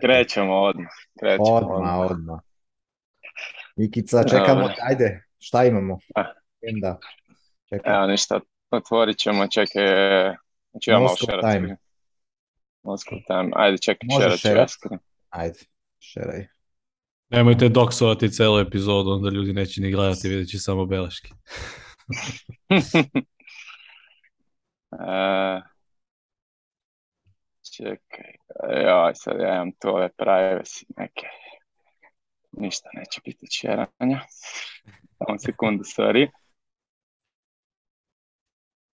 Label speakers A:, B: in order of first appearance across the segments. A: Krećemo odmah.
B: Krećemo odmah, odmah. odmah. Nikica, čekamo, Dobre. ajde, šta imamo? Pa. Da.
A: Evo ništa, otvorit ćemo, čekaj,
B: znači ja malo šerat. Time.
A: Moskov time, ajde čekaj, Može šerat
B: Ajde, šeraj.
C: Nemojte doksovati celu epizodu, onda ljudi neće ni gledati, vidjet će samo beleške. uh...
A: čekaj, joj, sad ja imam to ove privacy neke, ništa neće biti čeranja, samo sekundu, sorry.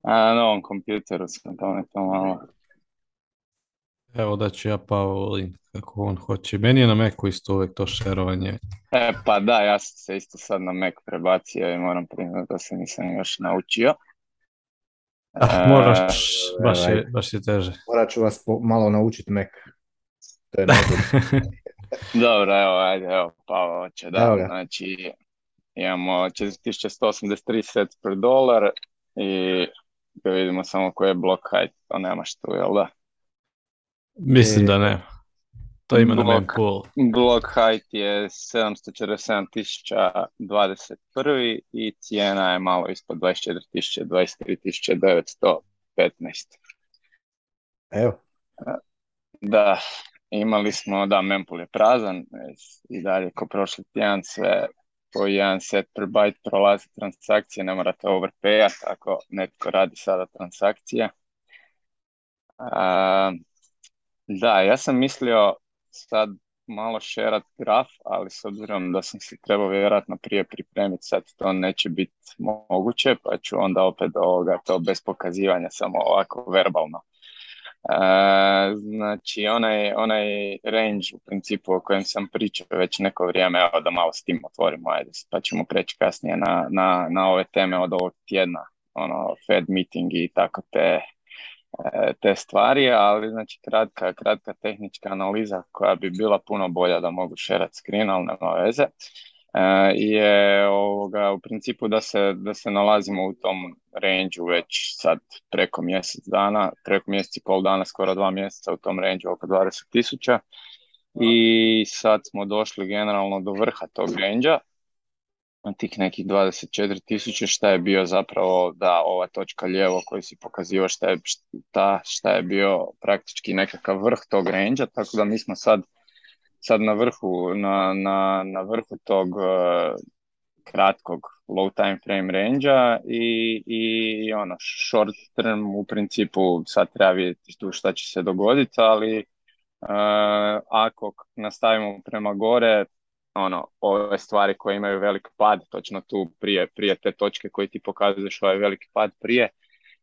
A: A na novom kompjuteru sam pametno malo.
C: Evo da ću ja Pavel link kako on hoće. Meni je na Macu isto uvijek to šerovanje.
A: E pa da, ja sam se isto sad na Mac prebacio i moram priznati da se nisam još naučio.
C: Ah, moraš, ovaj, baš je, ovaj, baš je teže.
B: Morat ću vas malo naučiti Mac. To je
A: Dobro, evo, ajde, evo, pa će da, znači, imamo 4183 set per dolar i da vidimo samo koji je blok hajde, to nemaš tu, jel da?
C: Mislim da ne. To
A: ima na mempool. height je 747.021 i cijena je malo ispod 24.000,
B: 23.915. Evo.
A: Da, imali smo, da, mempool je prazan i dalje ko prošli tjedan sve po jedan set per byte prolazi transakcije, ne morate overpayat ako netko radi sada transakcije. da, ja sam mislio sad malo šerat graf, ali s obzirom da sam se trebao vjerojatno prije pripremiti, sad to neće biti moguće, pa ću onda opet ovoga, to bez pokazivanja, samo ovako verbalno. E, znači, onaj, onaj range u principu o kojem sam pričao već neko vrijeme, evo da malo s tim otvorimo, ajde, pa ćemo preći kasnije na, na, na ove teme od ovog tjedna, ono, Fed meeting i tako te te stvari, ali znači kratka, kratka tehnička analiza koja bi bila puno bolja da mogu šerat screen, ali nema veze, eh, je ovoga, u principu da se, da se nalazimo u tom range već sad preko mjesec dana, preko mjesec i pol dana, skoro dva mjeseca u tom range oko 20 i sad smo došli generalno do vrha tog range na tih nekih 24 tisuće, šta je bio zapravo da ova točka lijevo koji si pokazio šta je, šta, je bio praktički nekakav vrh tog range tako da mi smo sad, sad na vrhu, na, na, na vrhu tog e, kratkog low time frame range i, i ono short term u principu sad treba vidjeti tu šta će se dogoditi, ali e, ako nastavimo prema gore, ono, ove stvari koje imaju velik pad, točno tu prije, prije te točke koje ti što je ovaj veliki pad prije,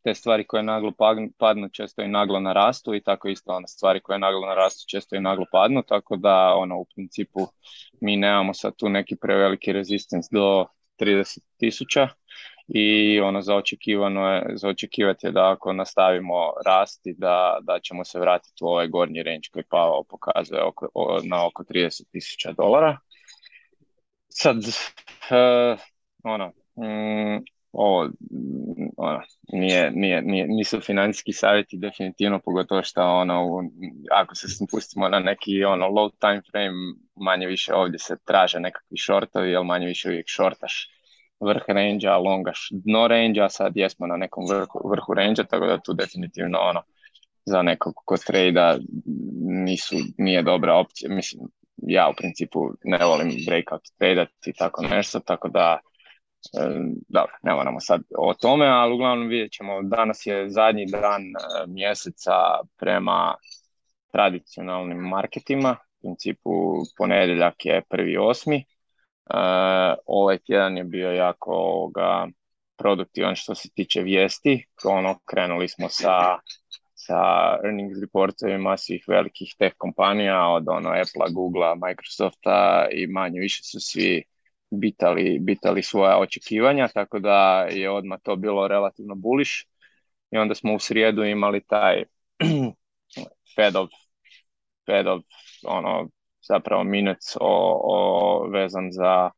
A: te stvari koje naglo padnu često i naglo narastu i tako isto ono, stvari koje naglo narastu često i naglo padnu, tako da ono u principu mi nemamo sad tu neki preveliki rezistens do 30 tisuća i ono za očekivano je, za očekivati je da ako nastavimo rasti da, da ćemo se vratiti u ovaj gornji range koji Pavao pokazuje na oko 30 tisuća dolara sad, uh, ono, mm, ovo, mm, ono, nije, nije, nije, nisu financijski savjeti definitivno, pogotovo što ono, ako se pustimo na neki ono, low time frame, manje više ovdje se traže nekakvi shortovi, jer manje više uvijek shortaš vrh range-a, longaš dno range a sad jesmo na nekom vrhu, vrhu range tako da tu definitivno ono, za nekog ko trejda nisu, nije dobra opcija, mislim, ja u principu ne volim break-up i tako nešto, tako da dobro, ne moramo sad o tome, ali uglavnom vidjet ćemo. Danas je zadnji dan eh, mjeseca prema tradicionalnim marketima. U principu ponedjeljak je prvi osmi. Eh, ovaj tjedan je bio jako produktivan što se tiče vijesti. Ono, krenuli smo sa sa earnings reportovima svih velikih tech kompanija od ono Apple, Google, Microsofta i manje više su svi bitali, bitali svoja očekivanja, tako da je odmah to bilo relativno bullish i onda smo u srijedu imali taj fed of ono, zapravo minec o, vezan za,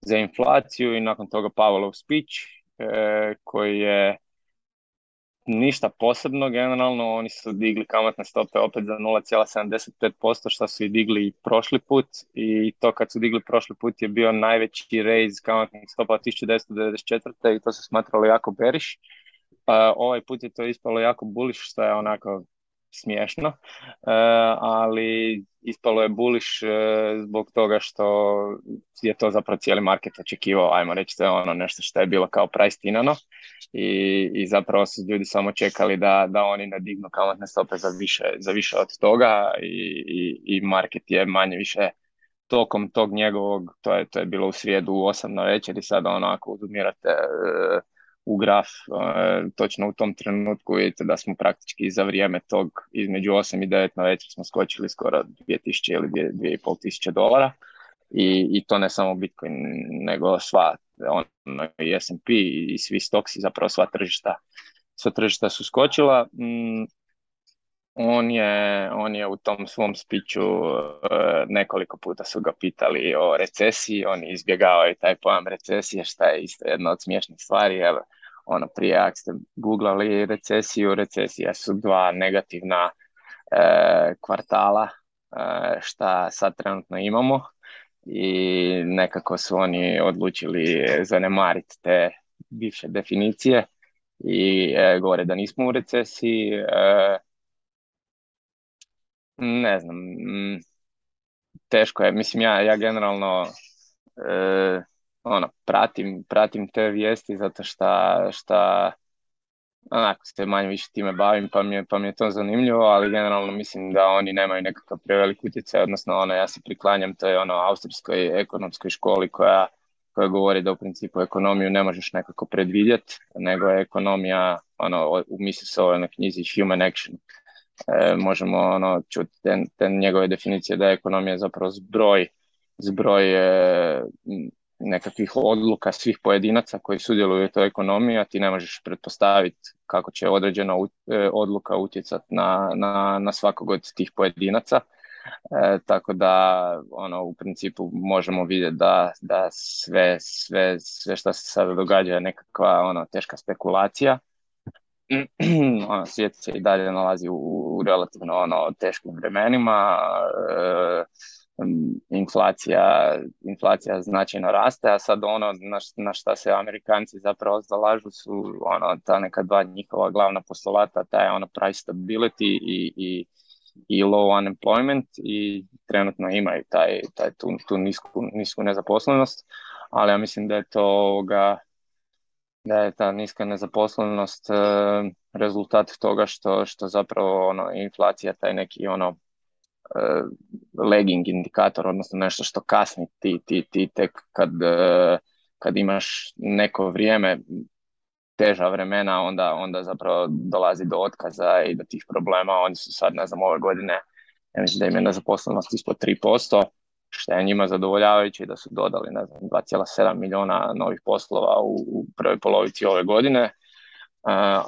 A: za inflaciju i nakon toga Pavelov speech e, koji je ništa posebno generalno, oni su digli kamatne stope opet za 0,75% što su i digli prošli put i to kad su digli prošli put je bio najveći raise kamatnih stopa 1994. i to se smatralo jako beriš. Uh, pa ovaj put je to ispalo jako buliš što je onako smiješno, e, ali ispalo je buliš e, zbog toga što je to zapravo cijeli market očekivao, ajmo reći, to je ono nešto što je bilo kao price i, i zapravo su ljudi samo čekali da, da oni nadignu kamatne stope za više, za od toga i, i, i market je manje više tokom tog njegovog, to je, to je bilo u srijedu u 8 na večer i sad onako uzumirate e, u graf e, točno u tom trenutku vidite da smo praktički za vrijeme tog između 8 i 9 na večer smo skočili skoro 2000 ili 2500 dolara. I, i to ne samo Bitcoin, nego sva ono, i S&P i svi stoksi, zapravo sva tržišta, sva tržišta su skočila. Mm, on je, on je u tom svom spiću eh, nekoliko puta su ga pitali o recesiji, on izbjegao i taj pojam recesije, šta je isto jedna od smiješnih stvari. jer ono prije, ako ste googlali recesiju, recesija su dva negativna eh, kvartala, eh, šta sad trenutno imamo i nekako su oni odlučili zanemariti te bivše definicije i e, govore da nismo u recesiji. E, ne znam, mm, teško je. Mislim, ja, ja generalno e, ono, pratim, pratim te vijesti zato što šta onako se manje više time bavim, pa mi, je, pa mi to zanimljivo, ali generalno mislim da oni nemaju nekakav prevelik utjecaj, odnosno ono, ja se priklanjam toj ono, austrijskoj ekonomskoj školi koja, koja govori da u principu ekonomiju ne možeš nekako predvidjeti, nego je ekonomija, ono, u misli se ovoj na knjizi Human Action, e, možemo ono, čuti te, njegove definicije da je ekonomija zapravo zbroj zbroj e, nekakvih odluka svih pojedinaca koji sudjeluju u toj ekonomiji, a ti ne možeš pretpostaviti kako će određena e, odluka utjecati na, na, na svakog od tih pojedinaca. E, tako da ono u principu možemo vidjeti da, da sve, sve, sve što se sada događa je nekakva ono, teška spekulacija. ono, svijet se i dalje nalazi u, relativno ono, teškim vremenima. E, inflacija, inflacija značajno raste, a sad ono na, šta se Amerikanci zapravo zalažu su ono, ta neka dva njihova glavna postulata, ta je ono price stability i, i, i low unemployment i trenutno imaju taj, taj, tu, tu nisku, nisku nezaposlenost, ali ja mislim da je to da je ta niska nezaposlenost e, rezultat toga što, što zapravo ono, inflacija taj neki ono E, lagging indikator, odnosno nešto što kasni ti, ti, ti tek kad, e, kad imaš neko vrijeme teža vremena, onda, onda zapravo dolazi do otkaza i do tih problema. Oni su sad, ne znam, ove godine, ja mislim da im je nezaposlenost ispod 3%, što je njima zadovoljavajuće da su dodali, ne znam, 2,7 milijuna novih poslova u prvoj polovici ove godine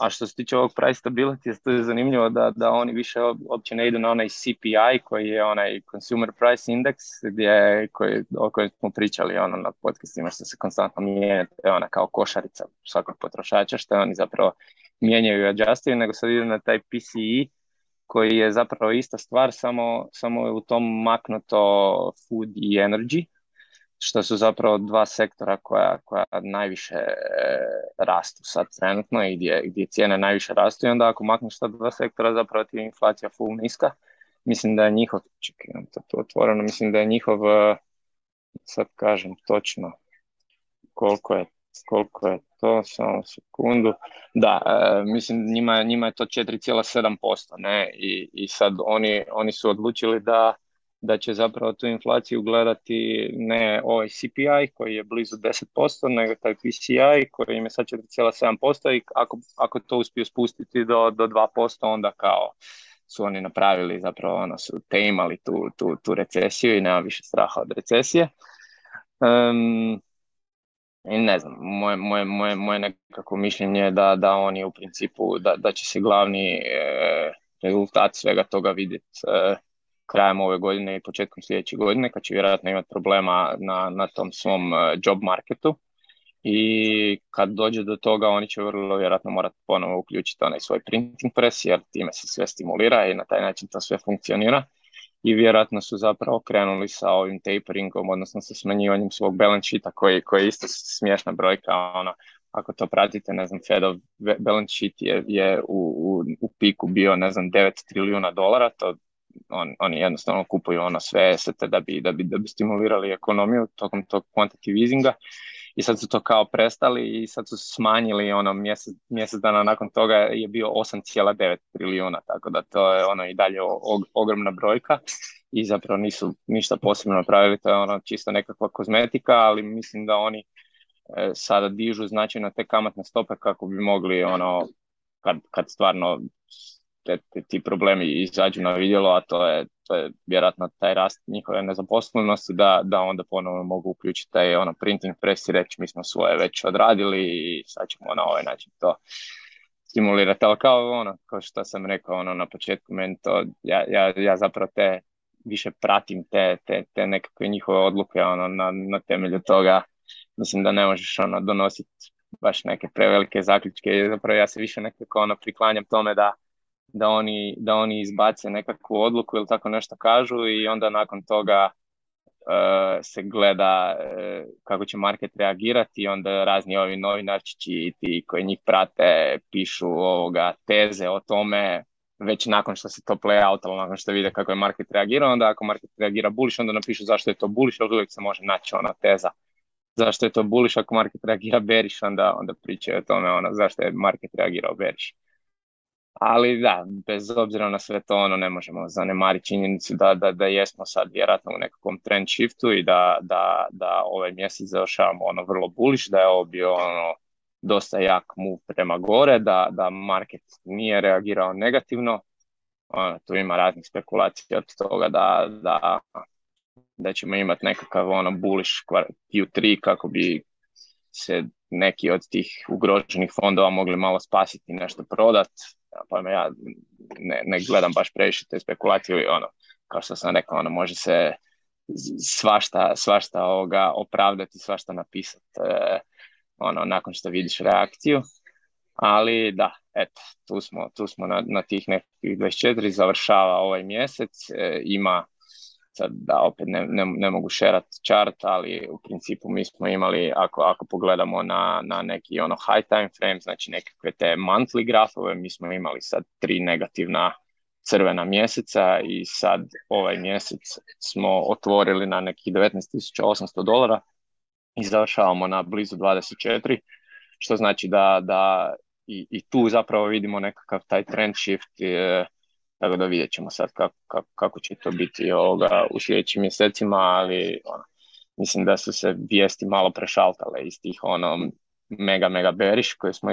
A: a što se tiče ovog price stability, to je zanimljivo da, da oni više opće ne idu na onaj CPI koji je onaj Consumer Price Index gdje, koji, o kojem smo pričali ono, na podcastima što se konstantno mijenja, ona kao košarica svakog potrošača što oni zapravo mijenjaju i adjustuju, nego sad idu na taj PCI e, koji je zapravo ista stvar, samo, samo je u tom maknuto food i energy, što su zapravo dva sektora koja, koja najviše e, rastu sad trenutno i gdje, gdje cijene najviše rastu i onda ako makneš ta dva sektora zapravo ti je inflacija full niska. Mislim da je njihov, čekaj, imam to otvoreno, mislim da je njihov, e, sad kažem točno koliko je, koliko je to, samo sekundu. Da, e, mislim njima, njima je to 4,7%, ne, I, i sad oni, oni su odlučili da da će zapravo tu inflaciju gledati ne ovaj CPI koji je blizu 10%, nego taj PCI koji im je sad 4,7% i ako, ako to uspiju spustiti do, do 2%, onda kao su oni napravili, zapravo ono su te imali tu, tu, tu recesiju i nema više straha od recesije. Um, i ne znam, moje, moje, moje, nekako mišljenje je da, da oni u principu, da, da će se glavni e, rezultat svega toga vidjeti e, krajem ove godine i početkom sljedeće godine kad će vjerojatno imati problema na, na tom svom e, job marketu i kad dođe do toga oni će vrlo vjerojatno morati ponovo uključiti onaj svoj printing press jer time se sve stimulira i na taj način to sve funkcionira i vjerojatno su zapravo krenuli sa ovim taperingom, odnosno sa smanjivanjem svog balance sheeta koji, koji je isto smiješna brojka, ono, ako to pratite, ne znam, Fedov balance sheet je, je u, u, piku bio, ne znam, 9 trilijuna dolara, to on, oni jednostavno kupuju ono sve esete da bi, da bi, da bi stimulirali ekonomiju tokom tog quantitative easinga i sad su to kao prestali i sad su smanjili ono mjesec, mjesec dana nakon toga je bio 8,9 trilijuna tako da to je ono i dalje ogromna brojka i zapravo nisu ništa posebno napravili to je ono čisto nekakva kozmetika ali mislim da oni e, sada dižu značajno te kamatne stope kako bi mogli ono kad, kad stvarno ti problemi izađu na vidjelo, a to je, to je vjerojatno taj rast njihove nezaposlenosti, da, da onda ponovno mogu uključiti taj ono, printing press i reći mi smo svoje već odradili i sad ćemo na ovaj način to stimulirati. Ali kao ono, kao što sam rekao ono, na početku, meni to, ja, ja, ja zapravo te više pratim te, te, te nekakve njihove odluke ono, na, na temelju toga. Mislim da ne možeš ono, donositi baš neke prevelike zaključke. Zapravo ja se više nekako ono, priklanjam tome da da oni, da oni izbace nekakvu odluku ili tako nešto kažu i onda nakon toga e, se gleda e, kako će market reagirati i onda razni ovi novinarčići i ti koji njih prate pišu ovoga teze o tome već nakon što se to play out, ali nakon što vide kako je market reagirao, onda ako market reagira bullish, onda napišu zašto je to bullish, ali uvijek se može naći ona teza zašto je to bullish, ako market reagira bearish, onda, onda pričaju o tome ono, zašto je market reagirao bearish ali da, bez obzira na sve to, ono, ne možemo zanemariti činjenicu da, da, da jesmo sad vjerojatno u nekakvom trend shiftu i da, da, da ovaj mjesec završavamo ono vrlo bullish, da je ovo bio ono dosta jak move prema gore, da, da market nije reagirao negativno, ono, tu ima raznih spekulacija od toga da, da, da ćemo imati nekakav ono bullish Q3 kako bi se neki od tih ugroženih fondova mogli malo spasiti, nešto prodat, pa ja ne, ne gledam baš previše te spekulacije i ono, kao što sam rekao, ono, može se svašta, svašta opravdati, svašta napisati e, ono, nakon što vidiš reakciju. Ali da, eto, tu smo, tu smo na, na tih nekih 24, završava ovaj mjesec, e, ima sad da opet ne, ne, mogu šerat chart, ali u principu mi smo imali, ako, ako pogledamo na, na neki ono high time frame, znači nekakve te monthly grafove, mi smo imali sad tri negativna crvena mjeseca i sad ovaj mjesec smo otvorili na nekih 19.800 dolara i završavamo na blizu 24, što znači da, da i, i tu zapravo vidimo nekakav taj trend shift e, tako da vidjet ćemo sad kako, kako, kako će to biti u sljedećim mjesecima, ali ono, mislim da su se vijesti malo prešaltale iz tih ono mega, mega beriš koje smo,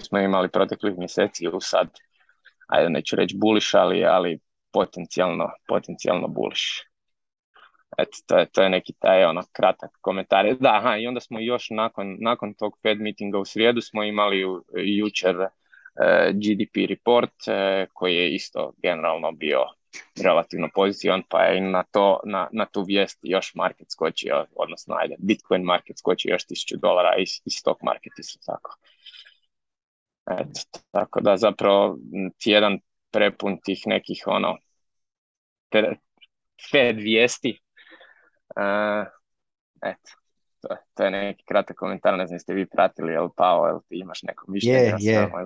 A: smo imali proteklih mjeseci u sad, ajde neću reći buliš, ali, ali potencijalno, potencijalno buliš. Eto, to je, to je neki taj ono kratak komentar. E, da, aha, i onda smo još nakon, nakon tog Fed meetinga u srijedu smo imali jučer Eh, GDP report eh, koji je isto generalno bio relativno pozitivan, pa je na, to, na, na tu vijest još market skočio, odnosno ajde, Bitcoin market skočio još 1000 dolara i, i stock market isto tako. Eto, tako da zapravo tjedan prepun tih nekih ono te, Fed vijesti. Eh, eto. To, to je neki kratak komentar, ne znam jeste vi pratili jel Pao, jel ti imaš neko mišljenje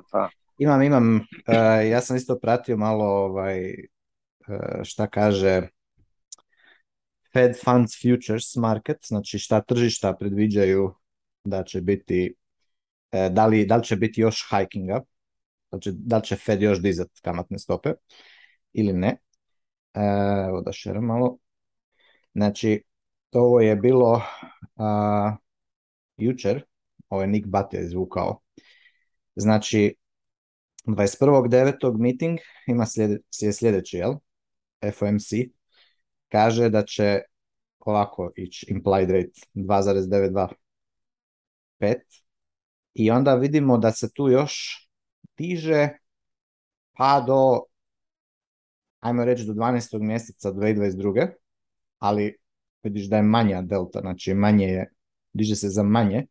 B: Samo, Imam, imam. E, ja sam isto pratio malo ovaj, e, šta kaže Fed Funds Futures Market, znači šta tržišta predviđaju da će biti, e, da, li, da će biti još hikinga, znači da li će Fed još dizat kamatne stope ili ne. Evo da šeram malo. Znači, ovo je bilo uh, jučer, ovaj je Nick je zvukao. znači 21.9. meeting ima slijede, sljedeći, jel? FOMC kaže da će ovako ići implied rate 2,925 i onda vidimo da se tu još tiže pa do ajmo reći do 12. mjeseca 2022. Ali vidiš da je manja delta, znači manje je, diže se za manje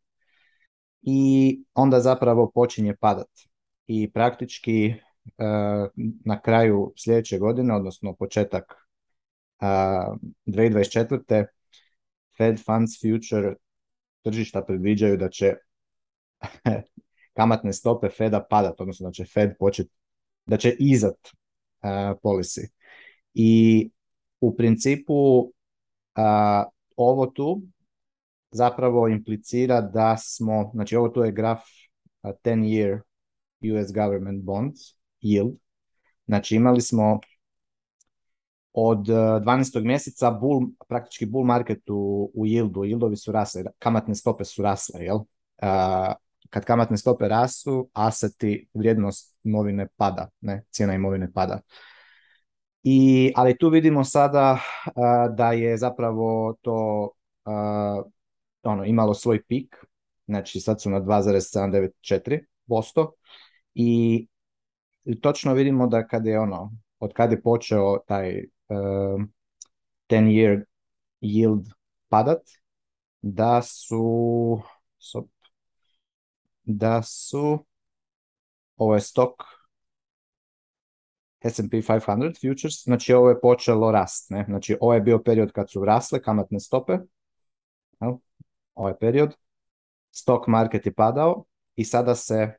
B: i onda zapravo počinje padat. I praktički e, na kraju sljedeće godine, odnosno početak 2024. E, Fed Funds Future tržišta predviđaju da će kamatne stope Feda padat, odnosno da će Fed početi, da će izat e, policy. I u principu ovo tu zapravo implicira da smo, znači ovo tu je graf 10 year US government bonds yield. Znači imali smo od 12. E, mjeseca bull, praktički bull market u, u yieldu, yieldovi su rasle, kamatne stope su rasle, jel? kad kamatne stope rastu, aseti, vrijednost imovine pada, ne, cijena imovine pada. I, ali tu vidimo sada da je zapravo to ono, imalo svoj pik, znači sad su na 2,794% i točno vidimo da kad je ono, od kada je počeo taj 10 e, year yield padat, da su, da su, ovo je stok s&P 500 futures, znači ovo je počelo rast, ne? znači ovo je bio period kad su rasle kamatne stope, ovo ovaj je period, stock market je padao i sada se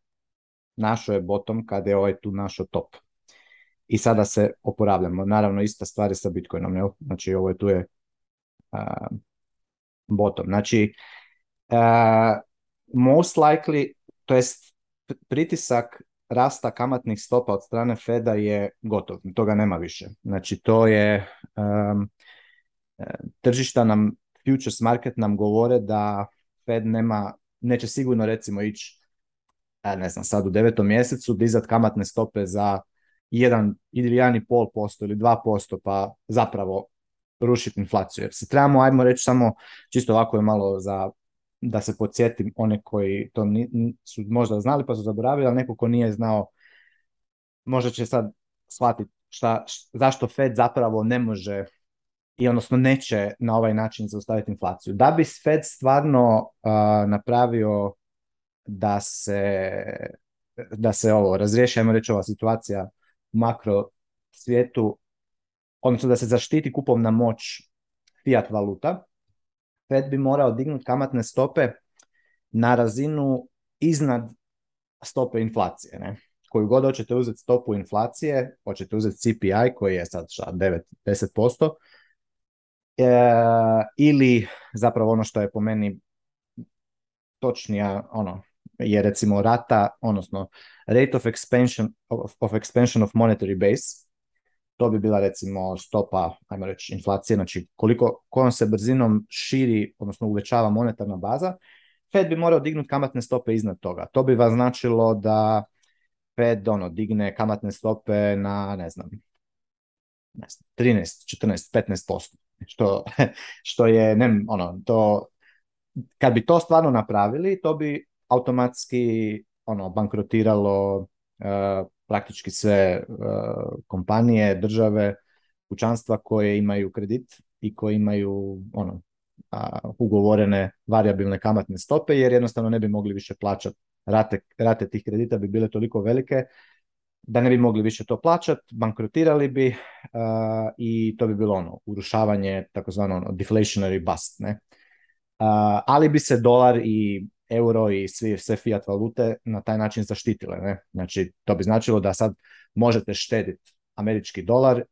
B: našo je bottom kad je ovaj tu našo top. I sada se oporavljamo. Naravno, ista stvar je sa Bitcoinom, Ne? Znači, ovo je tu je uh, bottom. Znači, most likely, to jest pritisak rasta kamatnih stopa od strane Feda je gotov, toga nema više. Znači to je, um, tržišta nam, futures market nam govore da Fed nema, neće sigurno recimo ići, e, ne znam, sad u devetom mjesecu dizat kamatne stope za 1 ili 1,5% ili 2% pa zapravo rušiti inflaciju. Jer se trebamo, ajmo reći samo, čisto ovako je malo za da se podsjetim one koji to su možda znali pa su zaboravili, ali neko ko nije znao možda će sad shvatiti šta, zašto Fed zapravo ne može i odnosno neće na ovaj način zaustaviti inflaciju. Da bi Fed stvarno napravio da se, da se ovo razriješi, ajmo reći ova situacija u makro svijetu, odnosno da se zaštiti kupovna moć fiat valuta, Fed bi morao dignuti kamatne stope na razinu iznad stope inflacije. Ne? Koju god hoćete uzeti stopu inflacije, hoćete uzeti CPI koji je sad 9-10%, e, ili zapravo ono što je po meni točnija ono, je recimo rata, odnosno rate of expansion of, of expansion of monetary base, to bi bila recimo stopa, ajmo reći, inflacije, znači koliko, kojom se brzinom širi, odnosno uvećava monetarna baza, Fed bi morao dignuti kamatne stope iznad toga. To bi vas značilo da Fed ono, digne kamatne stope na, ne znam, 13, 14, 15%. Što, što je, ne, ono, to, kad bi to stvarno napravili, to bi automatski ono, bankrotiralo eh, praktički sve e, kompanije, države, kućanstva koje imaju kredit i koje imaju ono, ugovorene variabilne kamatne stope jer jednostavno ne bi mogli više plaćati rate, rate tih kredita bi bile toliko velike da ne bi mogli više to plaćati, bankrotirali bi e, i to bi bilo ono urušavanje takozvano ono, deflationary bust, ne? E, ali bi se dolar i euro i svi, sve fiat valute na taj način zaštitile. Ne? Znači, to bi značilo da sad možete štediti američki dolar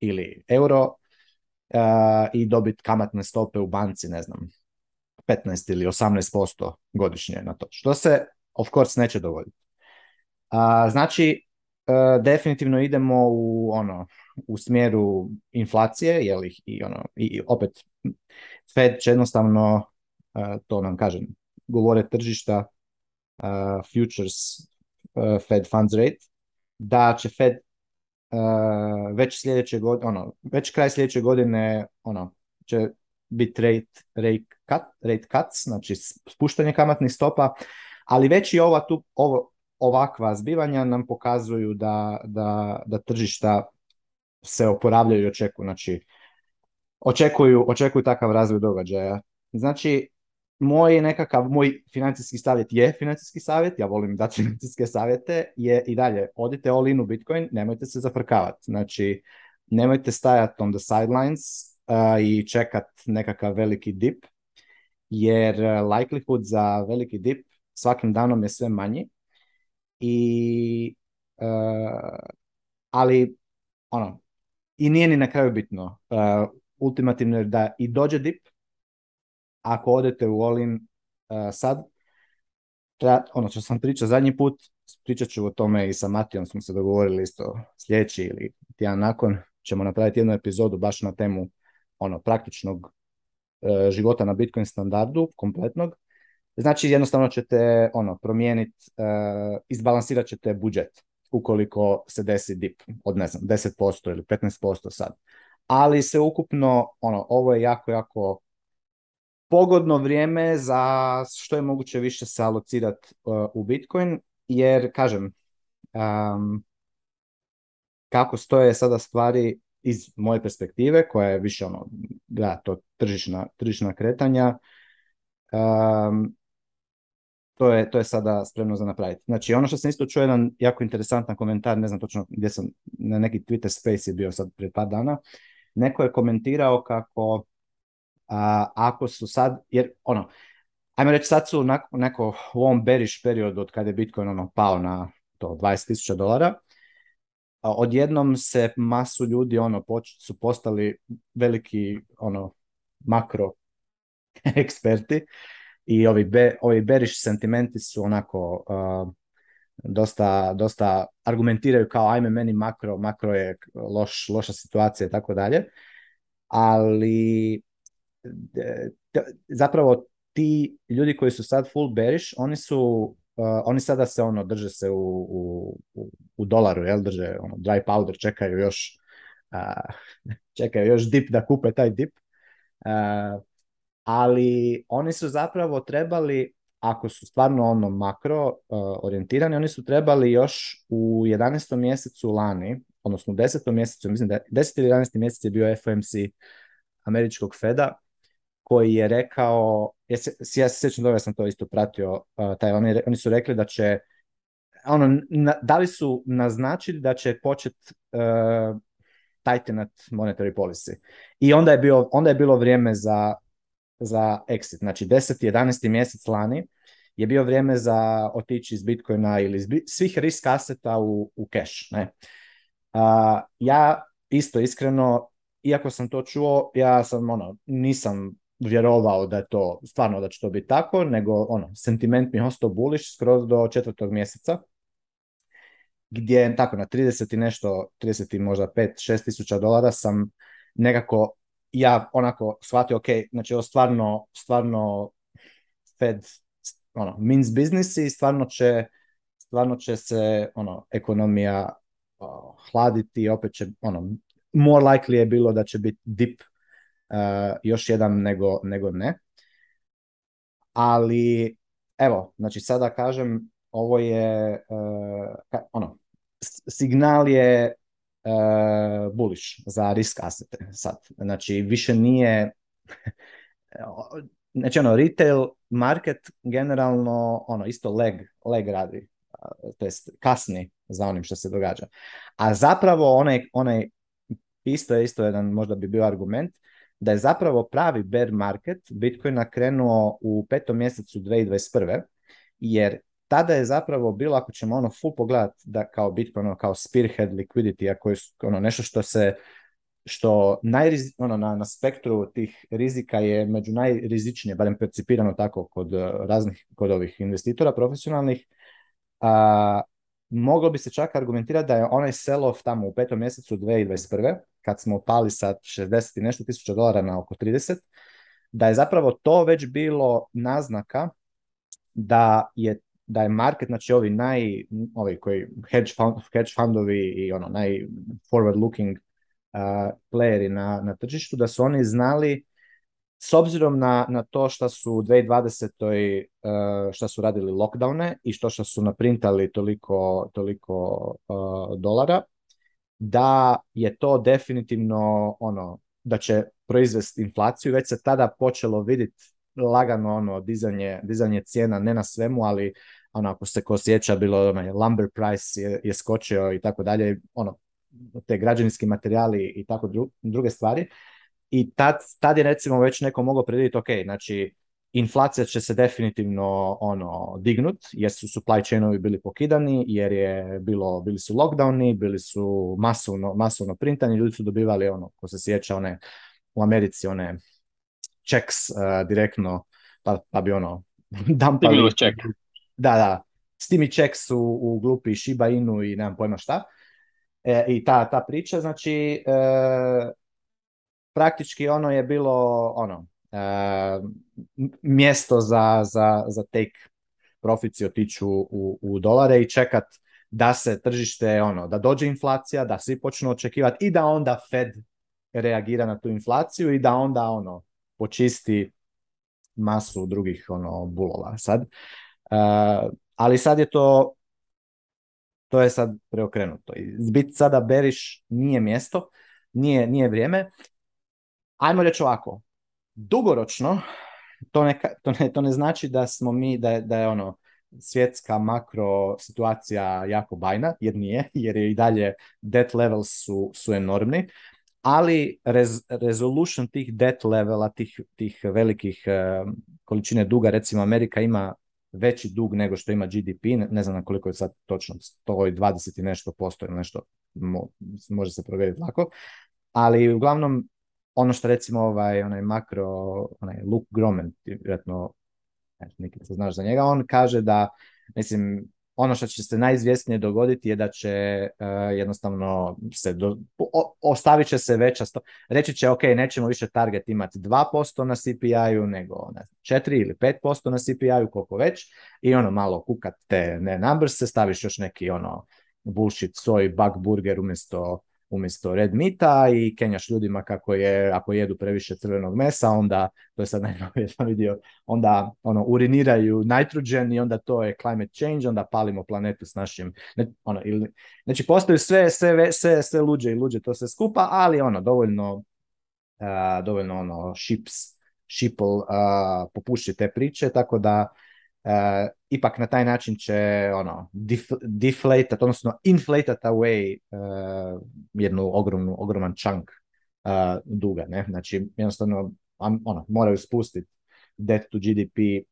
B: ili euro i dobiti kamatne stope u banci, ne znam, 15 ili 18% godišnje na to. Što se, of course, neće dovoljiti. znači, e, definitivno idemo u ono u smjeru inflacije, jel i ono i opet Fed će jednostavno e, to nam kažem govore tržišta uh, futures uh, Fed funds rate, da će Fed uh, već sljedeće godine, ono, već kraj sljedeće godine, ono, će biti rate, rate, cut, rate cuts, znači spuštanje kamatnih stopa, ali već i ova tu, ovo, ovakva zbivanja nam pokazuju da, da, da tržišta se oporavljaju i očekuju, znači očekuju, očekuju takav razvoj događaja. Znači, moj nekakav, moj financijski savjet je financijski savjet, ja volim dati financijske savjete, je i dalje, odite all in u Bitcoin, nemojte se zafrkavati, znači nemojte stajati on the sidelines eh, i čekat nekakav veliki dip, jer eh, likelihood za veliki dip svakim danom je sve manji i eh, ali ono i nije ni na kraju bitno ultimativno je da i dođe dip ako odete u Olin e, sad, ono što sam pričao zadnji put, pričat ću o tome i sa Matijom smo se dogovorili isto sljedeći ili tjedan nakon ćemo napraviti jednu epizodu baš na temu ono praktičnog e, života na Bitcoin standardu kompletnog. Znači jednostavno ćete ono promijeniti, e, izbalansirat ćete budžet ukoliko se desi dip od ne znam 10% ili 15% sad. Ali se ukupno ono ovo je jako jako pogodno vrijeme za što je moguće više se alocirati uh, u Bitcoin, jer kažem, um, kako stoje sada stvari iz moje perspektive, koja je više ono, gleda to tržišna, tržišna kretanja, um, to je, to je sada spremno za napraviti. Znači, ono što sam isto čuo jedan jako interesantan komentar, ne znam točno gdje sam, na neki Twitter space je bio sad prije par dana, neko je komentirao kako ako su sad, jer ono, ajmo reći sad su onako, neko u ovom beriš periodu od kada je Bitcoin ono pao na to 20.000 dolara, odjednom se masu ljudi ono poč, su postali veliki ono makro eksperti i ovi, be, ovi beriš sentimenti su onako dosta, dosta argumentiraju kao ajme meni makro, makro je loš, loša situacija i tako dalje. Ali zapravo ti ljudi koji su sad full bearish, oni su uh, oni sada se ono drže se u, u, u dolaru, jel drže ono, dry powder, čekaju još uh, čekaju još dip da kupe taj dip. Uh, ali oni su zapravo trebali, ako su stvarno ono makro uh, orijentirani, oni su trebali još u 11. mjesecu lani, odnosno u 10. mjesecu, mislim da 10. ili 11. mjesec je bio FOMC američkog Feda, koji je rekao, ja se, sjećam dobro, sam to isto pratio, oni, su rekli da će, ono, da li su naznačili da će počet uh, e, tightenat monetary policy. I onda je, onda je bilo vrijeme za, za exit. Znači 10. 11. mjesec lani je bio vrijeme za otići iz Bitcoina ili iz svih risk aseta u, u cash. Ne? ja isto iskreno, iako sam to čuo, ja sam ono, nisam vjerovao da je to stvarno da će to biti tako, nego ono, sentiment mi je ostao buliš skroz do četvrtog mjeseca, gdje tako na 30 i nešto, 30 i možda 5-6 tisuća dolara sam nekako ja onako shvatio, ok, znači ovo stvarno, stvarno Fed ono, means business i stvarno će, stvarno će se ono, ekonomija hladiti i opet će, ono, more likely je bilo da će biti dip Eh, još jedan nego, nego ne. Ali evo, znači sada kažem, ovo je, eh, ono, signal je eh, buliš za risk asset sad. Znači više nije, znači ono, retail market generalno, ono, isto leg, leg radi, to jest kasni za onim što se događa. A zapravo onaj, onaj isto je isto jedan, možda bi bio argument, da je zapravo pravi bear market Bitcoina krenuo u petom mjesecu 2021. Jer tada je zapravo bilo, ako ćemo ono full pogledat da kao Bitcoin, ono, kao spearhead liquidity, ako je ono nešto što se što najriz, ono, na, na spektru tih rizika je među najrizičnije, barem percipirano tako kod eh, raznih kod ovih investitora profesionalnih, a, moglo bi se čak argumentirati da je onaj sell-off tamo u petom mjesecu 2021 kad smo pali sa 60 i nešto tisuća dolara na oko 30, da je zapravo to već bilo naznaka da je da je market, znači ovi naj, ovi koji hedge, fund, hedge fundovi i ono naj forward looking uh, playeri na, na tržištu, da su oni znali s obzirom na, na to što su u 2020. Uh, šta su radili lockdowne i što što su naprintali toliko, toliko dolara, da je to definitivno ono da će proizvesti inflaciju, već se tada počelo vidjeti lagano ono dizanje, dizanje cijena, ne na svemu, ali ono, ako se ko sjeća, bilo onaj lumber price je, skočio i tako dalje, ono, te građevinski materijali i tako druge stvari. I tad, tad je recimo već neko mogao predvidjeti, ok, znači inflacija će se definitivno ono dignut jer su supply chainovi bili pokidani jer je bilo bili su lockdowni bili su masovno masovno printani ljudi su dobivali ono ko se sjeća one u Americi one checks eh, direktno pa, pa bi ono dumpali check. da da Stimi checks u, u glupi Shiba Inu i nemam pojma šta e, i ta ta priča znači eh, praktički ono je bilo ono Ehm, mjesto za, za, za take profici otiću u, u dolare i čekat da se tržište, ono, da dođe inflacija, da svi počnu očekivati i da onda Fed reagira na tu inflaciju i da onda ono počisti masu drugih ono bulova sad. Ehm, ali sad je to to je sad preokrenuto. Zbit sada beriš nije mjesto, nije, nije vrijeme. Ajmo reći ovako, Dugoročno, to ne, to ne, to ne znači da smo mi, da, da je ono, svjetska makro situacija jako bajna, jer nije, jer je i dalje debt levels su, su enormni, ali rez, resolution tih debt levela, tih, tih velikih eh, količine duga, recimo Amerika ima veći dug nego što ima GDP, ne, znam na koliko je sad točno, 120 i nešto posto ili nešto, može se provjeriti lako, ali uglavnom ono što recimo ovaj, onaj makro, onaj Luke Groman, vjerojatno neki se znaš za njega, on kaže da, mislim, ono što će se najizvjesnije dogoditi je da će eh, jednostavno se do, ostavit će se veća sto, reći će ok, nećemo više target imati 2% na CPI-u nego znam, 4 ili 5% na CPI-u koliko već i ono malo kukat te ne numbers se staviš još neki ono bullshit soj bug burger umjesto umjesto red mita i kenjaš ljudima kako je, ako jedu previše crvenog mesa, onda, to je sad sam onda ono, uriniraju nitrogen i onda to je climate change, onda palimo planetu s našim, ne, ono, ili, znači postaju sve, sve, sve, sve luđe i luđe to se skupa, ali ono, dovoljno, dovoljno ono, ships, shipple uh, te priče, tako da E, ipak na taj način će ono, odnosno inflate away uh, jednu ogromnu, ogroman chunk e, duga. Ne? Znači, jednostavno, ono, moraju spustiti debt to GDP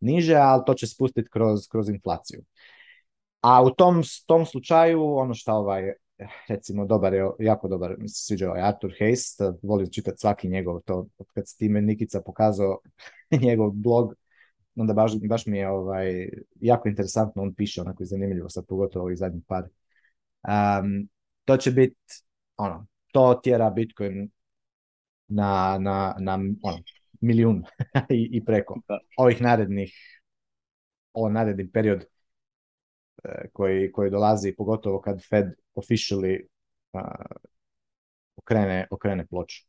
B: niže, ali to će spustiti kroz, kroz inflaciju. A u tom, tom slučaju, ono što ovaj, recimo dobar je, jako dobar, mi se sviđa ovaj Arthur Hayes, volim čitati svaki njegov, to kad se time Nikica pokazao njegov blog, onda baš, baš mi je ovaj, jako interesantno, on piše onako zanimljivo sad pogotovo ovih zadnjih par. to će biti, ono, to tjera Bitcoin na, na, na ono, milijun I, i, preko ovih narednih, ovo naredni period e, koji, koji dolazi, pogotovo kad Fed officially uh, okrene, okrene ploču.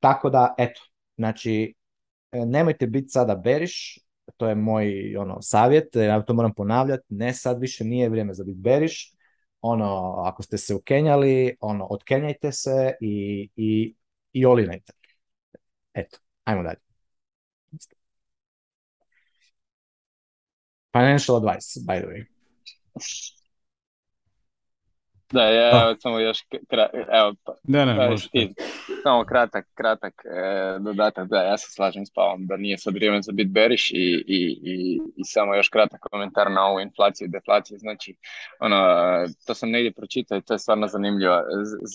B: Tako da, eto, znači, e, nemojte biti sada beriš, to je moj ono, savjet, e, ja to moram ponavljati, ne sad više nije vrijeme za Big Bearish, ono, ako ste se ukenjali, ono, otkenjajte se i, i, i olinajte. Eto, ajmo dalje. Financial advice, by the way.
A: Da, ja pa. samo još evo, pa, ne, samo kratak, kratak e, dodatak, da, ja se slažem s Pavom da nije sad vrijeme za bit beriš i, i, i, samo još kratak komentar na ovu inflaciju i deflaciju, znači, ono, to sam negdje pročitao i to je stvarno zanimljivo,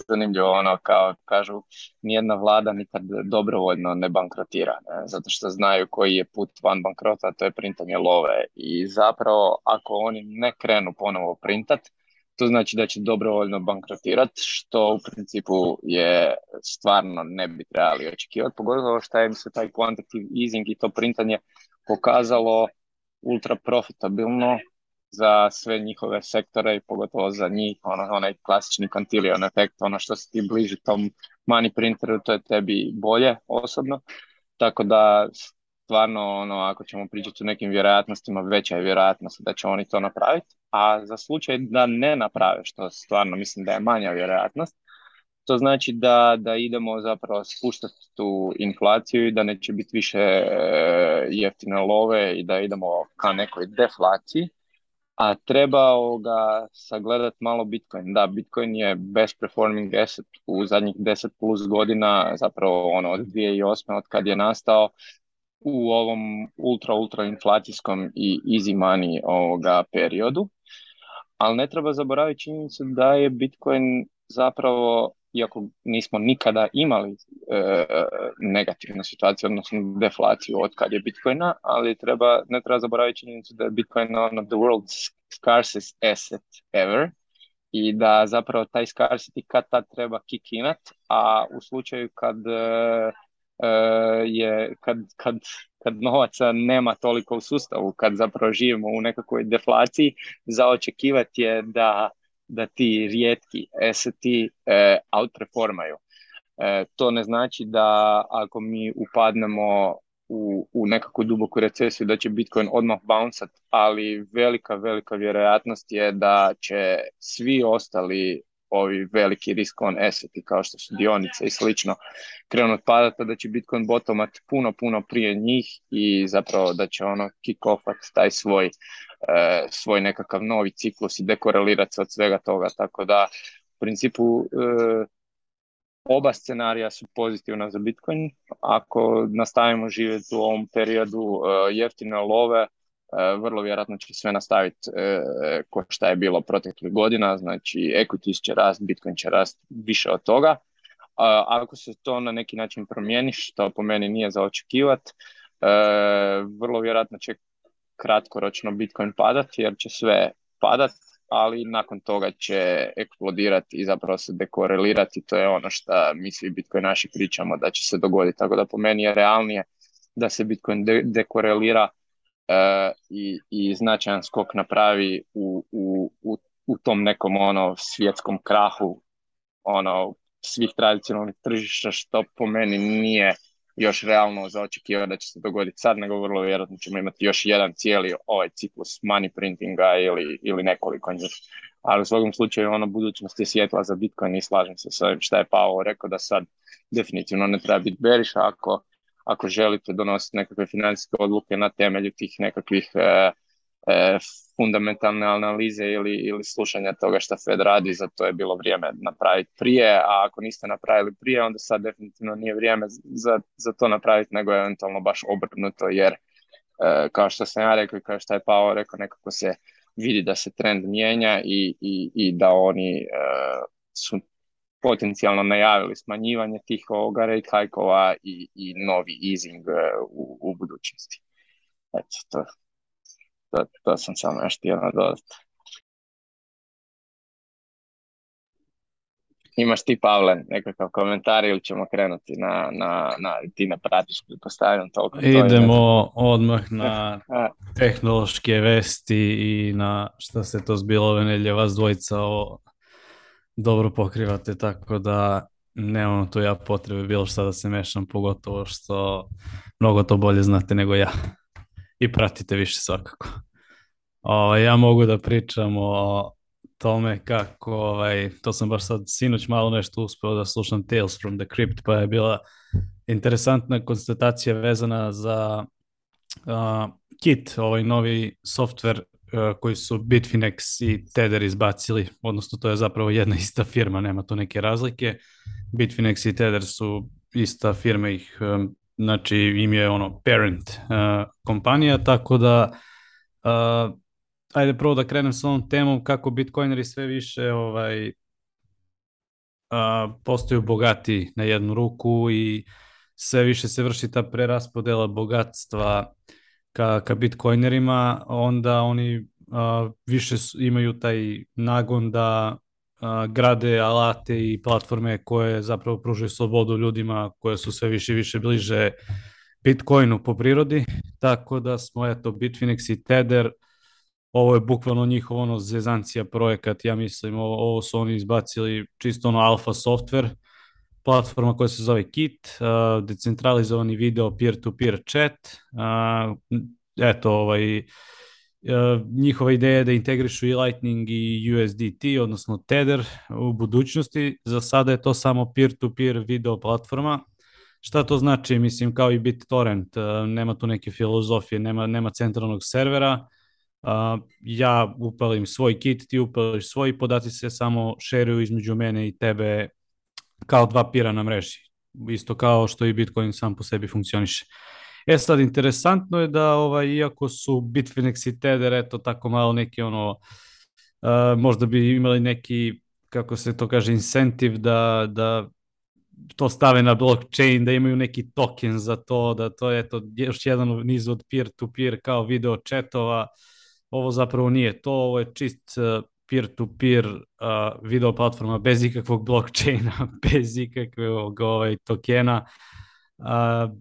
A: zanimljivo ono, kao kažu, nijedna vlada nikad dobrovoljno ne bankrotira, e, zato što znaju koji je put van bankrota, to je printanje love i zapravo ako oni ne krenu ponovo printat, to znači da će dobrovoljno bankrotirat, što u principu je stvarno ne bi trebali očekivati, pogotovo što im se taj quantitative easing i to printanje pokazalo ultra profitabilno za sve njihove sektore i pogotovo za njih, ono, onaj klasični kantilion efekt, ono što se ti bliži tom money printeru, to je tebi bolje osobno. Tako da stvarno ono, ako ćemo pričati o nekim vjerojatnostima, veća je vjerojatnost da će oni to napraviti, a za slučaj da ne naprave, što stvarno mislim da je manja vjerojatnost, to znači da, da idemo zapravo spuštati tu inflaciju i da neće biti više e, jeftine love i da idemo ka nekoj deflaciji. A treba ga sagledati malo Bitcoin. Da, Bitcoin je best performing asset u zadnjih 10 plus godina, zapravo ono od 2008. od kad je nastao, u ovom ultra, ultra inflacijskom i easy money ovoga periodu. Ali ne treba zaboraviti činjenicu da je Bitcoin zapravo, iako nismo nikada imali e, negativnu situaciju, odnosno deflaciju od kad je Bitcoina, ali treba, ne treba zaboraviti činjenicu da je Bitcoin of the world's scarcest asset ever i da zapravo taj scarcity kad tad treba kikinat, a u slučaju kad e, Eh, je kad, kad, kad novaca nema toliko u sustavu, kad zapravo živimo u nekakvoj deflaciji, zaočekivati je da, da ti rijetki S&T eh, outperformaju. Eh, to ne znači da ako mi upadnemo u, u nekakvu duboku recesiju da će Bitcoin odmah bouncat, ali velika, velika vjerojatnost je da će svi ostali ovi veliki risk on asseti kao što su dionice i slično krenu od padata da će Bitcoin bottomat puno, puno prije njih i zapravo da će ono kick offat taj svoj, e, svoj nekakav novi ciklus i dekorelirati se od svega toga. Tako da u principu e, oba scenarija su pozitivna za Bitcoin. Ako nastavimo živjeti u ovom periodu e, jeftine love, E, vrlo vjerojatno će sve nastaviti e, ko šta je bilo proteklih godina, znači equity će rast, Bitcoin će rast više od toga. ako se to na neki način promijeni, što po meni nije za očekivat, e, vrlo vjerojatno će kratkoročno Bitcoin padati jer će sve padat, ali nakon toga će eksplodirati i zapravo se dekorelirati. To je ono što mi svi Bitcoin naši pričamo da će se dogoditi. Tako da po meni je realnije da se Bitcoin dekorelira E, i, i značajan skok napravi u, u, u, tom nekom ono svjetskom krahu ono svih tradicionalnih tržišta što po meni nije još realno za očekivati da će se dogoditi sad, nego vrlo vjerojatno ćemo imati još jedan cijeli ovaj ciklus money printinga ili, ili nekoliko njih. Ali u svakom slučaju ono budućnost je svjetla za Bitcoin i slažem se sa šta je Paolo rekao da sad definitivno ne treba biti beriš ako ako želite donositi nekakve financijske odluke na temelju tih nekakvih e, e, fundamentalne analize ili, ili slušanja toga što Fed radi, za to je bilo vrijeme napraviti prije, a ako niste napravili prije, onda sad definitivno nije vrijeme za, za to napraviti, nego eventualno baš obrnuto, jer e, kao što sam ja rekao i kao što je Pao rekao, nekako se vidi da se trend mijenja i, i, i da oni su potencijalno najavili smanjivanje tih ovoga rate hajkova i, i novi easing e, u, budućnosti. Eto, to, to, to sam samo još htio nadodati. Imaš ti, Pavle, nekakav komentar ili ćemo krenuti na, na, na ti na toliko.
D: Idemo odmah na e. tehnološke vesti i na šta se to zbilo ove nedlje, dvojica o dobro pokrivate, tako da nemam tu ja potrebe bilo šta da se mešam, pogotovo što mnogo to bolje znate nego ja i pratite više svakako. ja mogu da pričam o tome kako, ovaj, to sam baš sad sinoć malo nešto uspeo da slušam Tales from the Crypt, pa je bila interesantna konstatacija vezana za Kit, ovaj novi software E, koji su Bitfinex i Tether izbacili, odnosno to je zapravo jedna ista firma, nema tu neke razlike. Bitfinex i Tether su ista firma ih, e, znači im je ono parent e, kompanija, tako da uh, ajde prvo da krenem s ovom temom kako bitcoineri sve više ovaj, uh, postaju bogati na jednu ruku i sve više se vrši ta preraspodela bogatstva ka, ka bitcoinerima, onda oni više imaju taj nagon da grade alate i platforme koje zapravo pružaju slobodu ljudima koje su sve više i više bliže Bitcoinu po prirodi, tako da smo eto Bitfinex i Tether, ovo je bukvalno njihovo ono, zezancija projekat, ja mislim ovo, ovo su oni izbacili čisto ono alfa software, platforma koja se zove Kit, uh, decentralizovani video peer-to-peer chat. Eh, eto, ovaj, eh, njihova ideja je da integrišu i Lightning i USDT, odnosno Tether u budućnosti. Za sada je to samo peer-to-peer video platforma. Šta to znači? Mislim, kao i BitTorrent, nema tu neke filozofije, nema, nema centralnog servera. Ja upalim svoj kit, ti upališ svoj, podaci se samo šeruju između mene i tebe kao dva pira na mreži, isto kao što i Bitcoin sam po sebi funkcioniše. E sad, interesantno je da, ovaj, iako su Bitfinex i Tether, eto tako malo neki ono, možda bi imali neki, kako se to kaže, incentiv da, da to stave na blockchain, da imaju neki token za to, da to je to još jedan niz od peer-to-peer kao video chatova. Ovo zapravo nije to, ovo je čist peer-to-peer uh, video platforma bez ikakvog blockchaina, bez ikakvog ovaj, tokena. Uh,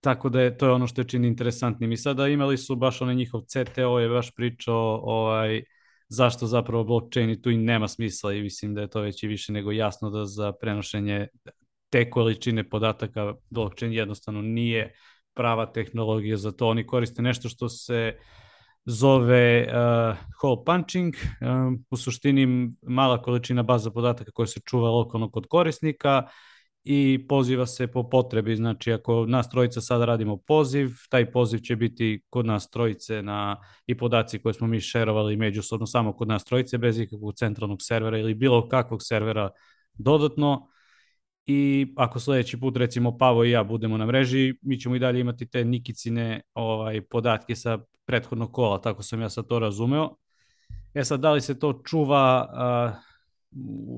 D: tako da je to je ono što je čini interesantnim. I sada imali su baš onaj njihov CTO je baš pričao ovaj, zašto zapravo blockchain i tu i nema smisla i mislim da je to već i više nego jasno da za prenošenje te količine podataka blockchain jednostavno nije prava tehnologija za to. Oni koriste nešto što se zove uh, hole punching, eh, u suštini mala količina baza podataka koja se čuva lokalno kod korisnika i poziva se po potrebi, znači ako nas trojica sada radimo poziv, taj poziv će biti kod nas trojice na, i podaci koje smo mi šerovali međusobno samo kod nas trojice bez ikakvog centralnog servera ili bilo kakvog servera dodatno i ako sljedeći put recimo Pavo i ja budemo na mreži, mi ćemo i dalje imati te Nikicine ovaj, podatke sa prethodnog kola, tako sam ja sad to razumeo. E sad, da li se to čuva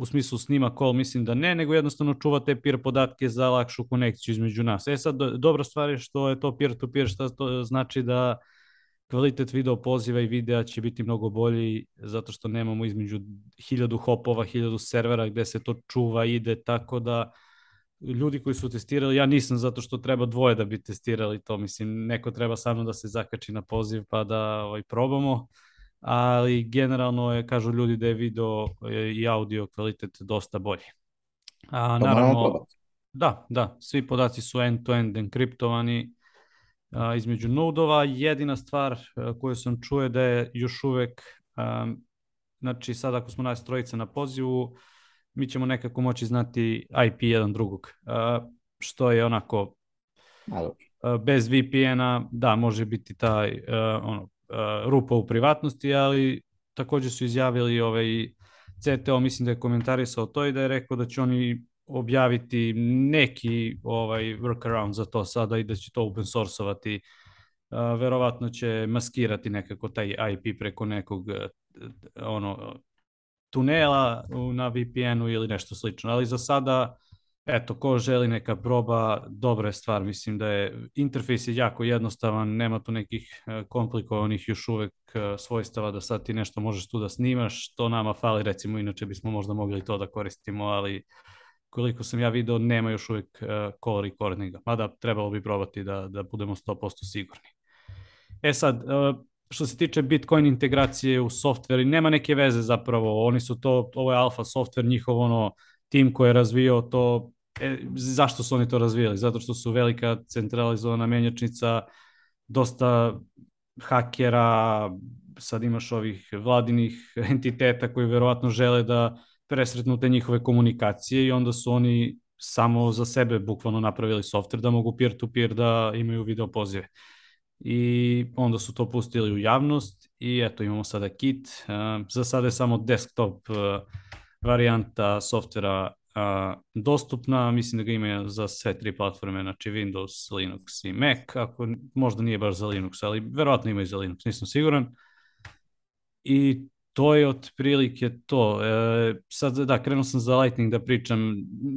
D: u smislu snima kol, mislim da ne, nego jednostavno čuva te peer podatke za lakšu konekciju između nas. E sad, dobra stvar je što je to peer-to-peer, što to znači da kvalitet video poziva i videa će biti mnogo bolji zato što nemamo između hiljadu hopova, hiljadu servera gdje se to čuva, ide, tako da ljudi koji su testirali, ja nisam zato što treba dvoje da bi testirali to, mislim, neko treba samo da se zakači na poziv pa da ovaj, probamo, ali generalno je, kažu ljudi da je video e, i audio kvalitet dosta bolji. A, pa naravno, da, da, svi podaci su end-to-end -end enkriptovani, između nodova. Jedina stvar e, koju sam čuo je da je još uvijek, znači sad ako smo nas trojica na pozivu, mi ćemo nekako moći znati IP jedan drugog, što je onako bez VPN-a, da, može biti taj e, ono, e, rupa u privatnosti, ali također su izjavili ovaj CTO, mislim da je komentarisao to i da je rekao da će oni objaviti neki ovaj workaround za to sada i da će to open sourceovati. verovatno će maskirati nekako taj IP preko nekog e, ono tunela na VPN-u ili nešto slično. Ali za sada, eto, ko želi neka proba, dobra je stvar. Mislim da je interfejs je jako jednostavan, nema tu nekih e, komplikovanih još uvijek e, svojstava da sad ti nešto možeš tu da snimaš. To nama fali, recimo, inače bismo možda mogli to da koristimo, ali koliko sam ja video, nema još uvijek call e, recordinga, mada trebalo bi probati da, da budemo 100% sigurni. E sad, e, što se tiče Bitcoin integracije u software, nema neke veze zapravo, oni su to, ovo je alfa software, njihov ono, tim koji je razvio to, e, zašto su oni to razvijali? Zato što su velika centralizowana menjačnica, dosta hakera, sad imaš ovih vladinih entiteta koji verovatno žele da te njihove komunikacije i onda su oni samo za sebe bukvalno napravili softver da mogu peer-to-peer da imaju video pozive. I onda su to pustili u javnost i eto imamo sada kit. Eh, za sada je samo desktop eh, varijanta softvera eh, dostupna, mislim da ga imaju za sve tri platforme, znači Windows, Linux i Mac, ako možda nije baš za Linux, ali verovatno ima i za Linux, nisam siguran. I to je otprilike to. E, sad, da, krenuo sam za Lightning da pričam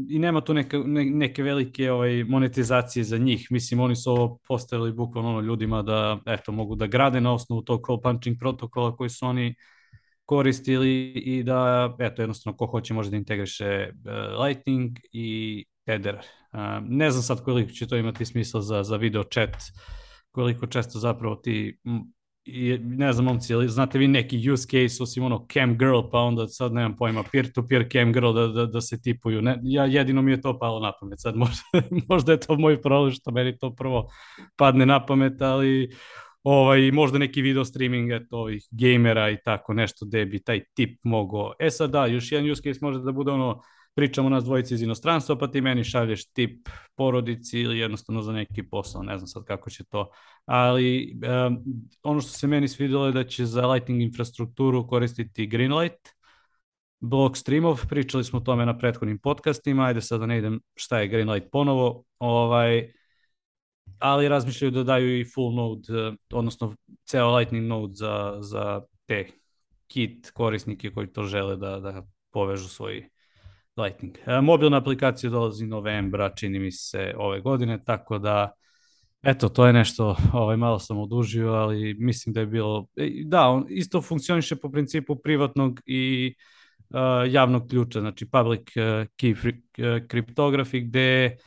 D: i nema tu neke, neke velike ovaj, monetizacije za njih. Mislim, oni su ovo postavili bukvalno ono, ljudima da eto, mogu da grade na osnovu tog call punching protokola koji su oni koristili i da, eto, jednostavno, ko hoće može da integriše e, Lightning i Tether. E, ne znam sad koliko će to imati smisla za, za video chat, koliko često zapravo ti ne znam momci, ali znate vi neki use case osim ono cam girl, pa onda sad nemam pojma, peer-to-peer cam girl da, da, se tipuju. Ne, ja, jedino mi je to palo na pamet. Sad možda, možda je to moj problem što meni to prvo padne na pamet, ali ovaj, možda neki video streaming eto, ovih gamera i tako nešto gde bi taj tip mogo, E sad da, još jedan use case može da bude ono pričamo nas dvojici iz inostranstva, pa ti meni šalješ tip porodici ili jednostavno za neki posao, ne znam sad kako će to. Ali ono što se meni svidjelo je da će za Lightning infrastrukturu koristiti Greenlight, blok streamov, pričali smo o tome na prethodnim podcastima, ajde sad da ne idem šta je Greenlight ponovo, ovaj, ali razmišljaju da daju i full node, eh, odnosno ceo Lightning node za, za te kit korisnike koji to žele da, da povežu svoji... Lightning. E, Mobilna aplikacija dolazi novembra, čini mi se, ove godine, tako da, eto, to je nešto, ovaj, malo sam odužio, ali mislim da je bilo, e, da, on isto funkcioniše po principu privatnog i e, javnog ključa, znači public key cryptography, gde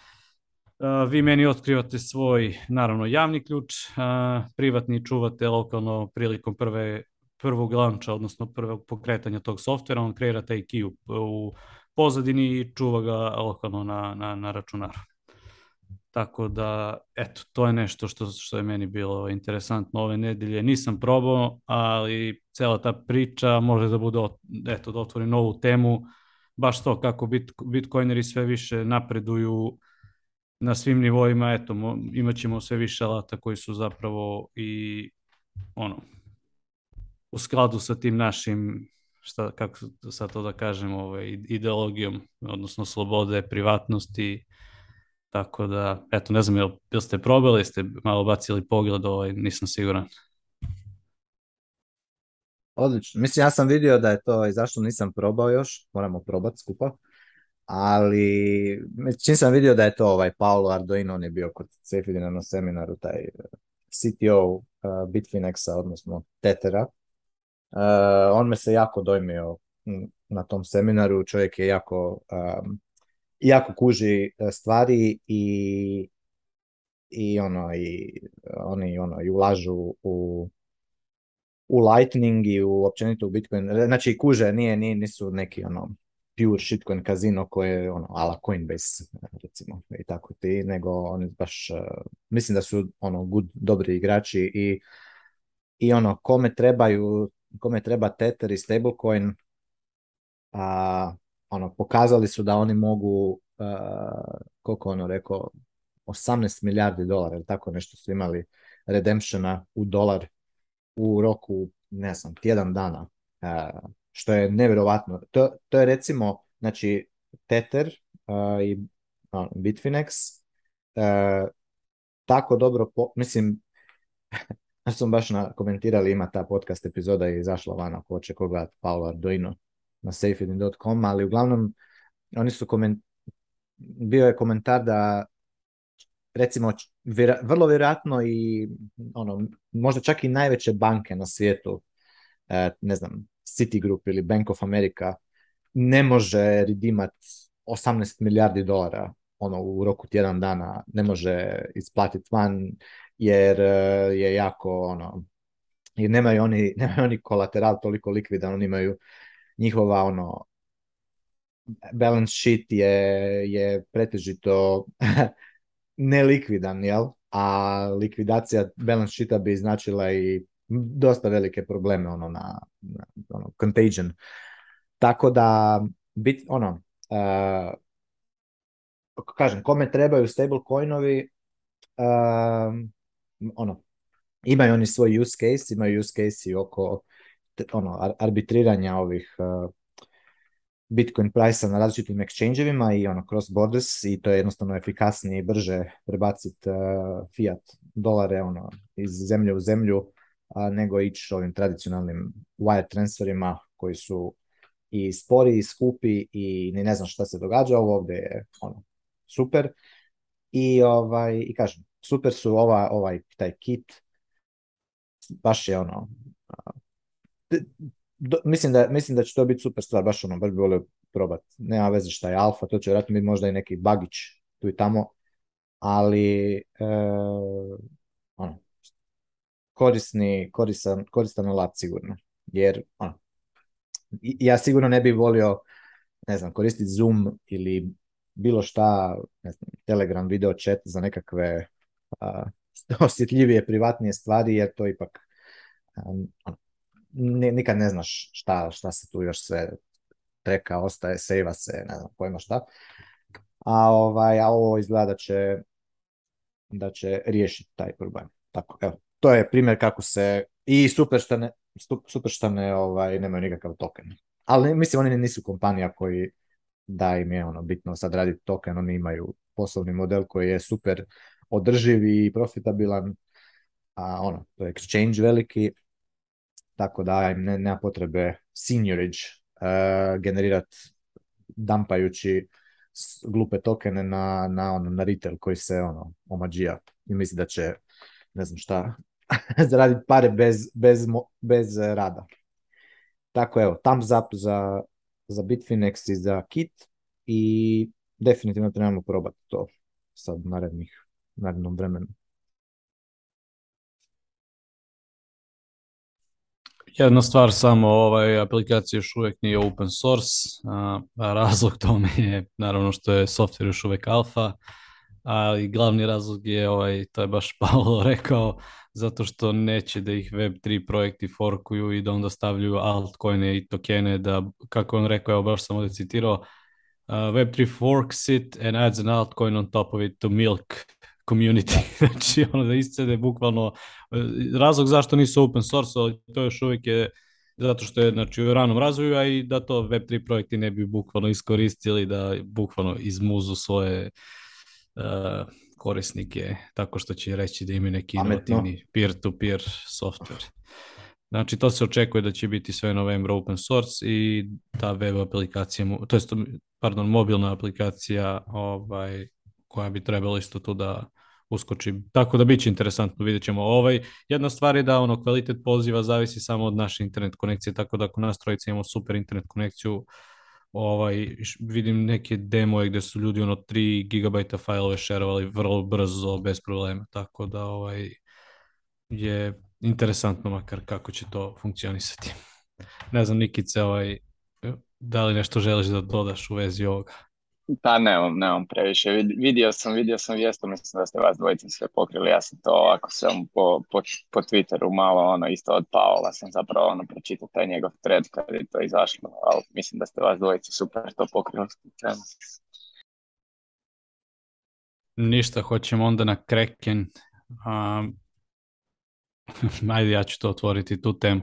D: vi meni otkrivate svoj, naravno, javni ključ, privatni čuvate lokalno prilikom prve, prvog lanča, odnosno prvog pokretanja tog softvera, on kreira taj key u pozadini i čuva ga lokalno na, na, na računaru. Tako da, eto, to je nešto što, što je meni bilo interesantno ove nedelje. Nisam probao, ali cela ta priča može da bude, eto, da otvori novu temu, baš to kako bitcoineri sve više napreduju na svim nivoima, eto, imat ćemo sve više alata koji su zapravo i ono, u skladu sa tim našim šta, kako sad to da kažem, ovaj, ideologijom, odnosno slobode, privatnosti, tako da, eto, ne znam, jel, ste probali, ste malo bacili pogled, ovaj, nisam siguran.
B: Odlično, mislim, ja sam vidio da je to, i zašto nisam probao još, moramo probati skupa, ali čim sam vidio da je to ovaj Paolo Arduino, on je bio kod Cefidina na seminaru, taj CTO uh, Bitfinexa, odnosno Tetera, E, on me se jako dojmio na tom seminaru, čovjek je jako, jako kuži e, stvari i, i ono i oni ono i ulažu u u Lightning i u općenito u Bitcoin. E, znači kuže nije, nisu neki ono pure shitcoin kazino koje je ono ala Coinbase recimo i tako ti, nego oni baš mislim da su ono dobri igrači i i ono kome trebaju kome treba Tether i stablecoin, a, ono, pokazali su da oni mogu, a, e, koliko ono rekao, 18 milijardi dolara, ili tako nešto su imali redemptiona u dolar u roku, ne znam, tjedan dana, e, što je nevjerovatno. To, to je recimo, znači, Tether e, i Bitfinex tako dobro, mislim, ja sam baš komentirali, ima ta podcast epizoda i izašla van ako hoće ko gledati Paolo Arduino na safeedin.com, ali uglavnom oni su koment... bio je komentar da recimo vrlo vjerojatno i ono, možda čak i najveće banke na svijetu, e, ne znam, Citigroup ili Bank of America ne može redimat 18 milijardi dolara ono u roku tjedan dana ne može isplatiti van jer e, je jako ono i nemaju oni, nemaju oni kolateral toliko likvidan, oni imaju njihova ono balance sheet je, je pretežito nelikvidan, jel? A likvidacija balance sheeta bi značila i dosta velike probleme ono na, ono, contagion. Tako da bit, ono e, kažem, kome trebaju stable uh, e, ono, imaju oni svoj use case, imaju use case oko ono, arbitriranja ovih uh, Bitcoin price na različitim exchangeovima i ono cross borders i to je jednostavno efikasnije i brže prebaciti uh, fiat dolare ono iz zemlje u zemlju nego ići ovim tradicionalnim wire transferima koji su i spori i skupi i ne znam šta se događa, ovo ovdje je ono super i ovaj i kažem super su ova, ovaj, taj kit, baš je ono, mislim, da, mislim da će to biti super stvar, baš ono, baš bi volio probat. nema veze šta je alfa, to će vjerojatno biti možda i neki bagić tu i tamo, ali e, ono, korisni, koristan, koristan alat sigurno, jer ono, ja sigurno ne bi volio ne znam, koristiti Zoom ili bilo šta, ne znam, Telegram video chat za nekakve osjetljivije, privatnije stvari, jer to ipak ono, nikad ne znaš šta, šta se tu još sve treka, ostaje, sejva se, ne znam pojma šta. A, ovaj, ovo izgleda da će, da će riješiti taj problem. Tako, evo, to je primjer kako se i super šta ne, super ovaj, nemaju nikakav token. Ali mislim, oni nisu kompanija koji da im je ono bitno sad raditi token, oni imaju poslovni model koji je super održivi i profitabilan, a ono, to je exchange veliki, tako da im ne, nema potrebe seniorage uh, e, generirati dampajući glupe tokene na, na, ono, na retail koji se ono, omađija i misli da će, ne znam šta, zaraditi pare bez, bez, bez e, rada. Tako evo, thumbs up za, za Bitfinex i za Kit i definitivno trebamo probati to sad narednih narednom vremenu.
D: Jedna stvar samo, ovaj aplikacija još uvijek nije open source, a, a razlog tome je naravno što je software još uvijek alfa, ali glavni razlog je, ovaj, to je baš Paolo rekao, zato što neće da ih Web3 projekti forkuju i da onda stavljaju altcoine i tokene, da, kako on rekao, evo baš sam ovdje citirao, uh, Web3 forks it and adds an altcoin on top of it to milk community. znači, ono da iscede bukvalno e, razlog zašto nisu open source, ali to još uvijek je zato što je znači, u ranom razvoju, a i da to Web3 projekti ne bi bukvalno iskoristili, da bukvalno izmuzu svoje e, korisnike tako što će reći da imaju neki inovativni peer-to-peer software. Znači, to se očekuje da će biti sve novembra open source i ta web aplikacija, to pardon, mobilna aplikacija ovaj, koja bi trebala isto tu da uskoči. Tako da bit će interesantno, vidjet ćemo. Ovaj, jedna stvar je da ono, kvalitet poziva zavisi samo od naše internet konekcije, tako da ako nas imamo super internet konekciju, ovaj, vidim neke demoje gdje su ljudi ono 3 GB failove šerovali vrlo brzo, bez problema, tako da ovaj, je interesantno makar kako će to funkcionisati. Ne znam, Nikice, ovaj, da li nešto želiš da dodaš u vezi ovoga?
A: Pa nemam, nemam previše. Vidio sam, vidio sam vijestu, mislim da ste vas dvojica sve pokrili. Ja sam to ovako sam po, po, po Twitteru malo ono isto od Paola sam zapravo ono pročitao taj njegov thread kad je to izašlo, ali mislim da ste vas dvojice super to pokrili.
D: Ništa, hoćemo onda na Kraken. Um, ajde, ja ću to otvoriti, tu temu.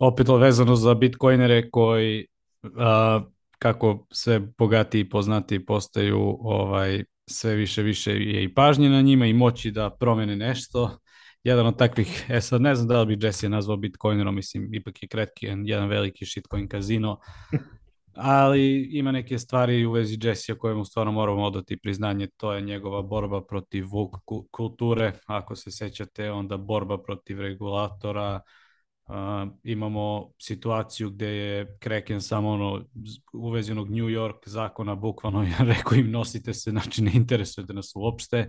D: Opet vezano za Bitcoinere koji uh, kako sve bogatiji i poznati postaju, ovaj, sve više više je i pažnje na njima i moći da promene nešto. Jedan od takvih, e sad ne znam da li bi Jesse nazvao Bitcoinerom, mislim, ipak je kratki jedan veliki shitcoin kazino, ali ima neke stvari u vezi Jesse o kojemu stvarno moramo odati priznanje, to je njegova borba protiv vuk kulture, ako se sećate, onda borba protiv regulatora, Uh, imamo situaciju gdje je Kraken samo ono uvezenog New York zakona bukvalno ja rekao im nosite se, znači ne da nas uopšte.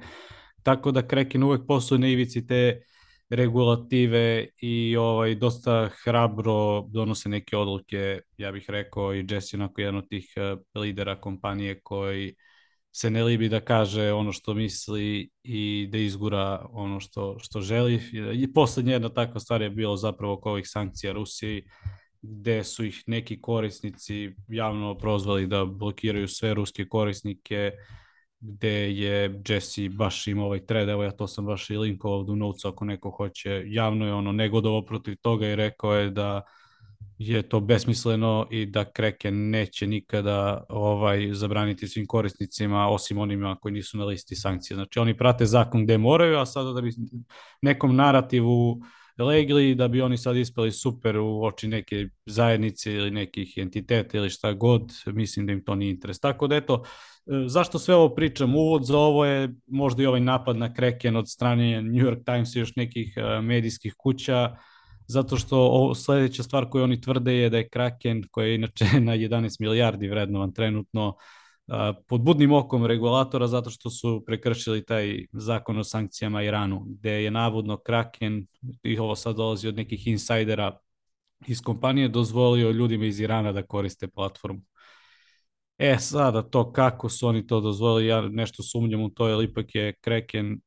D: Tako da Kraken uvek posluje na ivici te regulative i ovaj dosta hrabro donose neke odluke, ja bih rekao i Jesse onako jedan od tih eh, lidera kompanije koji se ne libi da kaže ono što misli i da izgura ono što, što želi. I posljednja jedna takva stvar je bilo zapravo oko ovih sankcija Rusiji, gde su ih neki korisnici javno prozvali da blokiraju sve ruske korisnike, gde je Jesse baš imao ovaj thread, evo ja to sam baš i linkovao u ako neko hoće, javno je ono negodovo protiv toga i rekao je da je to besmisleno i da kreke neće nikada ovaj zabraniti svim korisnicima osim onima koji nisu na listi sankcija. Znači oni prate zakon gdje moraju, a sada da bi nekom narativu legli da bi oni sad ispali super u oči neke zajednice ili nekih entiteta ili šta god, mislim da im to nije interes. Tako da eto, e, zašto sve ovo pričam? Uvod za ovo je možda i ovaj napad na Kreken od strane New York Times i još nekih e, medijskih kuća zato što sljedeća stvar koju oni tvrde je da je Kraken, koji je inače na 11 milijardi vrednovan trenutno, pod budnim okom regulatora zato što su prekršili taj zakon o sankcijama Iranu, gdje je navodno Kraken, i ovo sad dolazi od nekih insajdera iz kompanije, dozvolio ljudima iz Irana da koriste platformu. E sada to kako su oni to dozvolili, ja nešto sumnjam u to, jer ipak je Kraken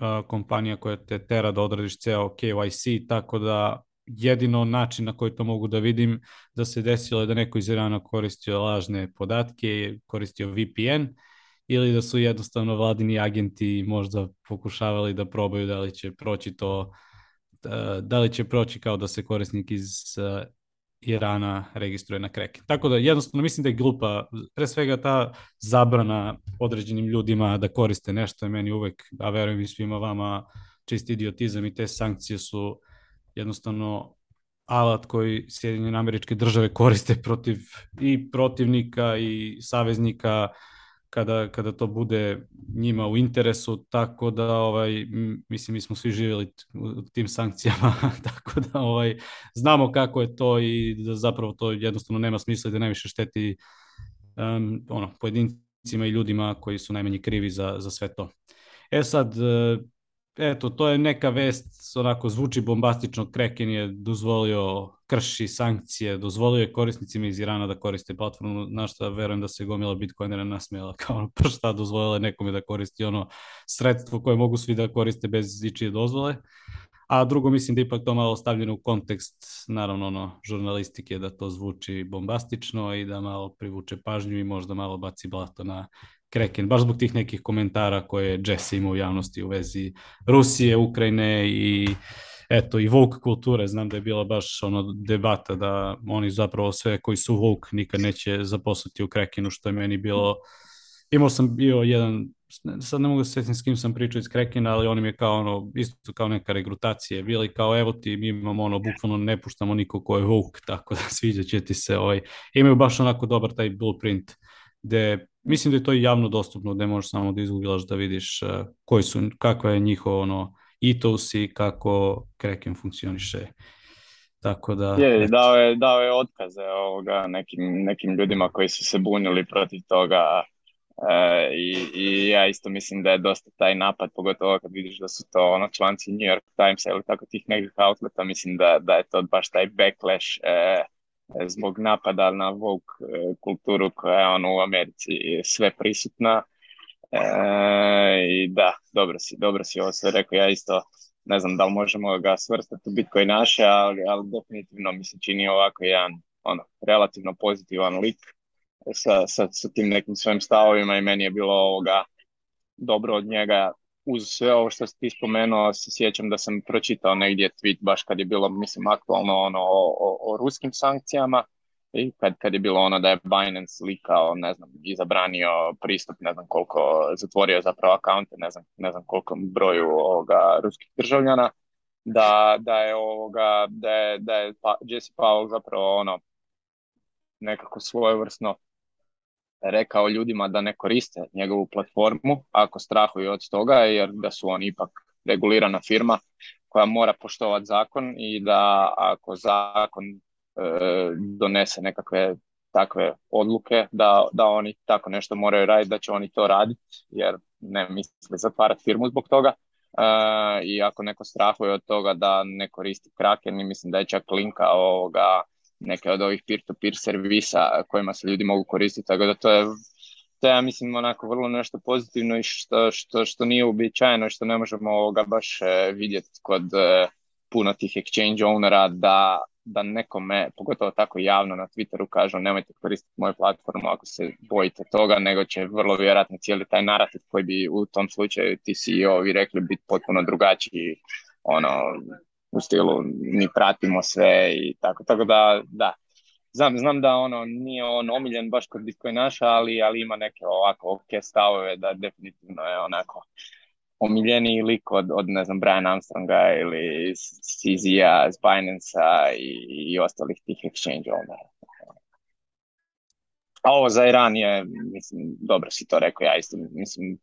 D: E, kompanija koja te tera da odradiš ceo KYC, tako da jedino način na koji to mogu da vidim da se desilo je da neko Irana koristio lažne podatke, koristio VPN ili da su jednostavno vladini agenti možda pokušavali da probaju da li će proći to e, da li će proći kao da se korisnik iz e, Irana registruje na kreke. Tako da jednostavno mislim da je glupa. Pre svega ta zabrana određenim ljudima da koriste nešto je meni uvek, a verujem i svima vama, čisti idiotizam i te sankcije su jednostavno alat koji Sjedinjene američke države koriste protiv i protivnika i saveznika kada, kada to bude njima u interesu, tako da ovaj, mislim mi smo svi živjeli u tim sankcijama, tako da ovaj, znamo kako je to i da zapravo to jednostavno nema smisla i da najviše šteti um, ono, pojedincima i ljudima koji su najmanji krivi za, za sve to. E sad, eh, eto, to je neka vest, onako zvuči bombastično, Kraken je dozvolio krši sankcije, dozvolio je korisnicima iz Irana da koriste platformu, na što verujem da se gomila Bitcoinera nasmijela, kao ono, pa šta dozvolila je nekome da koristi ono sredstvo koje mogu svi da koriste bez ičije dozvole. A drugo, mislim da ipak to malo stavljeno u kontekst, naravno, ono, žurnalistike, da to zvuči bombastično i da malo privuče pažnju i možda malo baci blato na Kreken, baš zbog tih nekih komentara koje je Jesse imao u javnosti u vezi Rusije, Ukrajine i eto i Vogue kulture, znam da je bila baš ono debata da oni zapravo sve koji su Vogue nikad neće zaposliti u Krekinu, što je meni bilo imao sam bio jedan sad ne mogu se sjetiti s kim sam pričao iz Krekina, ali oni mi je kao ono, isto kao neka regrutacija bili kao evo ti mi imamo ono, bukvalno ne puštamo niko ko je Vogue, tako da sviđa će ti se ovaj, imaju baš onako dobar taj blueprint gde Mislim da je to javno dostupno, da možeš samo da izgooglaš da vidiš e, koji su, kakva je njihovo ono, kako Kraken funkcioniše. Tako da... Je,
B: dao je, dao je otkaze ovoga nekim, nekim ljudima koji su se bunili protiv toga e, i, ja isto mislim da je dosta taj napad, pogotovo kad vidiš da su to ono članci New York Times ili tako tih nekih outleta, mislim da, da je to baš taj backlash e, zbog napada na vok e, kulturu koja je ono u Americi sve prisutna. E, I da, dobro si, dobro si ovo sve rekao, ja isto ne znam da li možemo ga svrstati u Bitcoin naše, ali, ali definitivno mi se čini ovako jedan ono, relativno pozitivan lik sa, sa, sa tim nekim svojim stavovima i meni je bilo ovoga dobro od njega uz sve ovo što si ti spomenuo, se sjećam da sam pročitao negdje tweet baš kad je bilo, mislim, aktualno ono o, o, o ruskim sankcijama i kad, kad je bilo ono da je Binance likao, ne znam, i zabranio pristup, ne znam koliko, zatvorio zapravo akaunte, ne znam, ne znam koliko broju ovoga ruskih državljana, da, da je ovoga, da je, da je pa-, Jesse Powell zapravo ono nekako svojevrsno rekao ljudima da ne koriste njegovu platformu ako strahuju od toga, jer da su oni ipak regulirana firma koja mora poštovati zakon i da ako zakon e, donese nekakve takve odluke da, da oni tako nešto moraju raditi, da će oni to raditi jer ne misle zatvarati firmu zbog toga. E, I ako neko strahuje od toga da ne koristi Kraken i mislim da je čak linka ovoga neke od ovih peer-to-peer servisa kojima se ljudi mogu koristiti, tako da to je to ja mislim onako vrlo nešto pozitivno i što, što, što nije uobičajeno i što ne možemo ga baš e, vidjeti kod e, puno tih exchange ownera da, da nekome, pogotovo tako javno na Twitteru kažu nemojte koristiti moju platformu ako se bojite toga, nego će vrlo vjerojatno cijeli taj narativ koji bi u tom slučaju ti ceo ovi rekli biti potpuno drugačiji ono, u stilu mi pratimo sve i tako, tako da da. Znam, znam da ono nije on omiljen baš kod Bitcoinaša, ali, ali ima neke ovako ok stavove da definitivno je onako omiljeni lik od, od ne znam, Brian Armstronga ili CZ-a, Binance-a i, i ostalih tih exchange a ono. A ovo za Iran je, mislim, dobro si to rekao, ja isto, mislim,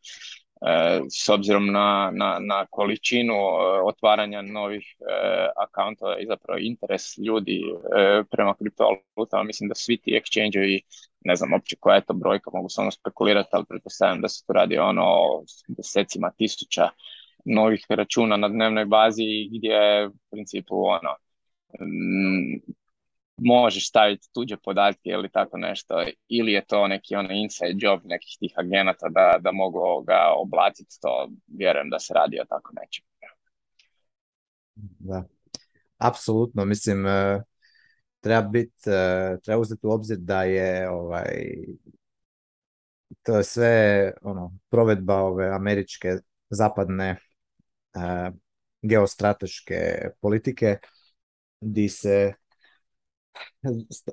B: E, s obzirom na, na, na količinu e, otvaranja novih e, akauntova i zapravo interes ljudi prema kriptovalutama, mislim da svi ti exchange ne znam uopće koja je to brojka, mogu samo spekulirati, ali pretpostavljam da se tu radi ono o desecima tisuća novih računa na dnevnoj bazi gdje je u principu ono možeš staviti tuđe podatke ili tako nešto, ili je to neki onaj inside job nekih tih agenata da, da mogu ga oblatiti to, vjerujem da se radi o tako nečem. Da, apsolutno, mislim, e, treba bit e, treba uzeti u obzir da je ovaj, to je sve ono, provedba ove američke zapadne e, geostrateške politike di se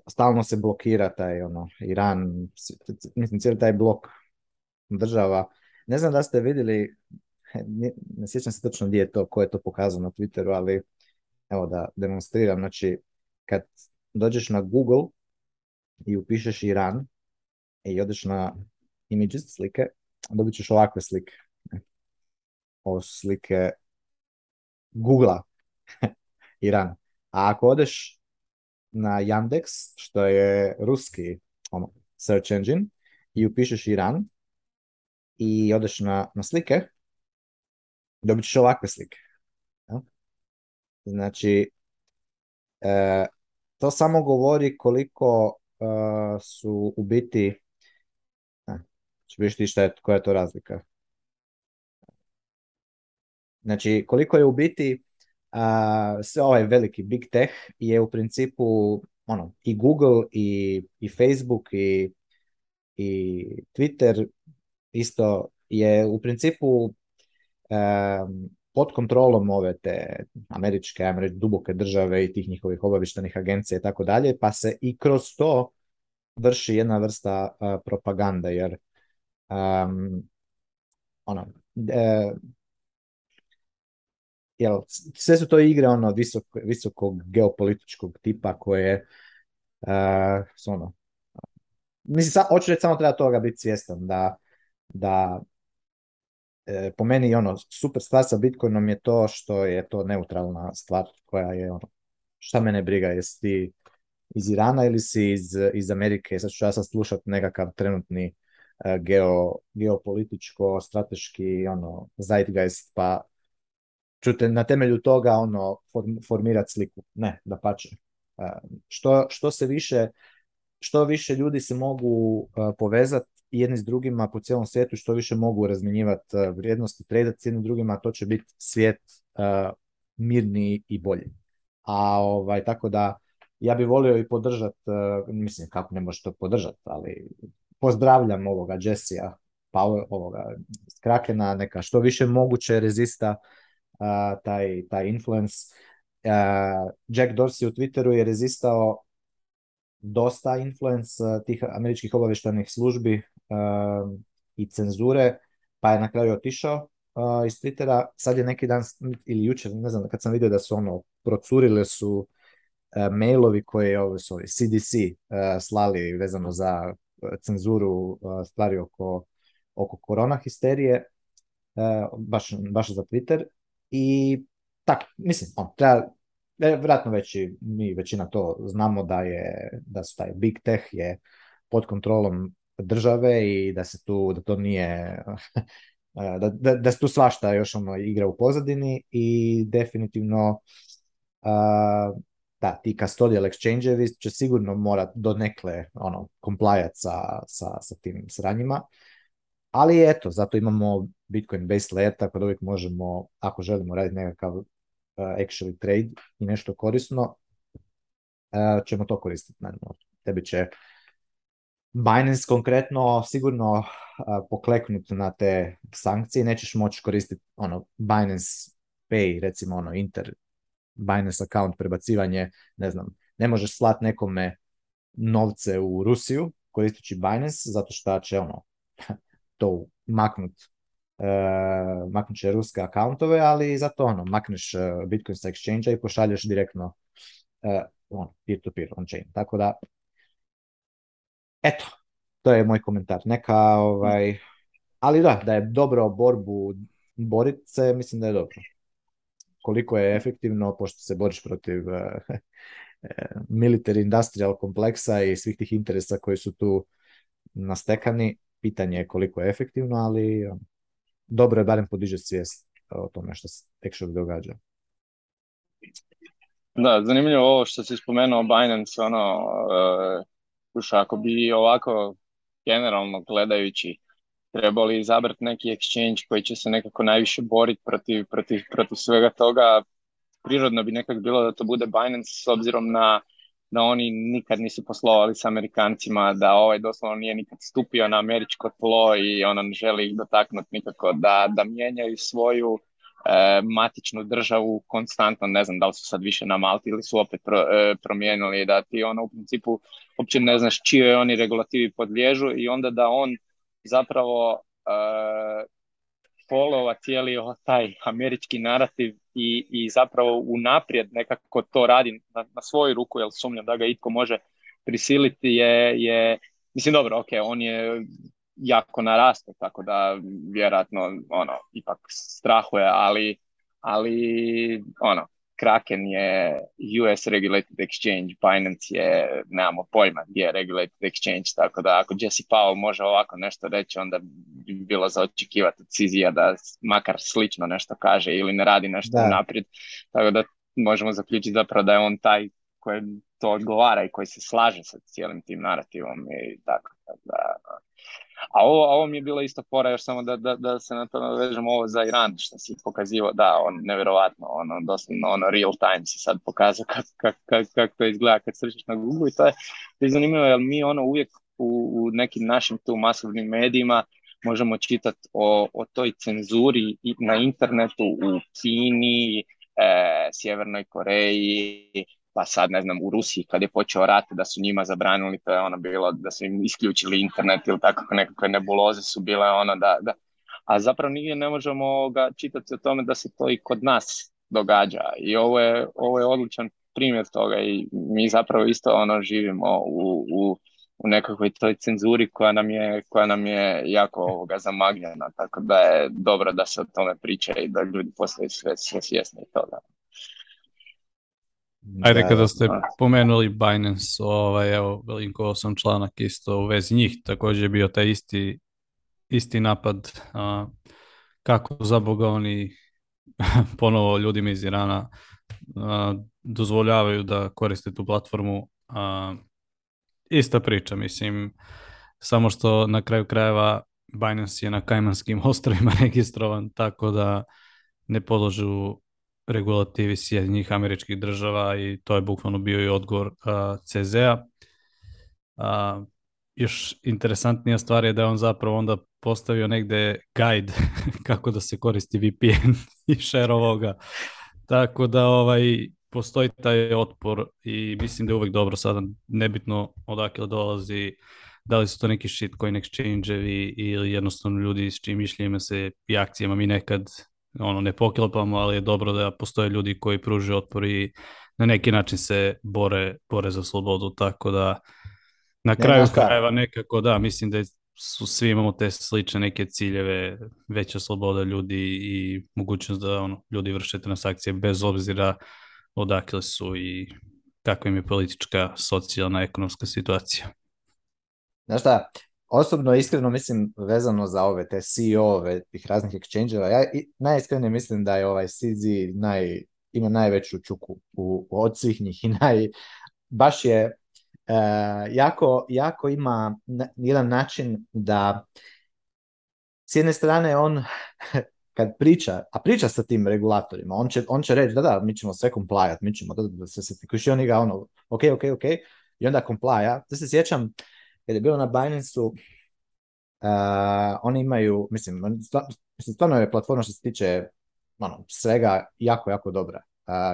B: stalno se blokira taj ono, Iran, mislim cijeli taj blok država. Ne znam da ste vidjeli, ne, sjećam se točno gdje je to, ko je to pokazao na Twitteru, ali evo da demonstriram, znači kad dođeš na Google i upišeš Iran i odeš na images slike, dobit ćeš ovakve slike. Ovo slike Google Iran. A ako odeš na Yandex, što je ruski ono, search engine, i upišeš Iran i odeš na, na slike, dobit ćeš ovakve slike. Znači, e, to samo govori koliko e, su u biti, ću e, znači, vidiš ti šta je, koja je to razlika. Znači, koliko je u biti sve ovaj veliki big tech je u principu ono, i Google i, i Facebook i, i Twitter isto je u principu pod kontrolom ove te američke, ajmo reći, duboke države i tih njihovih obavištenih agencija i tako dalje, pa se i kroz to vrši jedna vrsta propaganda, jer um, ono, jel, sve su to igre ono visok, visokog geopolitičkog tipa koje uh, su ono, mislim, sa, hoću reći samo treba toga biti svjestan da, da e, po meni ono, super stvar sa Bitcoinom je to što je to neutralna stvar koja je ono, šta mene briga, jesi ti iz Irana ili si iz, iz Amerike, sad ću ja sad slušat nekakav trenutni e, geo, geopolitičko, strateški ono, zeitgeist, pa ću na temelju toga ono formirati sliku. Ne, da pače. E, što, što, se više, što više ljudi se mogu e, povezati jedni s drugima po cijelom svijetu, što više mogu razminjivati e, vrijednosti, tradati jednim drugima, to će biti svijet mirniji i bolji. A ovaj, tako da ja bi volio i podržat, mislim kako ne to podržat, ali pozdravljam ovoga Jessija, pa ovoga krakena neka što više moguće rezista taj, taj influence. Jack Dorsey u Twitteru je rezistao dosta influence tih američkih obavještajnih službi i cenzure, pa je na kraju otišao iz Twittera. Sad je neki dan ili jučer, ne znam, kad sam vidio da su ono procurile su mailovi koje je ovo CDC slali vezano za cenzuru stvari oko, oko korona histerije, baš, baš za Twitter, i tak, mislim, on, treba, vjerojatno već i mi većina to znamo da je, da su taj big tech je pod kontrolom države i da se tu, da to nije, eh, da, da, da se tu svašta još ono igra u pozadini i definitivno uh, da, ti custodial exchange će sigurno morat donekle ono, komplajat sa, sa, sa tim sranjima ali eto, zato imamo Bitcoin based layer, tako da uvijek možemo, ako želimo raditi nekakav uh, actually trade i nešto korisno, eh, ćemo to koristiti. Naravno, tebi će Binance konkretno sigurno uh, pokleknuti na te sankcije, nećeš moći koristiti ono Binance Pay, recimo ono inter Binance account prebacivanje, ne znam, ne možeš slati nekome novce u Rusiju koristeći Binance zato što će ono to e, maknut će ruske akauntove, ali zato ono, makneš e, Bitcoin sa exchange i pošalješ direktno e, on, peer-to-peer on-chain. Tako da, eto, to je moj komentar. Neka, ovaj, ali da, da je dobro borbu borit se, mislim da je dobro. Koliko je efektivno, pošto se boriš protiv military industrial kompleksa i svih tih interesa koji su tu nastekani, pitanje je koliko je efektivno, ali ono, dobro je barem podiže svijest o tome što se tek događa. Da, zanimljivo ovo što si spomenuo Binance, ono, uh, ako bi ovako generalno gledajući trebali izabrati neki exchange koji će se nekako najviše boriti protiv, protiv, protiv svega toga, prirodno bi nekako bilo da to bude Binance s obzirom na da oni nikad nisu poslovali s Amerikancima, da ovaj doslovno nije nikad stupio na američko tlo i ona ne želi ih dotaknuti nikako, da, da mijenjaju svoju e, matičnu državu konstantno, ne znam da li su sad više na Malti ili su opet e, promijenili, da ti ono u principu uopće ne znaš čije oni regulativi podliježu i onda da on zapravo e, polova cijeli taj američki narativ i, i zapravo unaprijed nekako to radi na, na svoju ruku, jer sumnjam da ga itko može prisiliti je, je mislim dobro, ok, on je jako narasto, tako da vjerojatno ono, ipak strahuje, ali, ali ono, Kraken je US regulated exchange, Binance je, nemamo pojma gdje je regulated exchange, tako da ako Jesse Powell može ovako nešto reći, onda bi bilo za očekivati od Cizija da makar slično nešto kaže ili ne radi nešto da. naprijed, tako da možemo zaključiti zapravo da je on taj koji to odgovara i koji se slaže sa cijelim tim narativom i tako. A ovo, ovo mi je bila isto fora, još samo da, da, da se na to navežemo ovo za Iran, što si pokazivao, da, on, nevjerovatno, ono, doslovno, ono, real time se sad pokazao kako kak, to izgleda kad srčiš na Google i to je, je zanimljivo, jer mi, ono, uvijek u, u nekim našim tu masovnim medijima možemo čitati o, o toj cenzuri na internetu u Kini, e, Sjevernoj Koreji, pa sad ne znam u Rusiji kad je počeo rat da su njima zabranili to je ono bilo da su im isključili internet ili tako nekakve nebuloze su bile ono da, da a zapravo nigdje ne možemo ga čitati o tome da se to i kod nas događa i ovo je, ovo je odličan primjer toga i mi zapravo isto ono živimo u, u, u nekakvoj toj cenzuri koja nam je, koja nam je jako ovoga zamagljena, tako da je dobro da se o tome priča i da ljudi postaju sve, sve svjesni toga.
D: Ajde da, kada ste da. pomenuli Binance, ovaj, evo, linkovao sam članak isto u vezi njih, također je bio taj isti, isti napad, a, kako Boga oni ponovo ljudima iz Irana dozvoljavaju da koriste tu platformu. ista priča, mislim, samo što na kraju krajeva Binance je na Kajmanskim ostrovima registrovan, tako da ne podlažu regulativi Sjedinjih američkih država i to je bukvalno bio i odgovor uh, CZ-a. još interesantnija stvar je da je on zapravo onda postavio negde guide kako da se koristi VPN i share ovoga. Tako da ovaj, postoji taj otpor i mislim da je uvek dobro sada nebitno odakle dolazi da li su to neki shitcoin exchange-evi ili jednostavno ljudi s čim mišljima se i akcijama mi nekad ono ne poklapamo, ali je dobro da postoje ljudi koji pruže otpor i na neki način se bore, bore za slobodu, tako da na kraju krajeva nekako da, mislim da su svi imamo te slične neke ciljeve, veća sloboda ljudi i mogućnost da ono, ljudi vrše transakcije bez obzira odakle su i kakva im je politička, socijalna, ekonomska situacija.
B: Znaš šta, osobno iskreno mislim vezano za ove te CEO-ove tih raznih exchangera, ja najiskrenije mislim da je ovaj CZ ima najveću čuku u, od svih njih i naj, baš je e, jako, jako ima jedan način da s jedne strane on kad priča, a priča sa tim regulatorima, on će, on će reći da da, mi ćemo sve komplajat mi ćemo da, da se se oni ga ono, ok, ok, ok, i onda complya. Da se sjećam, kad je bilo na Binance-u, uh, oni imaju, mislim, stvarno je platforma što se tiče ono, svega jako, jako dobra.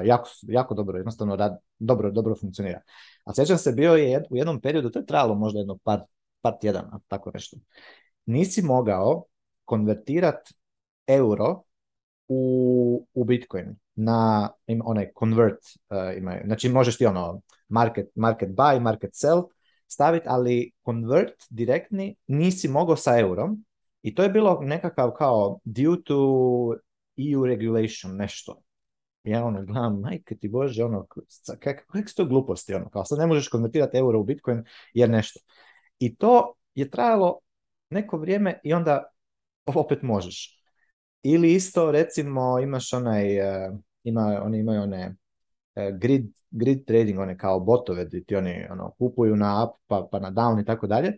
B: jako, jako dobro, jednostavno dobro, dobro funkcionira. A sjećam se, bio je u jednom periodu, to je trajalo možda jedno par, par tjedana, tako nešto. Nisi mogao konvertirat euro u, u Bitcoin na im, onaj convert e, imaju. Znači možeš ti ono market, market buy, market sell, staviti, ali convert direktni nisi mogao sa eurom i to je bilo nekakav kao due to EU regulation nešto. Ja ono gledam, majke ti bože, ono, kakve su to gluposti, ono, kao sad ne možeš konvertirati euro u Bitcoin jer nešto. I to je trajalo neko vrijeme i onda opet možeš. Ili isto, recimo, imaš onaj, eh, ima, oni imaju one E, grid, grid trading, one kao botove gdje ti oni ono, kupuju na up pa, pa, na down i tako dalje.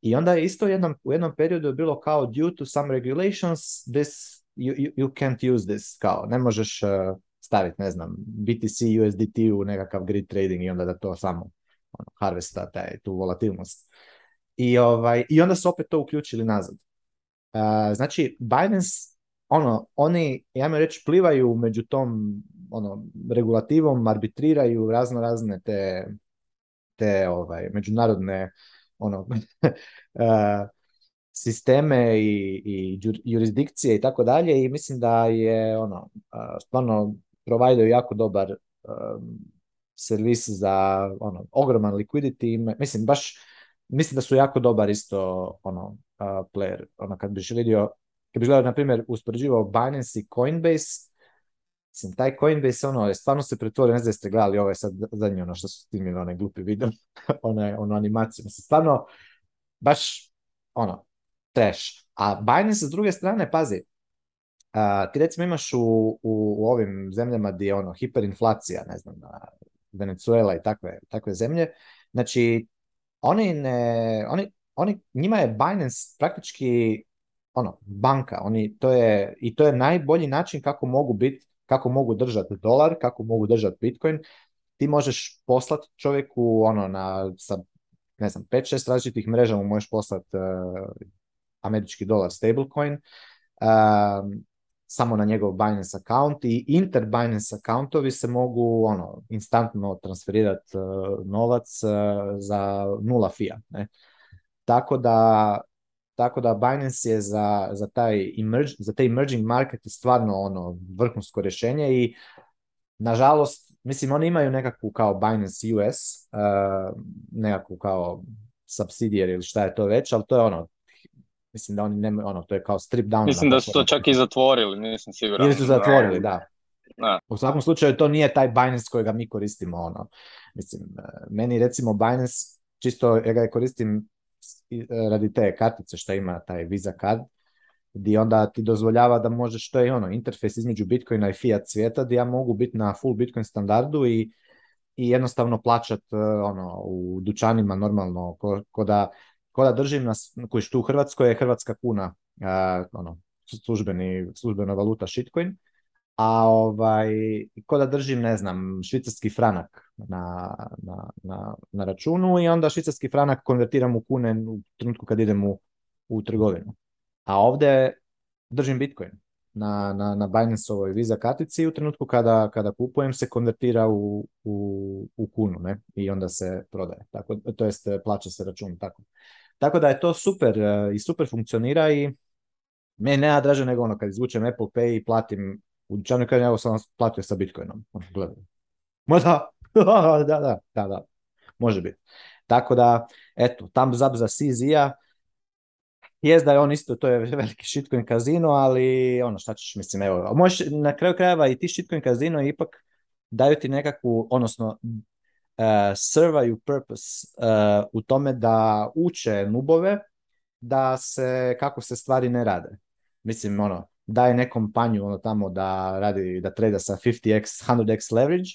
B: I onda je isto jednom, u jednom periodu bilo kao due to some regulations, this, you, you, you can't use this, kao ne možeš uh, e, staviti, ne znam, BTC, USDT u nekakav grid trading i onda da to samo ono, harvesta taj, tu volatilnost. I, ovaj, I onda su opet to uključili nazad. E, znači, Binance ono, oni, ja mi reći, plivaju među tom ono, regulativom, arbitriraju razno razne te, te ovaj, međunarodne ono, eh, sisteme i, i jurisdikcije i tako dalje i mislim da je ono, eh, stvarno provajdaju jako dobar eh, servis za ono, ogroman liquidity, mislim baš mislim da su jako dobar isto ono, uh, player, ono kad biš vidio kad bi gledao, na primjer, uspoređivao Binance i Coinbase, mislim, taj Coinbase, ono, je stvarno se pretvorio, ne znam jeste gledali ovaj sad zadnje ono što su snimili, onaj glupi video, onu ono animaciju, mislim, stvarno, baš, ono, trash. A Binance, s druge strane, pazi, a, ti recimo imaš u, u, ovim zemljama gdje je ono hiperinflacija, ne znam, Venezuela i takve, takve zemlje, znači oni ne, oni, oni, njima je Binance praktički ono, banka, oni, to je, i to je najbolji način kako mogu biti, kako mogu držati dolar, kako mogu držati bitcoin, ti možeš poslati čovjeku ono, na, sa, ne znam, 5-6 različitih mreža mu možeš poslati e, američki dolar stablecoin, uh, samo na njegov Binance account i inter Binance accountovi se mogu ono instantno transferirati e, novac za nula fija. Ne? Tako da tako da Binance je za, za, taj emerge, za taj emerging market stvarno ono vrhunsko rješenje i nažalost, mislim oni imaju nekakvu kao Binance US, uh, eh, nekakvu kao subsidijer ili šta je to već, ali to je ono, mislim da oni nemaju, ono, to je kao strip down. Mislim da su to čak i zatvorili, nisam siguran. Ili su zatvorili, da. U svakom slučaju to nije taj Binance kojega mi koristimo, ono. Mislim, eh, meni recimo Binance, čisto ja ga koristim E, radi te kartice što ima taj Visa card, di onda ti dozvoljava da možeš, što je ono, interfejs između Bitcoina i fiat svijeta, di ja mogu biti na full Bitcoin standardu i, i jednostavno plaćat e, ono, u dućanima normalno, ko, da, ko da držim na, koji tu u Hrvatskoj je hrvatska kuna, ono, službeni, službena valuta shitcoin, a ovaj, ko da držim, ne znam, švicarski franak na, na, na, na računu i onda švicarski franak konvertiram u kune u trenutku kad idem u, u trgovinu. A ovdje držim Bitcoin na, na, na Binance-ovoj Visa kartici i u trenutku kada, kada kupujem se konvertira u, u, u kunu ne? i onda se prodaje, tako, to jest plaća se račun. Tako. tako da je to super eh, i super funkcionira i meni ne draže nego ono kad izvučem Apple Pay i platim u dućanu kažem, evo sam platio sa Bitcoinom. Gledaj. Ma da, da, da, da, da, može biti. Tako da, eto, tam zap za CZ-a. Jest da je on isto, to je veliki shitcoin kazino, ali ono šta ćeš, mislim, evo, možeš, na kraju krajeva i ti shitcoin kazino ipak daju ti nekakvu, odnosno uh, e, servaju purpose uh, u tome da uče nubove da se, kako se stvari ne rade. Mislim, ono, daje nekom panju ono tamo da radi, da treda sa 50x, 100x leverage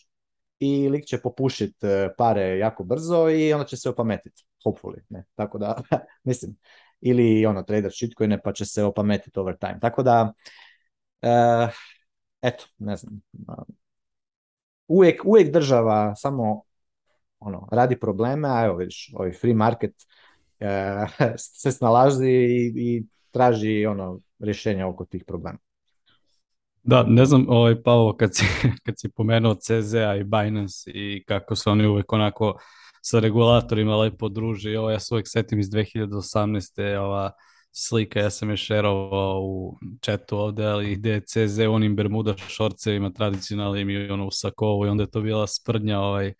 B: i lik će popušit e, pare jako brzo i onda će se opametiti, hopefully, ne, tako da, mislim, ili ono, trader shitcoine pa će se opametiti over time, tako da, uh, eto, ne znam, uvijek, država samo ono, radi probleme, a evo vidiš, ovaj free market e, se snalazi i, i traži ono rješenja oko tih problema.
D: Da, ne znam, ovaj, Pavo, kad si, kad si pomenuo cz i Binance i kako se oni uvijek onako sa regulatorima lepo druži, ovo, ja se uvijek setim iz 2018. ova slika, ja sam je šerovao u chatu ovdje, ali gdje je CZ u onim bermuda šorcevima tradicionalnim i ono u sakovu i onda je to bila sprdnja ovaj,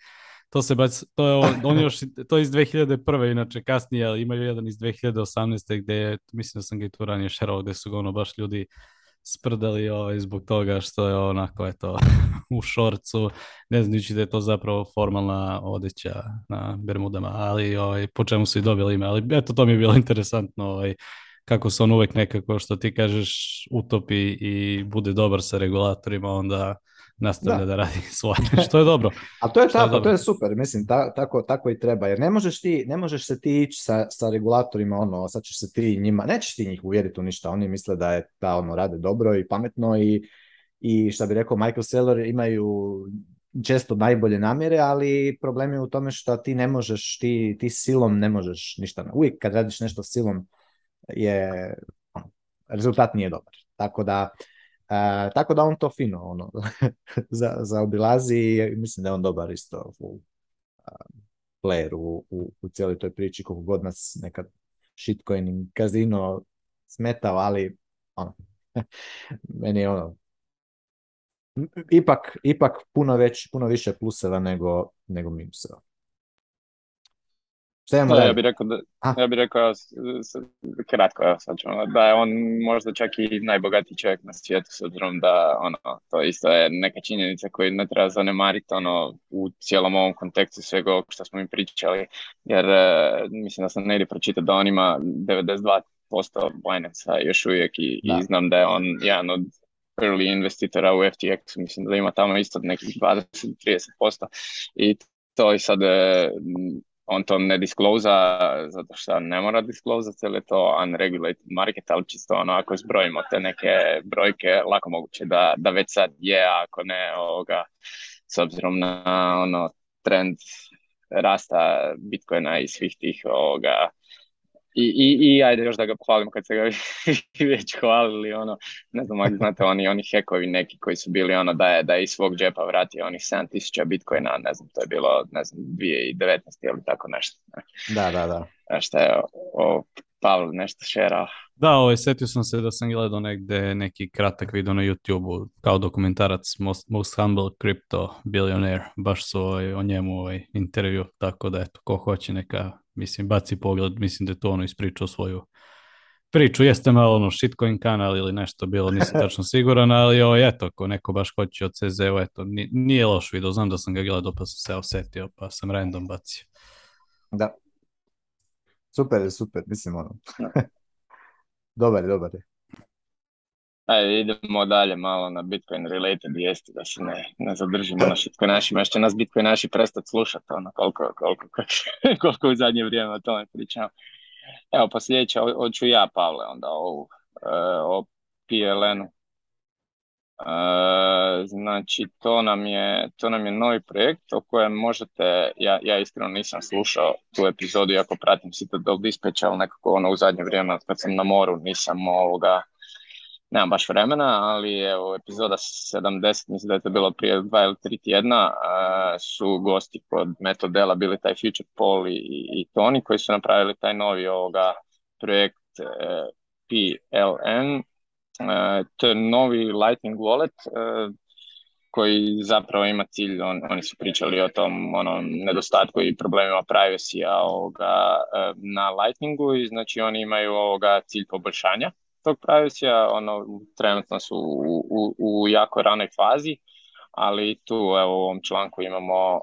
D: to se baš, to je on, on još, to iz 2001. inače kasnije, ali imaju jedan iz 2018. gdje je, mislim da sam ga i tu ranije šerao, gdje su ga ono baš ljudi sprdali ovaj, zbog toga što je onako eto, u šorcu, ne znam da je to zapravo formalna odeća na Bermudama, ali ovaj, po čemu su i dobili ime, ali eto to mi je bilo interesantno ovaj, kako se on uvek nekako što ti kažeš utopi i bude dobar sa regulatorima, onda nastavlja da, radi svoje, što je dobro.
B: A to je, tako, to je super, mislim, ta, tako, tako i treba, jer ne možeš, ti, ne možeš se ti ići sa, sa regulatorima, ono, sad ćeš se ti njima, nećeš ti njih uvjeriti u ništa, oni misle da je ta ono, rade dobro i pametno i, i šta bi rekao Michael Saylor, imaju često najbolje namjere, ali problem je u tome što ti ne možeš, ti, ti silom ne možeš ništa. Uvijek kad radiš nešto silom je ono, rezultat nije dobar. Tako da tako da on to fino ono, za, zaobilazi i mislim da je on dobar isto u player u, u, u cijeloj toj priči koliko god nas nekad shitcoin kazino smetao, ali ono, meni je ono ipak, ipak puno, već, puno više pluseva nego, nego
D: da, ja bih rekao, da, ja rekao kratko ja sad ono, da je on možda čak i najbogatiji čovjek na svijetu s obzirom da ono, to isto je neka činjenica koju ne treba zanemariti ono, u cijelom ovom kontekstu svega ovog što smo mi pričali jer e, mislim da sam negdje pročitao da on ima 92% Binance-a još uvijek i, da. znam da je on jedan od early investitora u FTX, mislim da ima tamo isto nekih 20-30% i to i sad e, on to ne diskloza zato što ne mora disklozat, jer je to unregulated market, ali čisto ono, ako zbrojimo te neke brojke, lako moguće da, da već sad je, ako ne, ovoga, s obzirom na ono trend rasta Bitcoina i svih tih ovoga, i, i, i ajde još da ga pohvalim kad se ga već hvalili, ono, ne znam ali znate, oni, oni hekovi neki koji su bili, ono, da je, da je iz svog džepa vratio onih 7000 bitcoina, ne znam, to je bilo, ne znam, 2019. ili tako nešto.
B: Da, da,
D: da. Šta je, o, Pavel nešto šerao. Da, ovaj, setio sam se da sam gledao negde neki kratak video na youtube kao dokumentarac Most, Most Humble Crypto Billionaire, baš su ovaj, o njemu ovaj, intervju, tako da eto, ko hoće neka, mislim, baci pogled, mislim da je to ono ispričao svoju priču, jeste malo ono shitcoin kanal ili nešto bilo, nisam tačno siguran, ali ovaj, eto, ako neko baš hoće od cz to eto, nije loš video, znam da sam ga gledao pa sam se osetio, pa sam random bacio.
B: Da, Super je, super, mislim ono. dobar je, dobar je.
D: Ajde, idemo dalje malo na Bitcoin related vijesti, da se ne, ne zadržimo na našim, još će nas naši prestati slušati, ono, koliko, koliko, koliko u zadnje vrijeme o tome pričamo. Evo, pa sljedeće, hoću ja, Pavle, onda ovu, e, o PLN-u znači, to nam, je, to nam je novi projekt o kojem možete, ja, ja iskreno nisam slušao tu epizodu, iako pratim Citadel Dispatch, ali nekako ono u zadnje vrijeme kad sam na moru nisam ovoga, nemam baš vremena, ali evo epizoda 70, mislim da je to bilo prije dva ili tri tjedna, su gosti kod Metodela bili taj Future Paul i, i Tony koji su napravili taj novi ovoga projekt e, PLN E, to je novi Lightning Wallet e, koji zapravo ima cilj, oni su pričali o tom onom nedostatku i problemima privacy ovoga, e, na Lightningu i znači oni imaju ovoga cilj poboljšanja tog privacy ono, trenutno su u, u, jako ranoj fazi, ali tu evo, u ovom članku imamo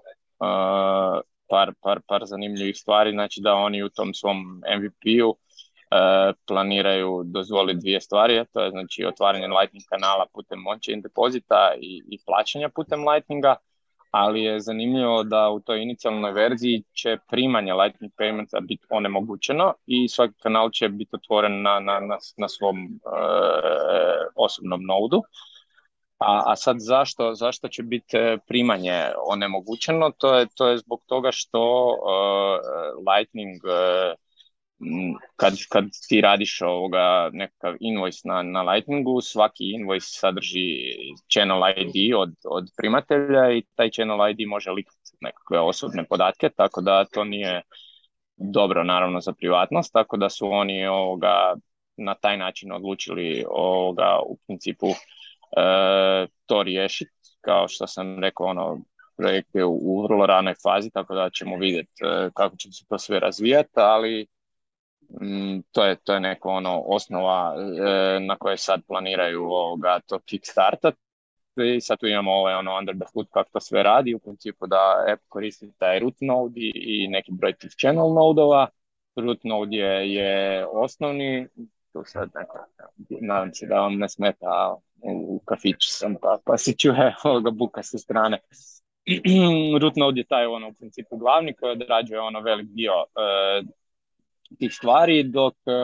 D: par, par, par zanimljivih stvari, znači da oni u tom svom MVP-u E, planiraju dozvoliti dvije stvari, a to je znači otvaranje Lightning kanala putem on in depozita i, i plaćanja putem Lightninga, ali je zanimljivo da u toj inicijalnoj verziji će primanje Lightning Paymentsa biti onemogućeno i svaki kanal će biti otvoren na, na, na, na svom e, osobnom nodu. A, a sad zašto, zašto će biti e, primanje onemogućeno? To je, to je zbog toga što Lightning Mm, kad, kad ti radiš ovoga nekakav invoice na, na Lightningu, svaki invoice sadrži channel ID od, od primatelja i taj channel ID može likati nekakve osobne podatke, tako da to nije dobro naravno za privatnost, tako da su oni ovoga, na taj način odlučili ovoga, u principu e, to riješiti. Kao što sam rekao, ono, projekt je u, vrlo ranoj fazi, tako da ćemo vidjeti e, kako će se to sve razvijati, ali Mm, to je, to je neko ono osnova e, na kojoj sad planiraju ovoga to kickstartat i sad tu imamo ovaj ono under the hood kako to sve radi u principu da app koristi taj root node i neki broj tih channel nodova root node je, je osnovni tu sad nadam se da vam ne smeta u, u kafiću sam pa, pa se čuje ovoga buka sa strane root node je taj ono u principu glavni koji odrađuje ono velik dio e, tih stvari, dok e,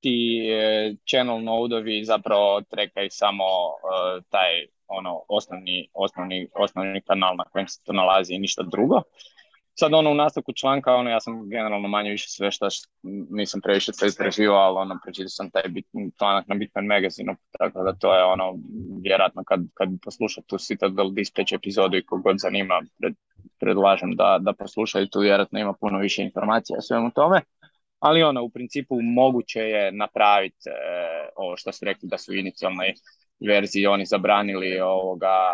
D: ti e, channel nodovi zapravo trekaju samo e, taj ono osnovni, osnovni, osnovni kanal na kojem se to nalazi i ništa drugo. Sad ono u nastavku članka, ono ja sam generalno manje više sve što nisam previše sve istraživao, ali ono pročitao sam taj bit, članak na Bitcoin magazinu, tako da to je ono vjerojatno kad, kad poslušao tu Citadel Dispatch epizodu i kogod zanima, pred, predlažem da, da tu vjerojatno ima puno više informacija o svemu tome ali ono, u principu moguće je napraviti e, ovo što ste rekli da su inicijalne verziji oni zabranili ovoga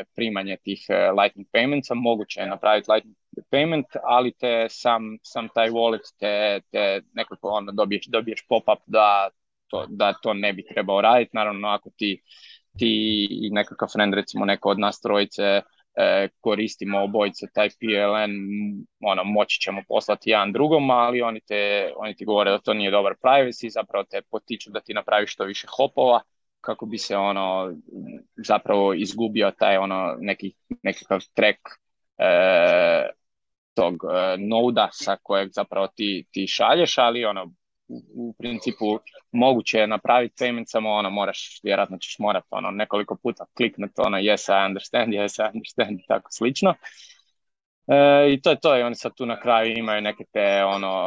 D: e, primanje tih e, Lightning Payment-a, moguće je napraviti Lightning Payment, ali te sam, sam taj wallet te, te nekako ono dobiješ, dobiješ pop-up da to, da to ne bi trebao raditi, naravno ako ti ti i nekakav friend, recimo neko od nas trojice, e, koristimo obojice taj PLN, ono, moći ćemo poslati jedan drugom, ali oni, te, oni ti govore da to nije dobar privacy, zapravo te potiču da ti napraviš što više hopova, kako bi se ono zapravo izgubio taj ono neki, nekakav track e, tog e, sa kojeg zapravo ti, ti šalješ, ali ono u principu moguće je napraviti payment, samo ono moraš, vjerojatno ćeš morati ono nekoliko puta kliknuti ono yes I understand, yes I understand i tako slično. E, I to je to i oni sad tu na kraju imaju neke te ono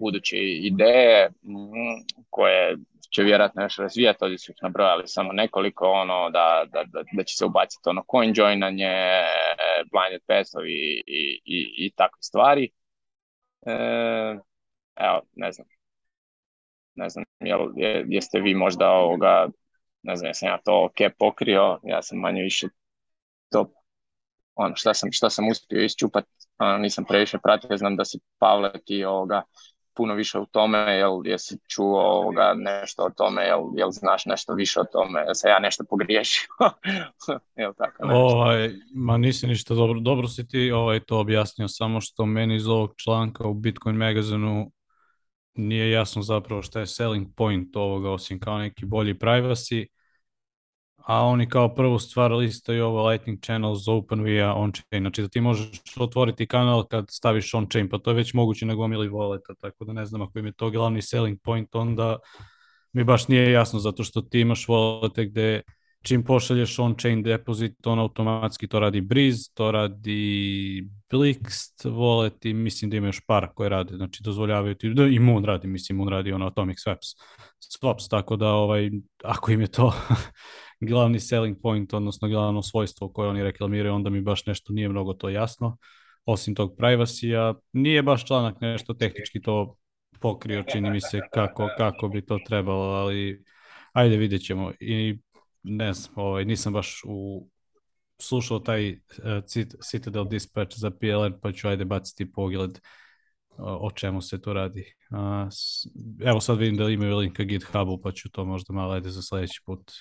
D: buduće ideje mm, koje će vjerojatno još razvijati, ovdje su ih nabrojali samo nekoliko, ono, da, da, da, će se ubaciti ono coin joinanje, blinded pesovi i, i, i, takve stvari. E, evo, ne znam, ne znam, jel, jeste vi možda ovoga, ne znam, jesam ja to ok pokrio, ja sam manje više to, ono, šta sam, šta sam uspio isčupat, ono nisam previše pratio, znam da si Pavle ti ovoga, puno više u tome, jel, jesi čuo ovoga, nešto o tome, jel, jel znaš nešto više o tome, jel se ja nešto pogriješio, jel tako nešto. Ovaj, ma nisi ništa dobro, dobro si ti ovaj, to objasnio, samo što meni iz ovog članka u Bitcoin magazinu nije jasno zapravo šta je selling point ovoga osim kao neki bolji privacy, a oni kao prvu stvar listaju ovo Lightning Channel za Via on-chain, znači da ti možeš otvoriti kanal kad staviš on-chain, pa to je već moguće na gomili voleta, tako da ne znam ako im je to glavni selling point, onda mi baš nije jasno, zato što ti imaš volete gde čim pošalješ on-chain deposit, on automatski to radi Breeze, to radi vole i mislim da ima još par koje rade, znači dozvoljavaju ti, da i Moon radi, mislim Moon radi ono Atomic Swaps, Swaps, tako da ovaj, ako im je to glavni selling point, odnosno glavno svojstvo koje oni reklamiraju, onda mi baš nešto nije mnogo to jasno, osim tog privacy-a, nije baš članak nešto tehnički to pokrio, čini mi se kako, kako bi to trebalo, ali ajde vidjet ćemo i ne znam, ovaj, nisam baš u, slušao taj e, Citadel Dispatch za PLN, pa ću ajde baciti pogled e, o čemu se to radi. E, evo sad vidim da imaju linka GitHubu, pa ću to možda malo ajde za sljedeći put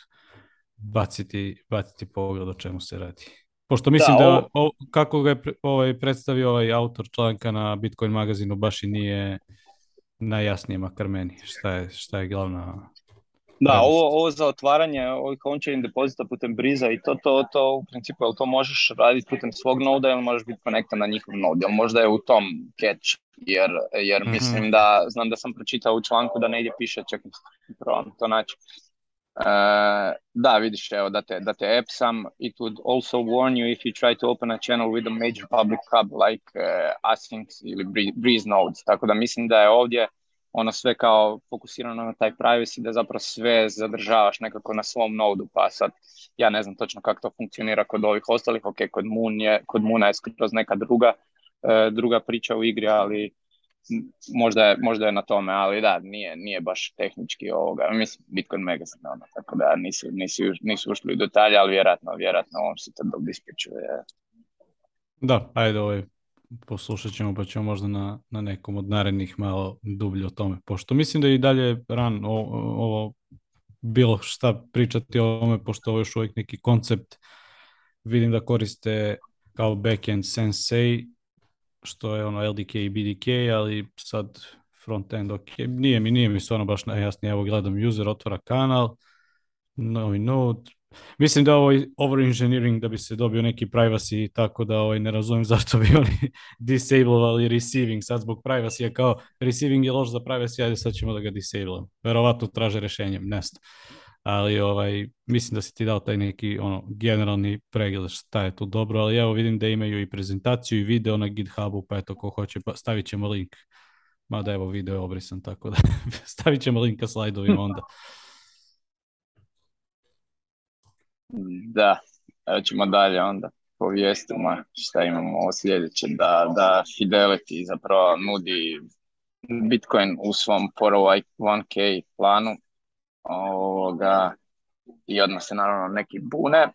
D: baciti, baciti pogled o čemu se radi. Pošto mislim da, kako ga je ovaj, predstavio ovaj autor članka na Bitcoin magazinu baš i nije najjasnije makar meni šta je, šta je glavna da, ovo, ovo za otvaranje ovih on depozita putem Briza i to, to, to u principu, jel to možeš raditi putem svog noda ili možeš biti konektan na njihov nod, jel možda je u tom catch, jer, jer mm-hmm. mislim da, znam da sam pročitao u članku da negdje piše, čekaj, provam to naći, Uh, da, vidiš, evo, da te, da te app sam, it would also warn you if you try to open a channel with a major public hub like uh, Async ili Breeze nodes, tako da mislim da je ovdje ono sve kao fokusirano na taj privacy da zapravo sve zadržavaš nekako na svom nodu, pa sad ja ne znam točno kako to funkcionira kod ovih ostalih, ok, kod, Moon je, kod Moona je skroz neka druga, e, druga priča u igri, ali možda je, možda je na tome, ali da, nije, nije baš tehnički ovoga, mislim Bitcoin mega ono, tako da nisu, nisu, nisu ušli u detalje, ali vjerojatno, vjerojatno ovom se to dok Da, ajde ovaj poslušat ćemo pa ćemo možda na, na nekom od narednih malo dublje o tome. Pošto mislim da je i dalje ran ovo bilo šta pričati o ovome, pošto ovo još uvijek neki koncept. Vidim da koriste kao backend sensei, što je ono LDK i BDK, ali sad frontend ok. Nije mi, nije mi stvarno baš najjasnije. Evo gledam user, otvara kanal, novi node, Mislim da ovaj engineering da bi se dobio neki privacy, tako da ovaj, ne razumijem zašto bi oni disablevali receiving sad zbog privacy, kao receiving je loš za privacy, ajde sad ćemo da ga disablam. Verovatno traže rešenje, nest. Ali ovaj, mislim da si ti dao taj neki ono, generalni pregled šta je tu dobro, ali evo vidim da imaju i prezentaciju i video na GitHubu, pa eto ko hoće, pa stavit ćemo link. Mada evo video je obrisan, tako da stavit ćemo link ka slajdovima onda. Da, evo ćemo dalje onda po vijestima šta imamo ovo sljedeće, da, da Fidelity zapravo nudi Bitcoin u svom 401k planu ovoga, i odmah se naravno neki bune. E,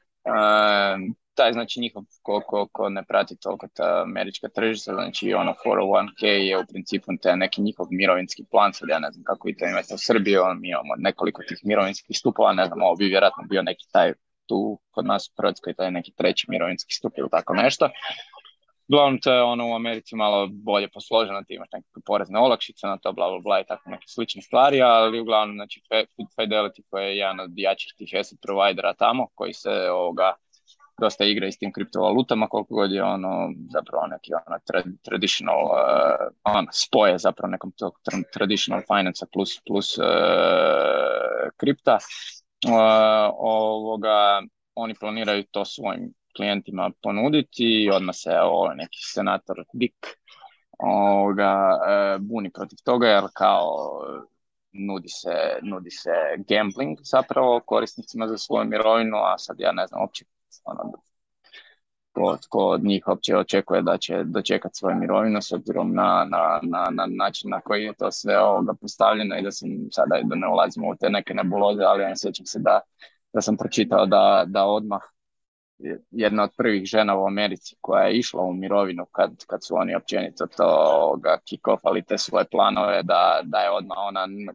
D: taj znači njihov, koliko ko ne prati toliko ta američka tržišta, znači ono 401k je u principu taj neki njihov mirovinski plan, sad ja ne znam kako je to imate u Srbiji, on, mi imamo nekoliko tih mirovinskih stupova, ne znam, ovo bi vjerojatno bio neki taj tu kod nas u Hrvatskoj taj neki treći mirovinski stup ili tako nešto. Uglavnom to je ono u Americi malo bolje posloženo, ti imaš neke porezne olakšice na to, bla bla bla i tako neke slične stvari, ali uglavnom znači Fidelity koji je jedan od jačih tih asset providera tamo koji se ovoga dosta igra i s tim kriptovalutama koliko god je ono zapravo neki ono tra, traditional uh, ono, spoje zapravo nekom tra, traditional finance plus plus eh, kripta ovoga, oni planiraju to svojim klijentima ponuditi i odmah se ovo, ovaj neki senator Dick e, buni protiv toga jer kao nudi se, nudi se gambling zapravo korisnicima za svoju mirovinu, a sad ja ne znam uopće ono, tko, tko od njih uopće očekuje da će dočekati svoju mirovinu s obzirom na, na, na, na, način na koji je to sve ovoga postavljeno i da sam sada da ne ulazimo u te neke nebuloze, ali ja sjećam se da, da sam pročitao da, da odmah jedna od prvih žena u Americi koja je išla u mirovinu kad, kad su oni općenito to kikofali te svoje planove da, da je odmah ona 20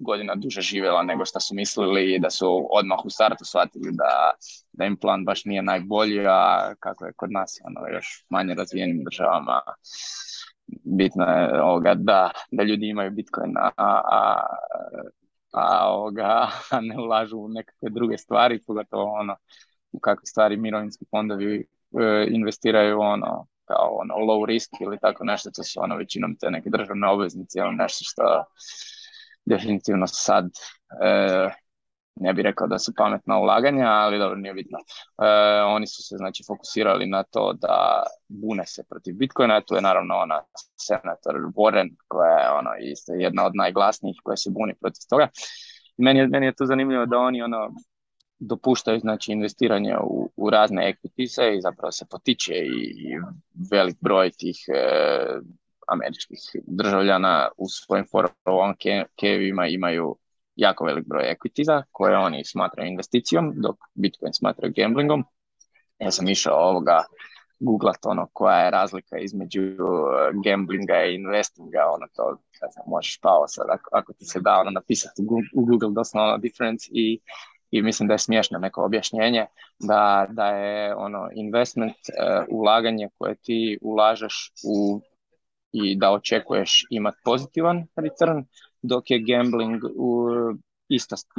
D: godina duže živjela nego što su mislili i da su odmah u startu shvatili da, da im plan baš nije najbolji, a kako je kod nas ono, još manje razvijenim državama bitno je ovoga, da, da ljudi imaju Bitcoin, a, a, ne ulažu u nekakve druge stvari, pogotovo ono u kakve stvari mirovinski fondovi e, investiraju ono kao ono low risk ili tako nešto, to su ono većinom te neke državne obveznice, ili nešto što definitivno sad e, ne bih rekao da su pametna ulaganja, ali dobro, nije bitno. E, oni su se znači fokusirali na to da bune se protiv Bitcoina, tu je naravno ona senator Warren koja je ono isto jedna od najglasnijih koja se buni protiv toga. Meni je, meni je to zanimljivo da oni ono dopuštaju znači investiranje u, u razne ekvitise i zapravo se potiče i, velik broj tih e, američkih državljana u svojim 401 kevima imaju jako velik broj equitiza koje oni smatraju investicijom dok Bitcoin smatraju gamblingom. Ja sam išao ovoga googlat ono koja je razlika između e, gamblinga i investinga, ono to kad možeš pao sad, ako, ti se da ono napisati u Google doslovno difference i i mislim da je smiješno neko objašnjenje da, da je ono investment e, ulaganje koje ti ulažeš u i da očekuješ imati pozitivan return, dok je gambling u,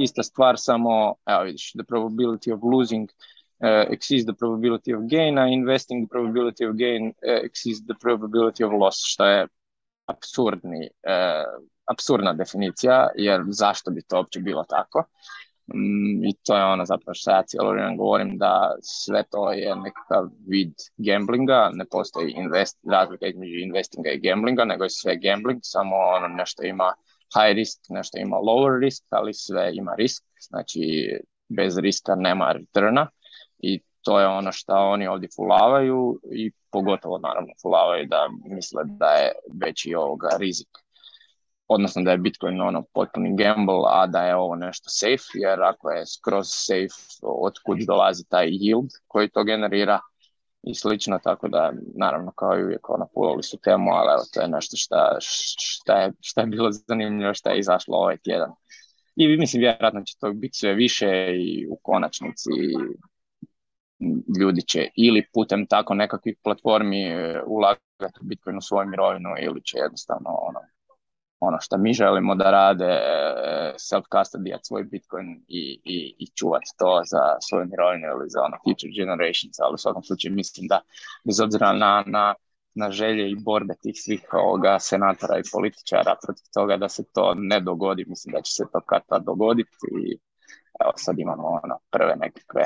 D: ista, stvar, samo evo vidiš, the probability of losing uh, exceeds the probability of gain, a investing the probability of gain e, exceeds the probability of loss, što je absurdni, uh, absurdna definicija, jer zašto bi to uopće bilo tako? Mm, i to je ono zapravo što ja cijelo vrijeme govorim da sve to je nekakav vid gamblinga, ne postoji invest, razlika između investinga i gamblinga, nego je sve gambling, samo ono nešto ima high risk, nešto ima lower risk, ali sve ima risk, znači bez riska nema returna i to je ono što oni ovdje fulavaju i pogotovo naravno fulavaju da misle da je veći ovoga rizik odnosno da je Bitcoin ono potpuni gamble, a da je ovo nešto safe, jer ako je skroz safe, otkud dolazi taj yield koji to generira i slično, tako da naravno kao i uvijek ono pulali su temu, ali evo to je nešto šta, je, šta je bilo zanimljivo, šta je izašlo ovaj tjedan. I mislim, vjerojatno će to biti sve više i u konačnici ljudi će ili putem tako nekakvih platformi e, ulagati u Bitcoin u svoju mirovinu ili će jednostavno ono, ono što mi želimo da rade, e, self-custody svoj Bitcoin i, i, i čuvati to za svoju mirovinu ili za ono future generations, ali u svakom slučaju mislim da bez obzira na, na, na želje i borbe tih svih ovoga senatora i političara protiv toga da se to ne dogodi, mislim da će se to kad dogoditi i evo sad imamo ono prve nekakve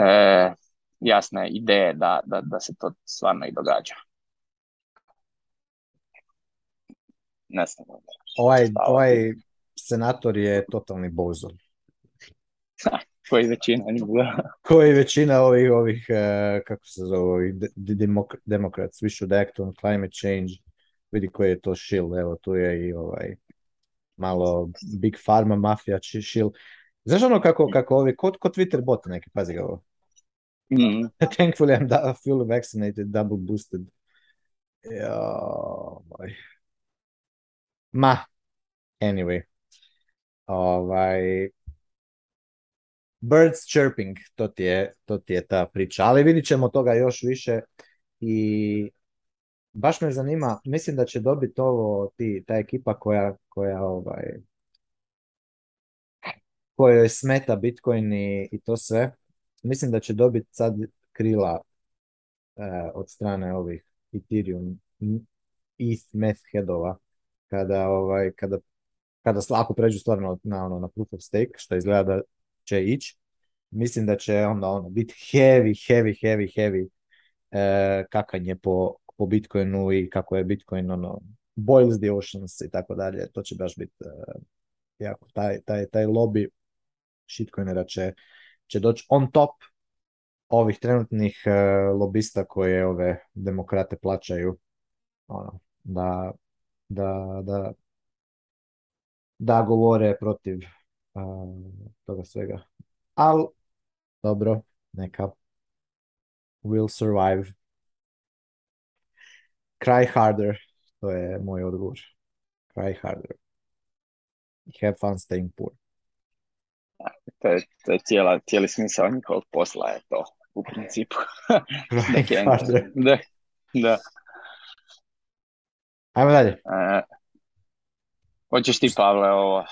D: e, jasne ideje da, da, da se to stvarno i događa.
B: ne znam. Ono, ovaj, ovaj senator je totalni bozo.
D: Koji većina njega.
B: Koji većina ovih, ovih eh, kako se zove, ovih de- Democrats, we should act on climate change. Vidi koji je to šil. evo tu je i ovaj malo Big Pharma, mafija, šil. Znaš ono kako, kako ovi, kod, kod Twitter bot neki, pazi ga ovo. Mm. Thankfully I'm da, fully vaccinated, double boosted. Ja, Ma, anyway. Ovaj, Birds Chirping, to ti, je, to ti ta priča. Ali vidit ćemo toga još više i baš me zanima, mislim da će dobiti ovo ti, ta ekipa koja, koja ovaj, kojoj smeta Bitcoin i, i, to sve. Mislim da će dobiti sad krila eh, od strane ovih Ethereum, i meth headova kada, ovaj, kada, kada slako pređu stvarno na, ono, na proof of stake, što izgleda da će ići, mislim da će onda ono biti heavy, heavy, heavy, heavy e, kakanje po, po Bitcoinu i kako je Bitcoin ono, boils the oceans i tako dalje, to će baš biti e, jako, taj, taj, taj lobby shitcoinera će, će doći on top ovih trenutnih e, lobista koje ove demokrate plaćaju ono, da da, da, da govore protiv a, toga svega. Al, dobro, neka. Will survive. Cry harder, to je moj odgovor. Cry harder. Have fun staying poor.
D: To je, to je cijela, cijeli smisao njihovog posla je to, u principu.
B: harder. da,
D: da. Ajmo
B: dalje.
D: E, hoćeš ti, Pavle, ovo?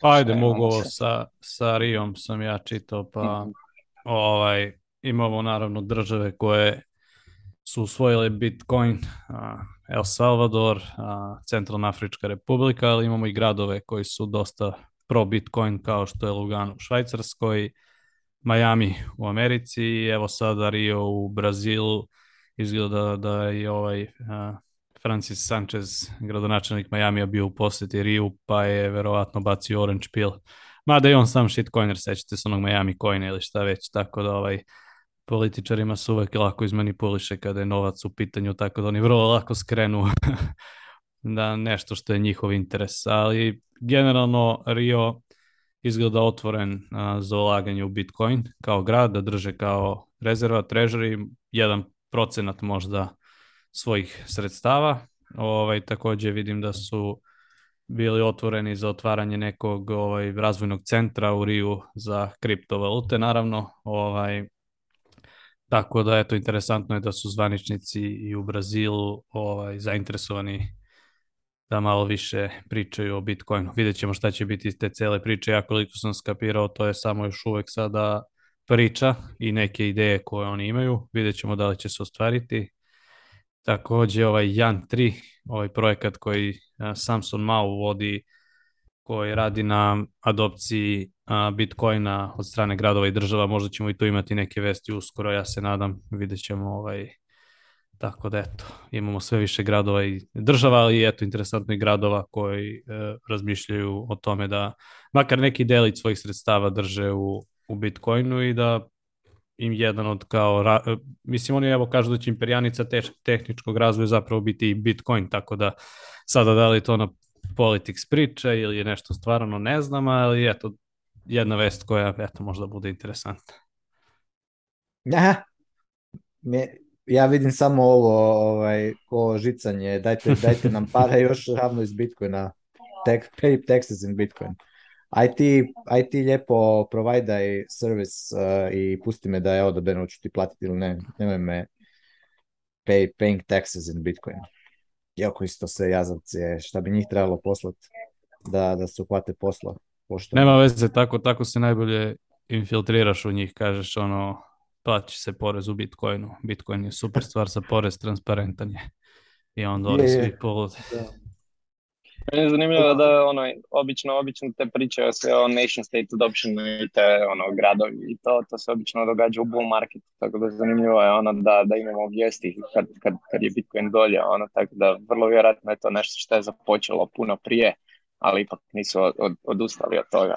D: Pa ajde, mogu ovo sa, sa Rijom sam ja čitao, pa mhm. ovaj, imamo naravno države koje su usvojile Bitcoin, El Salvador, Centralna Afrička republika, ali imamo i gradove koji su dosta pro Bitcoin kao što je Lugano u Švajcarskoj, Miami u Americi i evo sada Rio u Brazilu. Izgleda da je ovaj Francis Sanchez, gradonačelnik Miami, bio u posjeti Riju, pa je verovatno bacio orange pill. Mada i on sam shitcoiner, sećate se onog Miami coina ili šta već, tako da ovaj, političarima se uvijek lako izmanipuliše kada je novac u pitanju, tako da oni vrlo lako skrenu na nešto što je njihov interes. Ali generalno Rio izgleda otvoren za ulaganje u Bitcoin kao grad, da drže kao rezerva, treasury, jedan procenat možda svojih sredstava. Ovaj, također vidim da su bili otvoreni za otvaranje nekog ovaj, razvojnog centra u Riju za kriptovalute, naravno. Ovaj, tako da, eto, interesantno je da su zvaničnici i u Brazilu ovaj, zainteresovani da malo više pričaju o Bitcoinu. Vidjet ćemo šta će biti iz te cele priče. Ja koliko sam skapirao, to je samo još uvek sada priča i neke ideje koje oni imaju. Vidjet ćemo da li će se ostvariti. Također ovaj Jan 3, ovaj projekat koji e, Samson Mao vodi, koji radi na adopciji e, Bitcoina od strane gradova i država. Možda ćemo i tu imati neke vesti uskoro, ja se nadam, vidjet ćemo ovaj, tako da eto, imamo sve više gradova i država i eto interesantno i gradova koji e, razmišljaju o tome da makar neki delić svojih sredstava drže u, u Bitcoinu i da im jedan od kao, e, mislim oni evo kažu da će imperijanica tehničkog razvoja zapravo biti i Bitcoin, tako da sada da li to na politics priča ili je nešto stvarno ne znam, ali eto, jedna vest koja eto možda bude interesantna.
B: ja vidim samo ovo, ovaj, ovo žicanje, dajte, dajte nam para još ravno iz Bitcoina. tek pay taxes in Bitcoin. IT ti, lijepo provajdaj servis eh, i pusti me da je odaberno ću ti platiti ili ne. Nemoj me pay, paying taxes in Bitcoin. Iako isto se jazavci šta bi njih trebalo poslati da, da se uhvate posla.
D: Pošto... Nema veze, tako, tako se najbolje infiltriraš u njih, kažeš ono, plaći se porez u Bitcoinu. Bitcoin je super stvar za porez, transparentan je. I onda oni svi meni je zanimljivo da ono, obično, obično te priče o sve o nation state adoption i te ono, gradovi i to, to se obično događa u bull marketu, tako da zanimljivo je ono da, da imamo vijesti kad, kad, kad je Bitcoin dolje, ono, tako da vrlo vjerojatno je to nešto što je započelo puno prije, ali ipak nisu od, odustali od toga.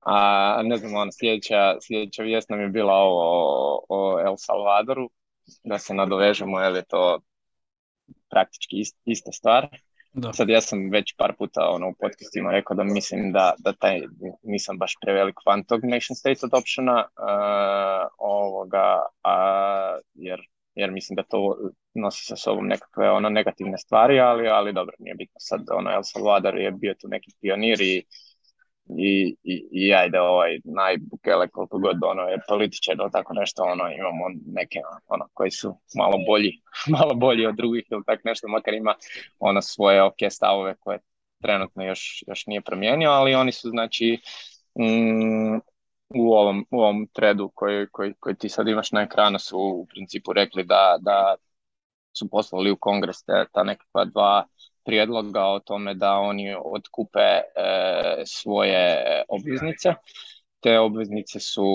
D: A ne znam, ono, sljedeća, vijest nam je bila ovo o, El Salvadoru, da se nadovežemo, jer je to praktički ist, ista stvar. Da. Sad ja sam već par puta ono, u podcastima rekao da mislim da, da taj, nisam baš prevelik fan tog nation states adoptiona, uh, ovoga, jer, jer mislim da to nosi sa sobom nekakve ono, negativne stvari, ali, ali dobro, nije bitno sad, ono, El Salvador je bio tu neki pionir i i, i, i ajde ovaj najbukele koliko god ono je političar ili tako nešto ono imamo neke ono koji su malo bolji malo bolji od drugih ili tako nešto makar ima ono svoje ok stavove koje trenutno još, još nije promijenio ali oni su znači mm, u ovom, u ovom tredu koji, koji, koji ti sad imaš na ekranu su u principu rekli da, da su poslali u kongres te, ta nekakva dva prijedloga o tome da oni otkupe e, svoje obveznice. Te obveznice su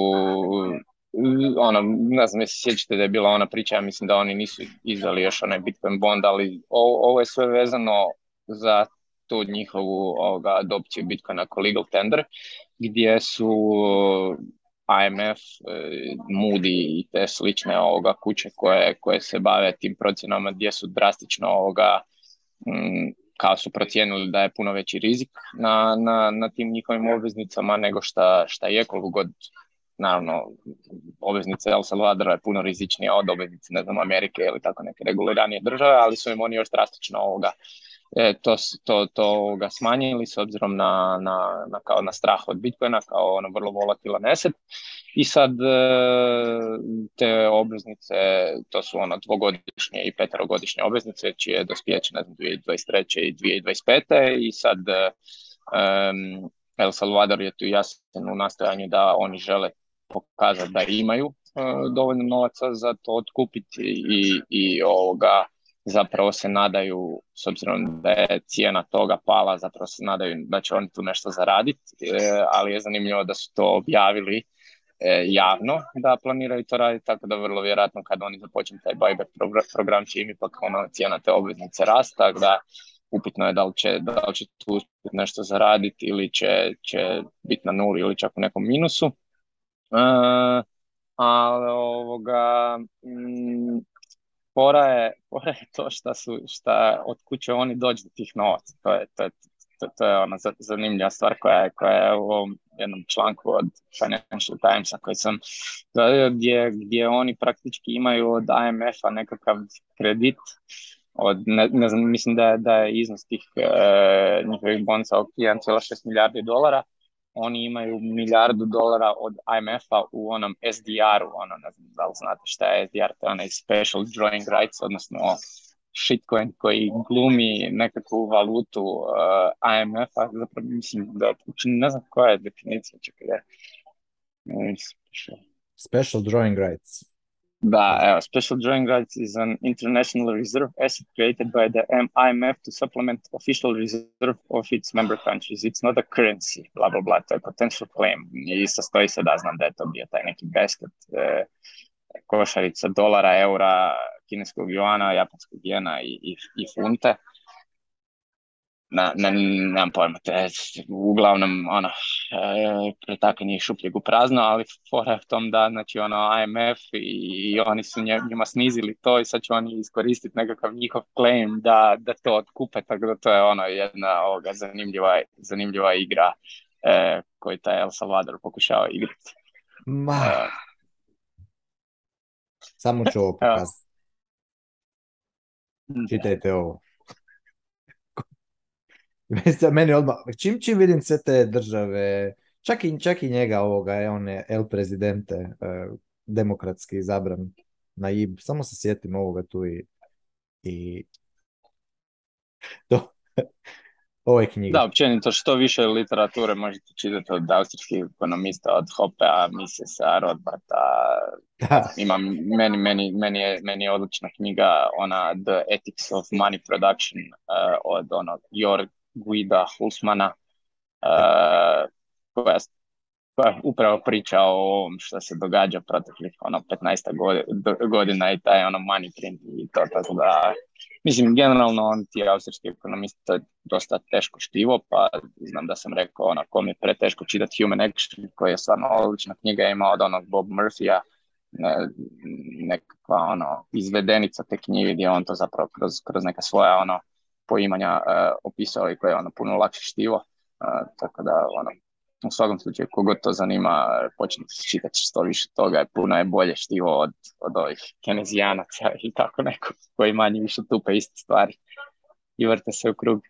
D: ono, ne znam, se sjećate da je bila ona priča, ja mislim da oni nisu izdali još onaj Bitcoin bond, ali ovo, je sve vezano za tu njihovu ovoga, adopciju Bitcoina kao legal tender, gdje su IMF, e, Moody i te slične ovoga kuće koje, koje se bave tim procjenama gdje su drastično ovoga Mm, kao su procijenili da je puno veći rizik na, na, na tim njihovim obveznicama nego šta, šta je koliko god naravno obveznica El Salvadora je puno rizičnija od obveznice ne znam Amerike ili tako neke reguliranije države ali su im oni još drastično ovoga e, to, to, to ga smanjili s obzirom na, na, na, kao na strah od Bitcoina, kao ono vrlo volatilan neset. I sad e, te obveznice, to su ono dvogodišnje i petarogodišnje obveznice, čije je dospijeće, ne 2023. i 2025. I sad e, El Salvador je tu jasan u nastojanju da oni žele pokazati da imaju e, dovoljno novaca za to otkupiti i, i ovoga zapravo se nadaju, s obzirom da je cijena toga pala, zapravo se nadaju da će oni tu nešto zaraditi, e, ali je zanimljivo da su to objavili e, javno da planiraju to raditi, tako da vrlo vjerojatno kad oni započnu taj buyback program će im ipak ono, cijena te obveznice rasta, tako da upitno je da li će, tu nešto zaraditi ili će, biti na nuli ili čak u nekom minusu. E, ali ovoga, mm, fora je, fora je to šta su, šta, od kuće oni dođu do tih novaca. To je, to je, to, to ona zanimljiva stvar koja je, koja je u ovom jednom članku od Financial Timesa koji sam gledao gdje, gdje oni praktički imaju od IMF-a nekakav kredit od, ne, znam, mislim da je, da je iznos tih e, njihovih bonca oko 1,6 milijardi dolara, oni imaju milijardu dolara od IMF-a u onom SDR-u, ono, ne znam da li znate šta je SDR, to je onaj Special Drawing Rights, odnosno shitcoin koji glumi nekakvu valutu uh, IMF-a, zapravo mislim da, ne znam koja je definicija, čekaj da
B: Special Drawing Rights.
D: The special drawing rights is an international reserve asset created by the IMF to supplement official reserve of its member countries. It's not a currency, bla, bla, bla, to je potential claim. I sastoji se da znam da je to bio taj neki basket, e, košarica dolara, eura, kineskog juana, japanskog jena i, i, i funte na, na, nemam pojma, te, uglavnom, ono, e, pretakanje je šupljeg u prazno, ali fora je tom da, znači, ono, IMF i, i oni su njima snizili to i sad će oni iskoristiti nekakav njihov claim da, da to otkupe, tako da to je, ono, jedna ovoga, zanimljiva, zanimljiva igra e, koju taj El Salvador pokušava igrati. Ma. E.
B: Samo
D: ću ovo
B: pokazati. Čitajte ovo odmah, čim čim vidim sve te države, čak i, čak i njega ovoga, je on je El prezidente e, demokratski izabran na samo se sjetim ovoga tu i... To. Ove knjige.
D: Da, općenito što više literature možete čitati od austrijskih ekonomista, od Hopea, Misesa, Rodbarta. Imam, meni, meni, meni, je, odlična knjiga, ona The Ethics of Money Production e, od onog Jorg Guida Hulsmana, uh, eh, koja, koja upravo priča o ovom što se događa proteklih ono, 15 godina, i taj ono money print i to, da, mislim, generalno on ti austrijski ekonomist, to je dosta teško štivo, pa znam da sam rekao, ono, kom je preteško čitati Human Action, koja je stvarno odlična knjiga, ima od onog Bob Murphy-a, ne, nekakva ono izvedenica te knjige gdje on to zapravo kroz, kroz neka svoja ono poimanja e, opisao i koje je ono puno lakše štivo. E, tako da ono, u svakom slučaju kogod to zanima se čitati što više toga je puno je bolje štivo od, od ovih kenezijanaca i tako neko koji manje više tupe iste stvari i vrte se u krug.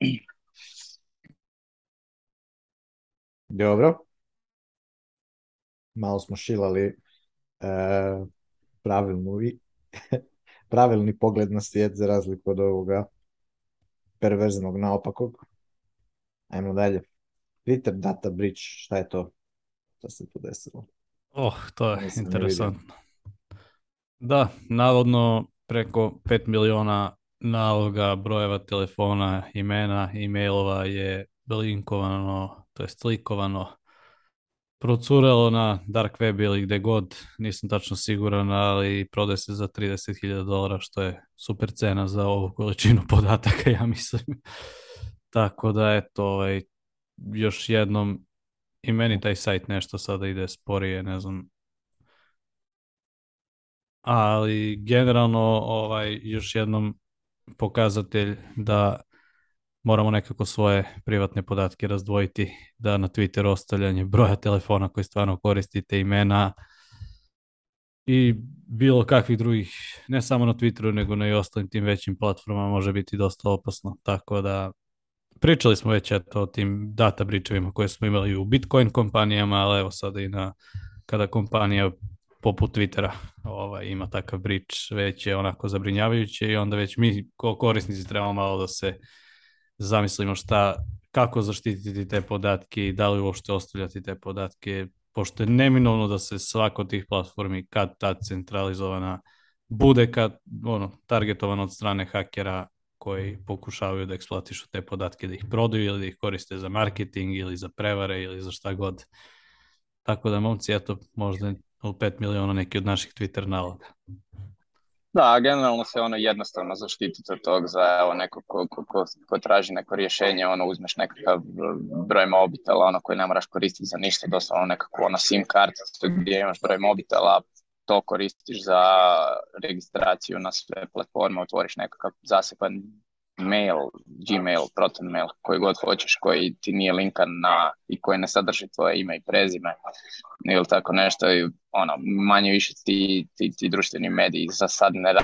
B: Dobro. Malo smo šilali e, pravilnu i pravilni pogled na svijet za razliku od ovoga perverznog naopakog. Ajmo dalje. Twitter data breach, šta je to? Šta se tu desilo?
E: Oh, to je interesantno. Da, navodno preko 5 miliona naloga, brojeva telefona, imena, e-mailova je blinkovano, to je slikovano procurelo na dark web ili gdje god, nisam tačno siguran, ali prodaje se za 30.000 dolara, što je super cena za ovu količinu podataka, ja mislim. Tako da, eto, ovaj, još jednom, i meni taj sajt nešto sada ide sporije, ne znam. Ali generalno, ovaj, još jednom pokazatelj da moramo nekako svoje privatne podatke razdvojiti, da na Twitter ostavljanje broja telefona koji stvarno koristite, imena i bilo kakvih drugih, ne samo na Twitteru, nego na i ostalim tim većim platformama može biti dosta opasno, tako da pričali smo već o tim data bričevima koje smo imali u Bitcoin kompanijama, ali evo sada i na kada kompanija poput Twittera ovaj, ima takav brič, već je onako zabrinjavajuće i onda već mi kao korisnici trebamo malo da se zamislimo šta, kako zaštititi te podatke i da li uopšte ostavljati te podatke, pošto je neminovno da se svako od tih platformi kad ta centralizovana bude kad, ono, targetovan od strane hakera koji pokušavaju da eksploatišu te podatke, da ih prodaju ili da ih koriste za marketing ili za prevare ili za šta god. Tako da, momci, eto, možda 5 miliona neki od naših Twitter naloga.
D: Da, generalno se ono jednostavno zaštiti od tog za evo, neko ko, ko, ko, traži neko rješenje, ono uzmeš nekakav broj mobitela, ono koji ne moraš koristiti za ništa, doslovno nekakvu ono sim kartu gdje imaš broj mobitela, to koristiš za registraciju na sve platforme, otvoriš nekakav zaseban mail, Gmail, znači. Proton mail, koji god hoćeš, koji ti nije linkan na i koji ne sadrži tvoje ime i prezime ili tako nešto i ono, manje više ti, ti, ti društveni mediji za sad ne,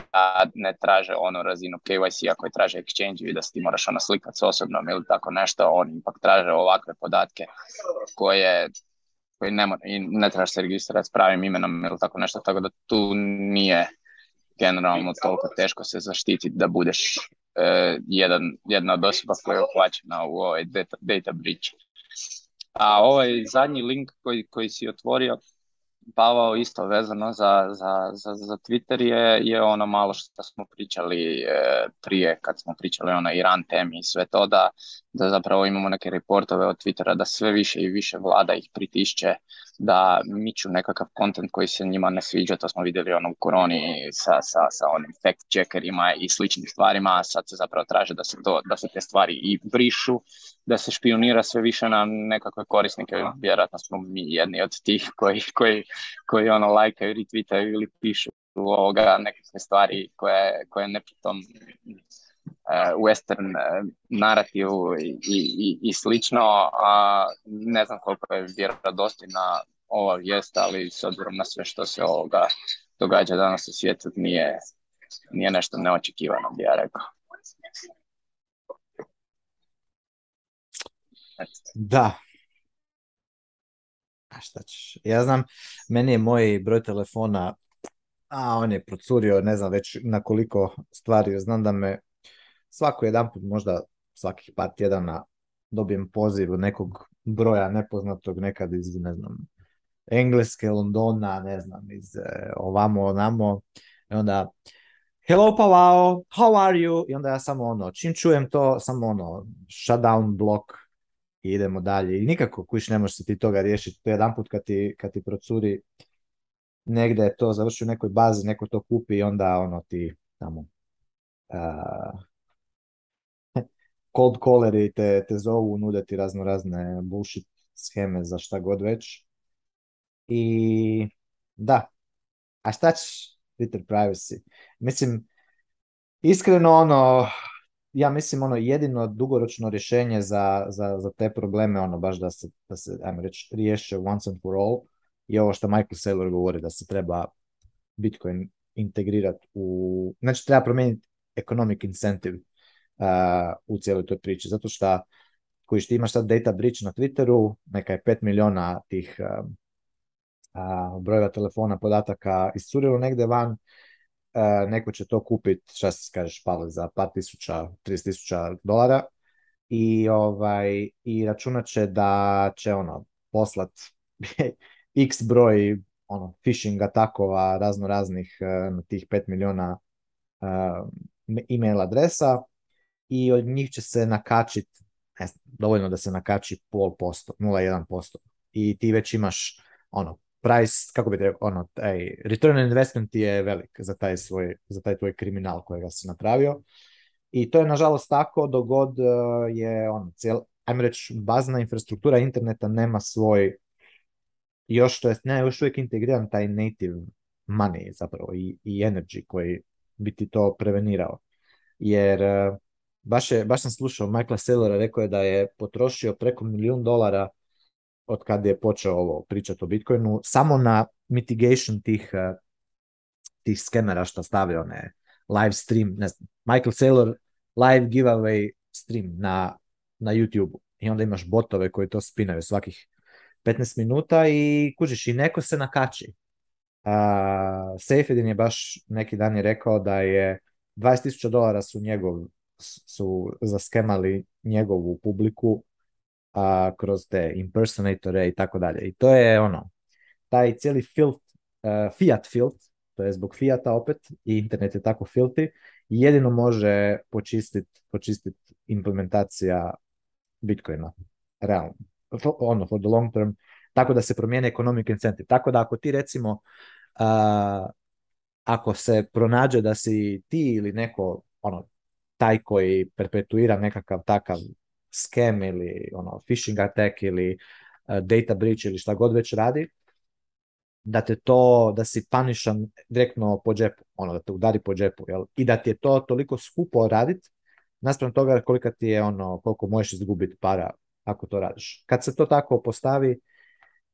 D: ne traže onu razinu kyc ako je traže exchange i da se ti moraš ona slikat s osobnom ili tako nešto, oni ipak traže ovakve podatke koje koji ne, mora, ne trebaš se registrirati s pravim imenom ili tako nešto, tako da tu nije generalno toliko teško se zaštititi da budeš E, jedan, jedna osoba koja je uplaćena u ovaj data, data breach. A ovaj zadnji link koji, koji si otvorio, Pavao, isto vezano za, za, za, Twitter je, je ono malo što smo pričali e, prije kad smo pričali ono Iran temi i sve to da, zapravo imamo neke reportove od Twittera da sve više i više vlada ih pritišće da miču nekakav kontent koji se njima ne sviđa, to smo vidjeli ono u koroni sa, sa, sa onim fact checkerima i sličnim stvarima, a sad se zapravo traže da se, to, da se te stvari i brišu, da se špionira sve više na nekakve korisnike, vjerojatno smo mi jedni od tih koji, koji koji ono ili retweetaju ili pišu ovoga nekakve stvari koje, koje ne pritom e, uh, western e, narativu i, i, i slično, a ne znam koliko je vjerodostojna ova vijest, ali s obzirom na sve što se ovoga događa danas u svijetu nije, nije nešto neočekivano, bi ja rekao.
B: Da, a šta ćeš? Ja znam, meni je moj broj telefona, a on je procurio, ne znam već na koliko stvari, znam da me svako jedan put, možda svakih par tjedana dobijem poziv od nekog broja nepoznatog, nekad iz, ne znam, Engleske, Londona, ne znam, iz e, ovamo, onamo, i onda hello Wow, how are you? I onda ja samo ono, čim čujem to, samo ono, shutdown blok, idemo dalje. I nikako kuć ne možeš se ti toga riješiti. To je jedan put kad ti, kad ti procuri negdje to završi u nekoj bazi, neko to kupi i onda ono ti tamo uh, cold calleri te, te zovu, nude ti razno razne bullshit scheme za šta god već. I da, a šta ćeš Twitter privacy? Mislim, iskreno ono, ja mislim ono jedino dugoročno rješenje za, za, za te probleme, ono baš da se, da se ajmo reći, riješe once and for all, je ovo što Michael Saylor govori, da se treba Bitcoin integrirati u, znači treba promijeniti economic incentive uh, u cijeloj toj priči, zato što koji što imaš sad data breach na Twitteru, neka je 5 miliona tih brojeva telefona, podataka iscurilo negdje van, Eh, neko će to kupiti, šta se kažeš, za par tisuća, 30 tisuća dolara i, ovaj, i računat će da će ono, poslat x broj ono, phishing atakova razno raznih eh, na tih 5 miliona eh, email adresa i od njih će se nakačiti dovoljno da se nakači pol posto, 0,1 i ti već imaš ono, price, kako bi te, ono, taj return on investment je velik za taj, svoj, za taj tvoj kriminal kojega si napravio. I to je nažalost tako dok god eh, je on, cijel, ajmo reći, bazna infrastruktura interneta nema svoj još, to jest, ne, još uvijek integriran taj native money zapravo i, energy koji bi ti to prevenirao. Jer eh, baš, baš sam slušao Michaela Saylora, rekao je da je potrošio preko milijun dolara od kada je počeo ovo pričati o Bitcoinu, samo na mitigation tih, eh, tih skemera što stave one live stream, ne znam, Michael Saylor live giveaway stream na, na youtube I onda imaš botove koji to spinaju svakih 15 minuta i kužiš i neko se nakači. Uh, je baš neki dan je rekao da je 20.000 dolara su njegov su zaskemali njegovu publiku a, kroz te impersonatore i tako dalje. I to je ono, taj cijeli filt, e, fiat filt, to je zbog fiata opet i internet je tako filti, jedino može počistiti počistit implementacija Bitcoina, realno, for, ono, for the long term, tako da se promijene economic incentive. Tako da ako ti recimo, uh, ako se pronađe da si ti ili neko, ono, taj koji perpetuira nekakav takav scam ili ono, phishing attack ili eh, data breach ili šta god već radi, da te to, da si panišan direktno po džepu, ono, da te udari po džepu, I da ti je to toliko skupo radit, naspram toga kolika ti je ono, koliko možeš izgubiti para ako to radiš. Kad se to tako postavi,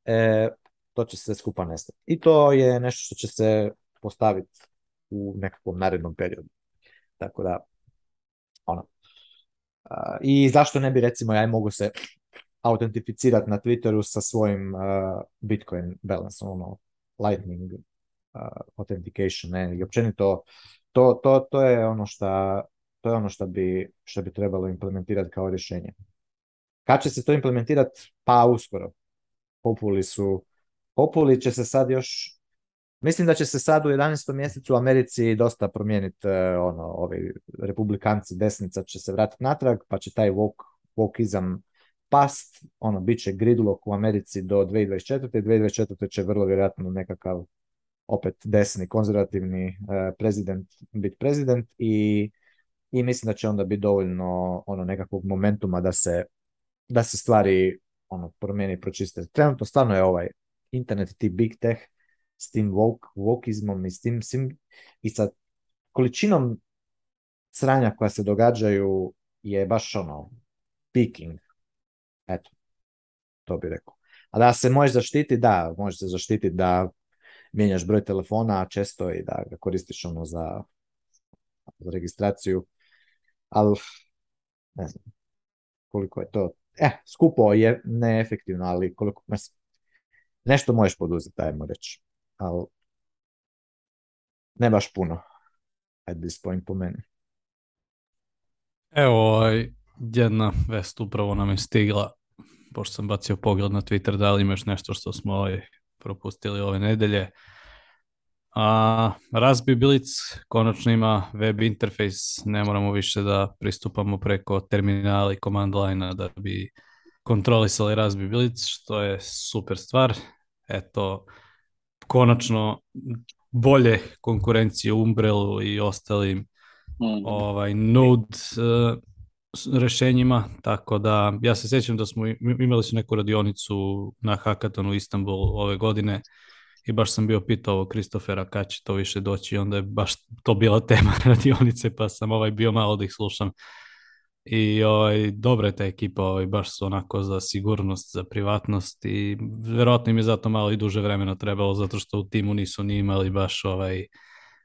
B: e, to će se skupa nestati. I to je nešto što će se postaviti u nekakvom narednom periodu. Tako da, ono, i zašto ne bi recimo ja mogu se autentificirati na Twitteru sa svojim Bitcoin balance, ono, Lightning authentication, i općenito to, to, to je ono što to je ono što bi, bi trebalo implementirati kao rješenje. Kad će se to implementirati? Pa uskoro. Populi su, populi će se sad još Mislim da će se sad u 11. mjesecu u Americi dosta promijeniti e, ono, ovi republikanci desnica će se vratiti natrag, pa će taj woke, wokeizam past, ono, bit će gridlock u Americi do 2024. 2024. će vrlo vjerojatno nekakav opet desni, konzervativni e, prezident biti prezident i, i mislim da će onda biti dovoljno ono nekakvog momentuma da se, da se stvari ono promijeni i pročiste. Trenutno stvarno je ovaj internet i ti big tech s tim woke, i s tim i sa količinom sranja koja se događaju je baš ono peaking. Eto, to bi rekao. A da se možeš zaštiti, da, možeš se zaštiti da mijenjaš broj telefona često i da ga koristiš ono za, za registraciju. Ali, ne znam, koliko je to. E, skupo je neefektivno, ali koliko, mislim, nešto možeš poduzeti, ajmo reći ali ne puno at this point po meni.
E: Evo, ovaj, jedna vest upravo nam je stigla, pošto sam bacio pogled na Twitter, da li imaš nešto što smo ovaj propustili ove nedelje. A, Razbi Bilic konačno ima web interfejs, ne moramo više da pristupamo preko terminala i command line da bi kontrolisali Razbi Bilic, što je super stvar. Eto, konačno bolje konkurencije Umbrelu i ostalim mm. ovaj, Node uh, tako da ja se sjećam da smo imali su neku radionicu na Hackathonu u Istanbul ove godine i baš sam bio pitao Kristofera kad će to više doći i onda je baš to bila tema radionice pa sam ovaj bio malo da ih slušam i ovaj, dobra je ta ekipa, ovaj, baš su onako za sigurnost, za privatnost i vjerojatno im je zato malo i duže vremena trebalo, zato što u timu nisu ni imali baš ovaj,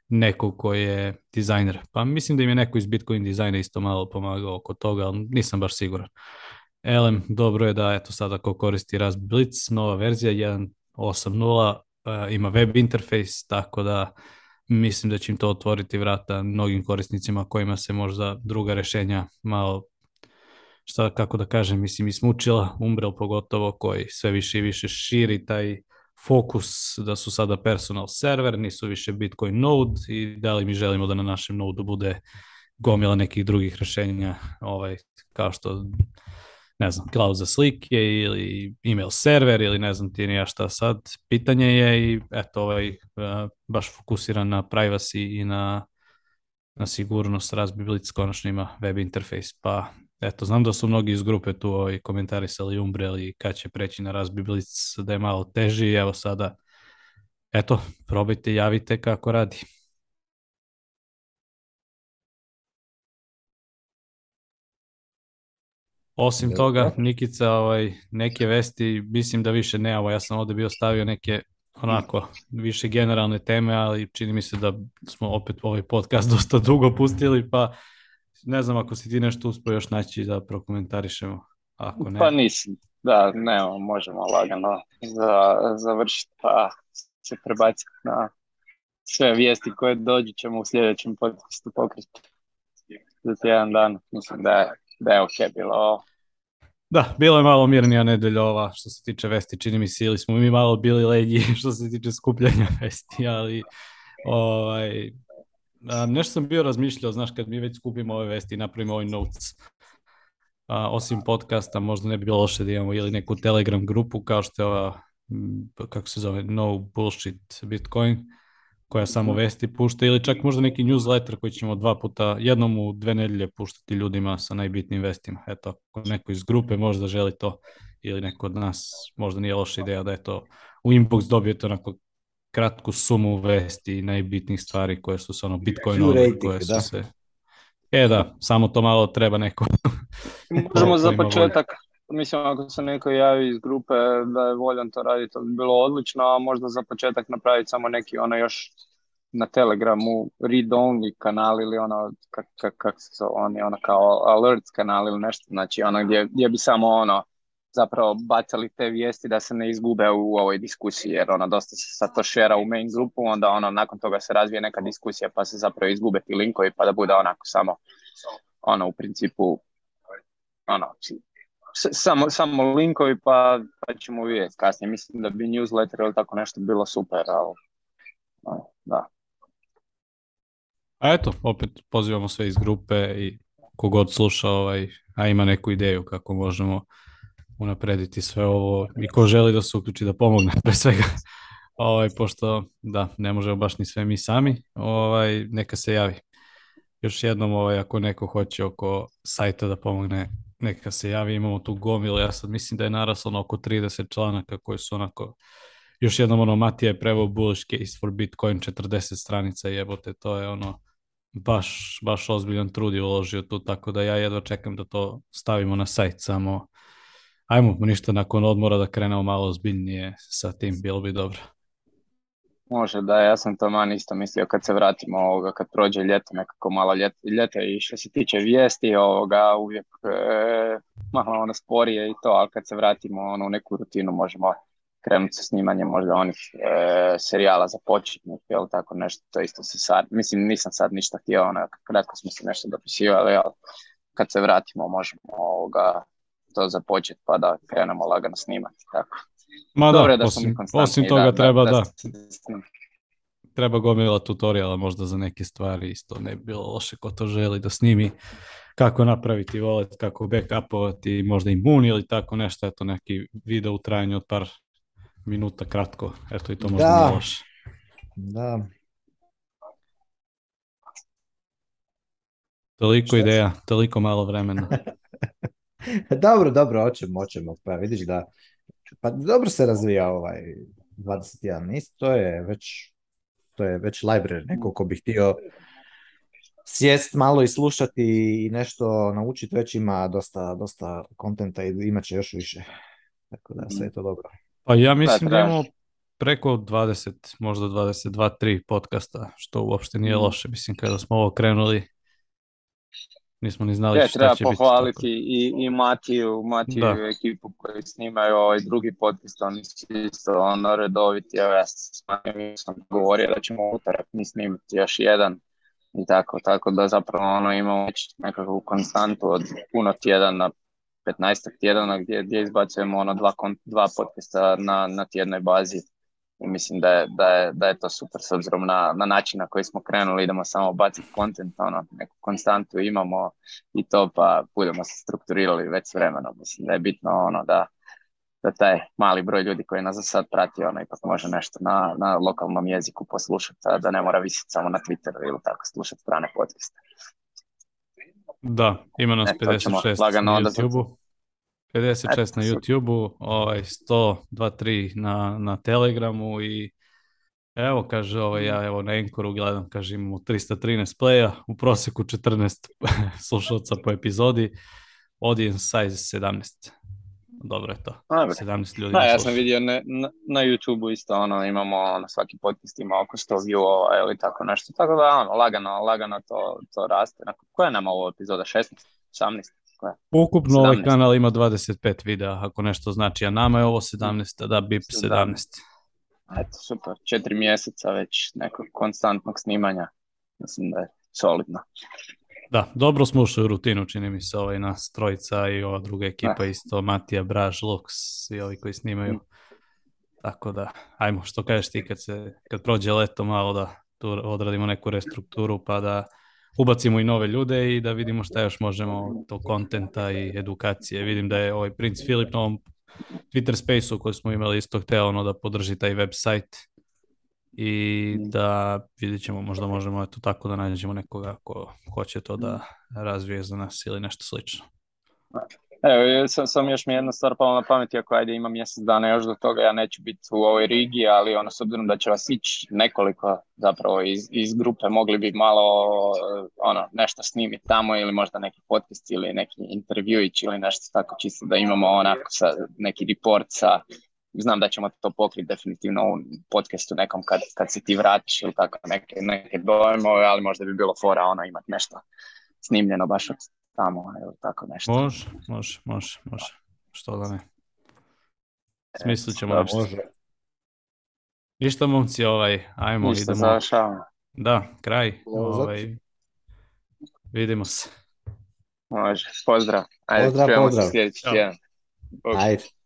E: neko ko je dizajner. Pa mislim da im je neko iz Bitcoin dizajna isto malo pomagao oko toga, ali nisam baš siguran. Elem, dobro je da eto sada ko koristi raz Blitz, nova verzija 1.8.0, eh, ima web interfejs, tako da mislim da će im to otvoriti vrata mnogim korisnicima kojima se možda druga rešenja malo šta kako da kažem, mislim ismučila, Umbrel pogotovo koji sve više i više širi taj fokus da su sada personal server, nisu više Bitcoin node i da li mi želimo da na našem nodu bude gomila nekih drugih rešenja, ovaj, kao što ne znam, cloud za slike ili email server ili ne znam ti ja šta sad. Pitanje je i eto ovaj eh, baš fokusiran na privacy i na, na sigurnost razbiblic konačno ima web interfejs. Pa eto, znam da su mnogi iz grupe tu ovaj, komentarisali umbreli ili kad će preći na razbiblic da je malo teži. Evo sada, eto, probajte, javite kako radi. Osim toga, Nikica, ovaj, neke vesti, mislim da više ne, ja sam ovdje bio stavio neke onako više generalne teme, ali čini mi se da smo opet ovaj podcast dosta dugo pustili, pa ne znam ako si ti nešto uspio još naći da prokomentarišemo. Ako ne.
D: Pa nisam, da, ne, možemo lagano za, završiti, pa se prebaciti na sve vijesti koje dođu ćemo u sljedećem podcastu pokreći za tjedan dan. Mislim da je da je bilo.
E: Da, bilo je malo mirnija nedelja ova što se tiče vesti, čini mi se ili smo mi malo bili leđi što se tiče skupljanja vesti, ali ovaj, nešto sam bio razmišljao, znaš, kad mi već skupimo ove vesti i napravimo ovaj notes, a, osim podcasta, možda ne bi bilo loše da imamo ili neku Telegram grupu kao što je ova, kako se zove, No Bullshit Bitcoin, koja samo vesti pušta ili čak možda neki newsletter koji ćemo dva puta, jednom u dve nedjelje puštati ljudima sa najbitnijim vestima. Eto, ako neko iz grupe možda želi to ili neko od nas, možda nije loša ideja da je to u inbox dobijete onako kratku sumu vesti i najbitnijih stvari koje su se ono bitcoinove,
B: koje su da. se...
E: E da, samo to malo treba neko.
D: Možemo za početak Mislim, ako se neko javi iz grupe da je voljan to raditi, to bi bilo odlično, a možda za početak napraviti samo neki ono još na Telegramu read-only kanal ili ono, kak, se zove, oni, ono kao alerts kanal ili nešto, znači ono gdje, gdje bi samo ono zapravo bacali te vijesti da se ne izgube u ovoj diskusiji, jer ona dosta se sad to šera u main grupu, onda ono nakon toga se razvije neka diskusija pa se zapravo izgube ti linkovi pa da bude onako samo ono u principu ono samo, samo linkovi pa, pa ćemo vidjeti kasnije. Mislim da bi newsletter ili tako nešto bilo super, ali da.
E: A eto, opet pozivamo sve iz grupe i kogod sluša, ovaj, a ima neku ideju kako možemo unaprediti sve ovo i ko želi da se uključi da pomogne pre svega. Ovaj, pošto da, ne možemo baš ni sve mi sami, ovaj, neka se javi. Još jednom, ovaj, ako neko hoće oko sajta da pomogne neka se javi, imamo tu gomilu, ja sad mislim da je naraslo na oko 30 članaka koji su onako, još jednom ono, Matija je preveo bullish case for Bitcoin, 40 stranica jebote, to je ono, baš, baš ozbiljan trud je uložio tu, tako da ja jedva čekam da to stavimo na sajt, samo ajmo ništa nakon odmora da krenemo malo ozbiljnije sa tim, bilo bi dobro.
D: Može, da, ja sam to man isto mislio kad se vratimo ovoga, kad prođe ljeto, nekako malo ljeto, i što se tiče vijesti ovoga, uvijek e, malo ono sporije i to, ali kad se vratimo ono, u neku rutinu možemo krenuti sa snimanjem možda onih e, serijala za početnik, jel tako nešto, to isto se sad, mislim nisam sad ništa htio, ono, kratko smo se nešto dopisivali, ali kad se vratimo možemo ovoga, to započeti pa da krenemo lagano snimati, tako.
E: Ma Dobre, da, osim, toga da, treba, da, da, treba gomila tutoriala možda za neke stvari, isto ne bi bilo loše ko to želi da snimi kako napraviti wallet, kako backupovati, možda imun ili tako nešto, eto neki video u trajanju od par minuta kratko, eto i to možda
B: da.
E: loše.
B: Da.
E: Toliko ideja, toliko malo vremena.
B: dobro, dobro, oćemo, oćemo, pa vidiš da pa dobro se razvija ovaj 21 list, to je već to je već library, neko ko bi htio sjest malo i slušati i nešto naučiti, već ima dosta, dosta kontenta i imat će još više. Tako da sve je to dobro.
E: Pa ja mislim da, imamo preko 20, možda 22-3 podcasta, što uopšte nije mm. loše, mislim kada smo ovo krenuli nismo ni znali treba
D: pohvaliti i, i Matiju, Matiju ekipu koji snimaju ovaj drugi podcast, oni su isto ono redoviti, ja sam govorio da ćemo utorak mi snimiti još jedan i tako, tako da zapravo ono imamo već nekakvu konstantu od puno tjedana, 15 tjedana gdje, gdje izbacujemo ono dva, dva podcasta na, na tjednoj bazi mislim da je, da je, da je to super s obzirom na, na način na koji smo krenuli, idemo samo baciti kontent, ono, neku konstantu imamo i to pa budemo se strukturirali već s vremenom. Mislim da je bitno ono da, da taj mali broj ljudi koji nas za sad prati, ono, ipak može nešto na, na lokalnom jeziku poslušati, da ne mora visiti samo na Twitteru ili tako slušati strane podcaste.
E: Da, ima nas 56 e, na youtube 56 na YouTube-u, ovaj, 123 na, na Telegramu i evo, kaže, ovaj, ja evo na Enkoru gledam, kaže, imamo 313 playa, u proseku 14 slušalca po epizodi, audience size 17. Dobro je to.
D: 17 ljudi. Da, ja sam vidio ne, na, na YouTube-u isto, ono, imamo, na ono, svaki podcast ima oko 100 view ili tako nešto, tako da, ono, lagano, lagano to, to raste. Koja je ovo epizoda, 16, 18?
E: Ukupno ovaj kanal ima 25 videa, ako nešto znači, a nama je ovo 17, da bi 17. 17.
D: Eto, super, četiri mjeseca već nekog konstantnog snimanja, mislim da je solidno.
E: Da, dobro smo ušli u rutinu, čini mi se, ovaj nas trojica i ova druga ekipa isto, Matija, Braž, Lux, svi ovi koji snimaju. Mm. Tako da, ajmo, što kažeš ti kad, se, kad prođe leto malo da tu odradimo neku restrukturu pa da ubacimo i nove ljude i da vidimo šta još možemo to kontenta i edukacije. Vidim da je ovaj princ Filip na ovom Twitter space-u koji smo imali isto hteo ono da podrži taj website i da vidjet ćemo, možda možemo eto tako da nađemo nekoga ko hoće to da razvije za nas ili nešto slično.
D: Evo, sam, sam još mi jedna stvar pala na pamet, ako ajde ima mjesec dana još do toga, ja neću biti u ovoj rigi, ali ono, s obzirom da će vas ići nekoliko zapravo iz, iz grupe, mogli bi malo ono, nešto snimiti tamo ili možda neki podcast ili neki intervjuić ili nešto tako čisto da imamo onako sa, neki report sa znam da ćemo to pokriti definitivno u podcastu nekom kad, kad se ti vratiš ili tako neke, neke dojmove, ali možda bi bilo fora ono imati nešto snimljeno baš
E: tamo, evo
D: tako nešto.
E: Može, može, može, može. Što da ne. E, Smislit ćemo nešto. Može.
D: Ništa momci,
E: ovaj, ajmo,
D: Ništa idemo.
E: završavamo. Da, kraj. Ovaj, vidimo se.
D: Može, pozdrav.
B: Ajde, pozdrav, pozdrav. sljedeći
D: tjedan. Ajde.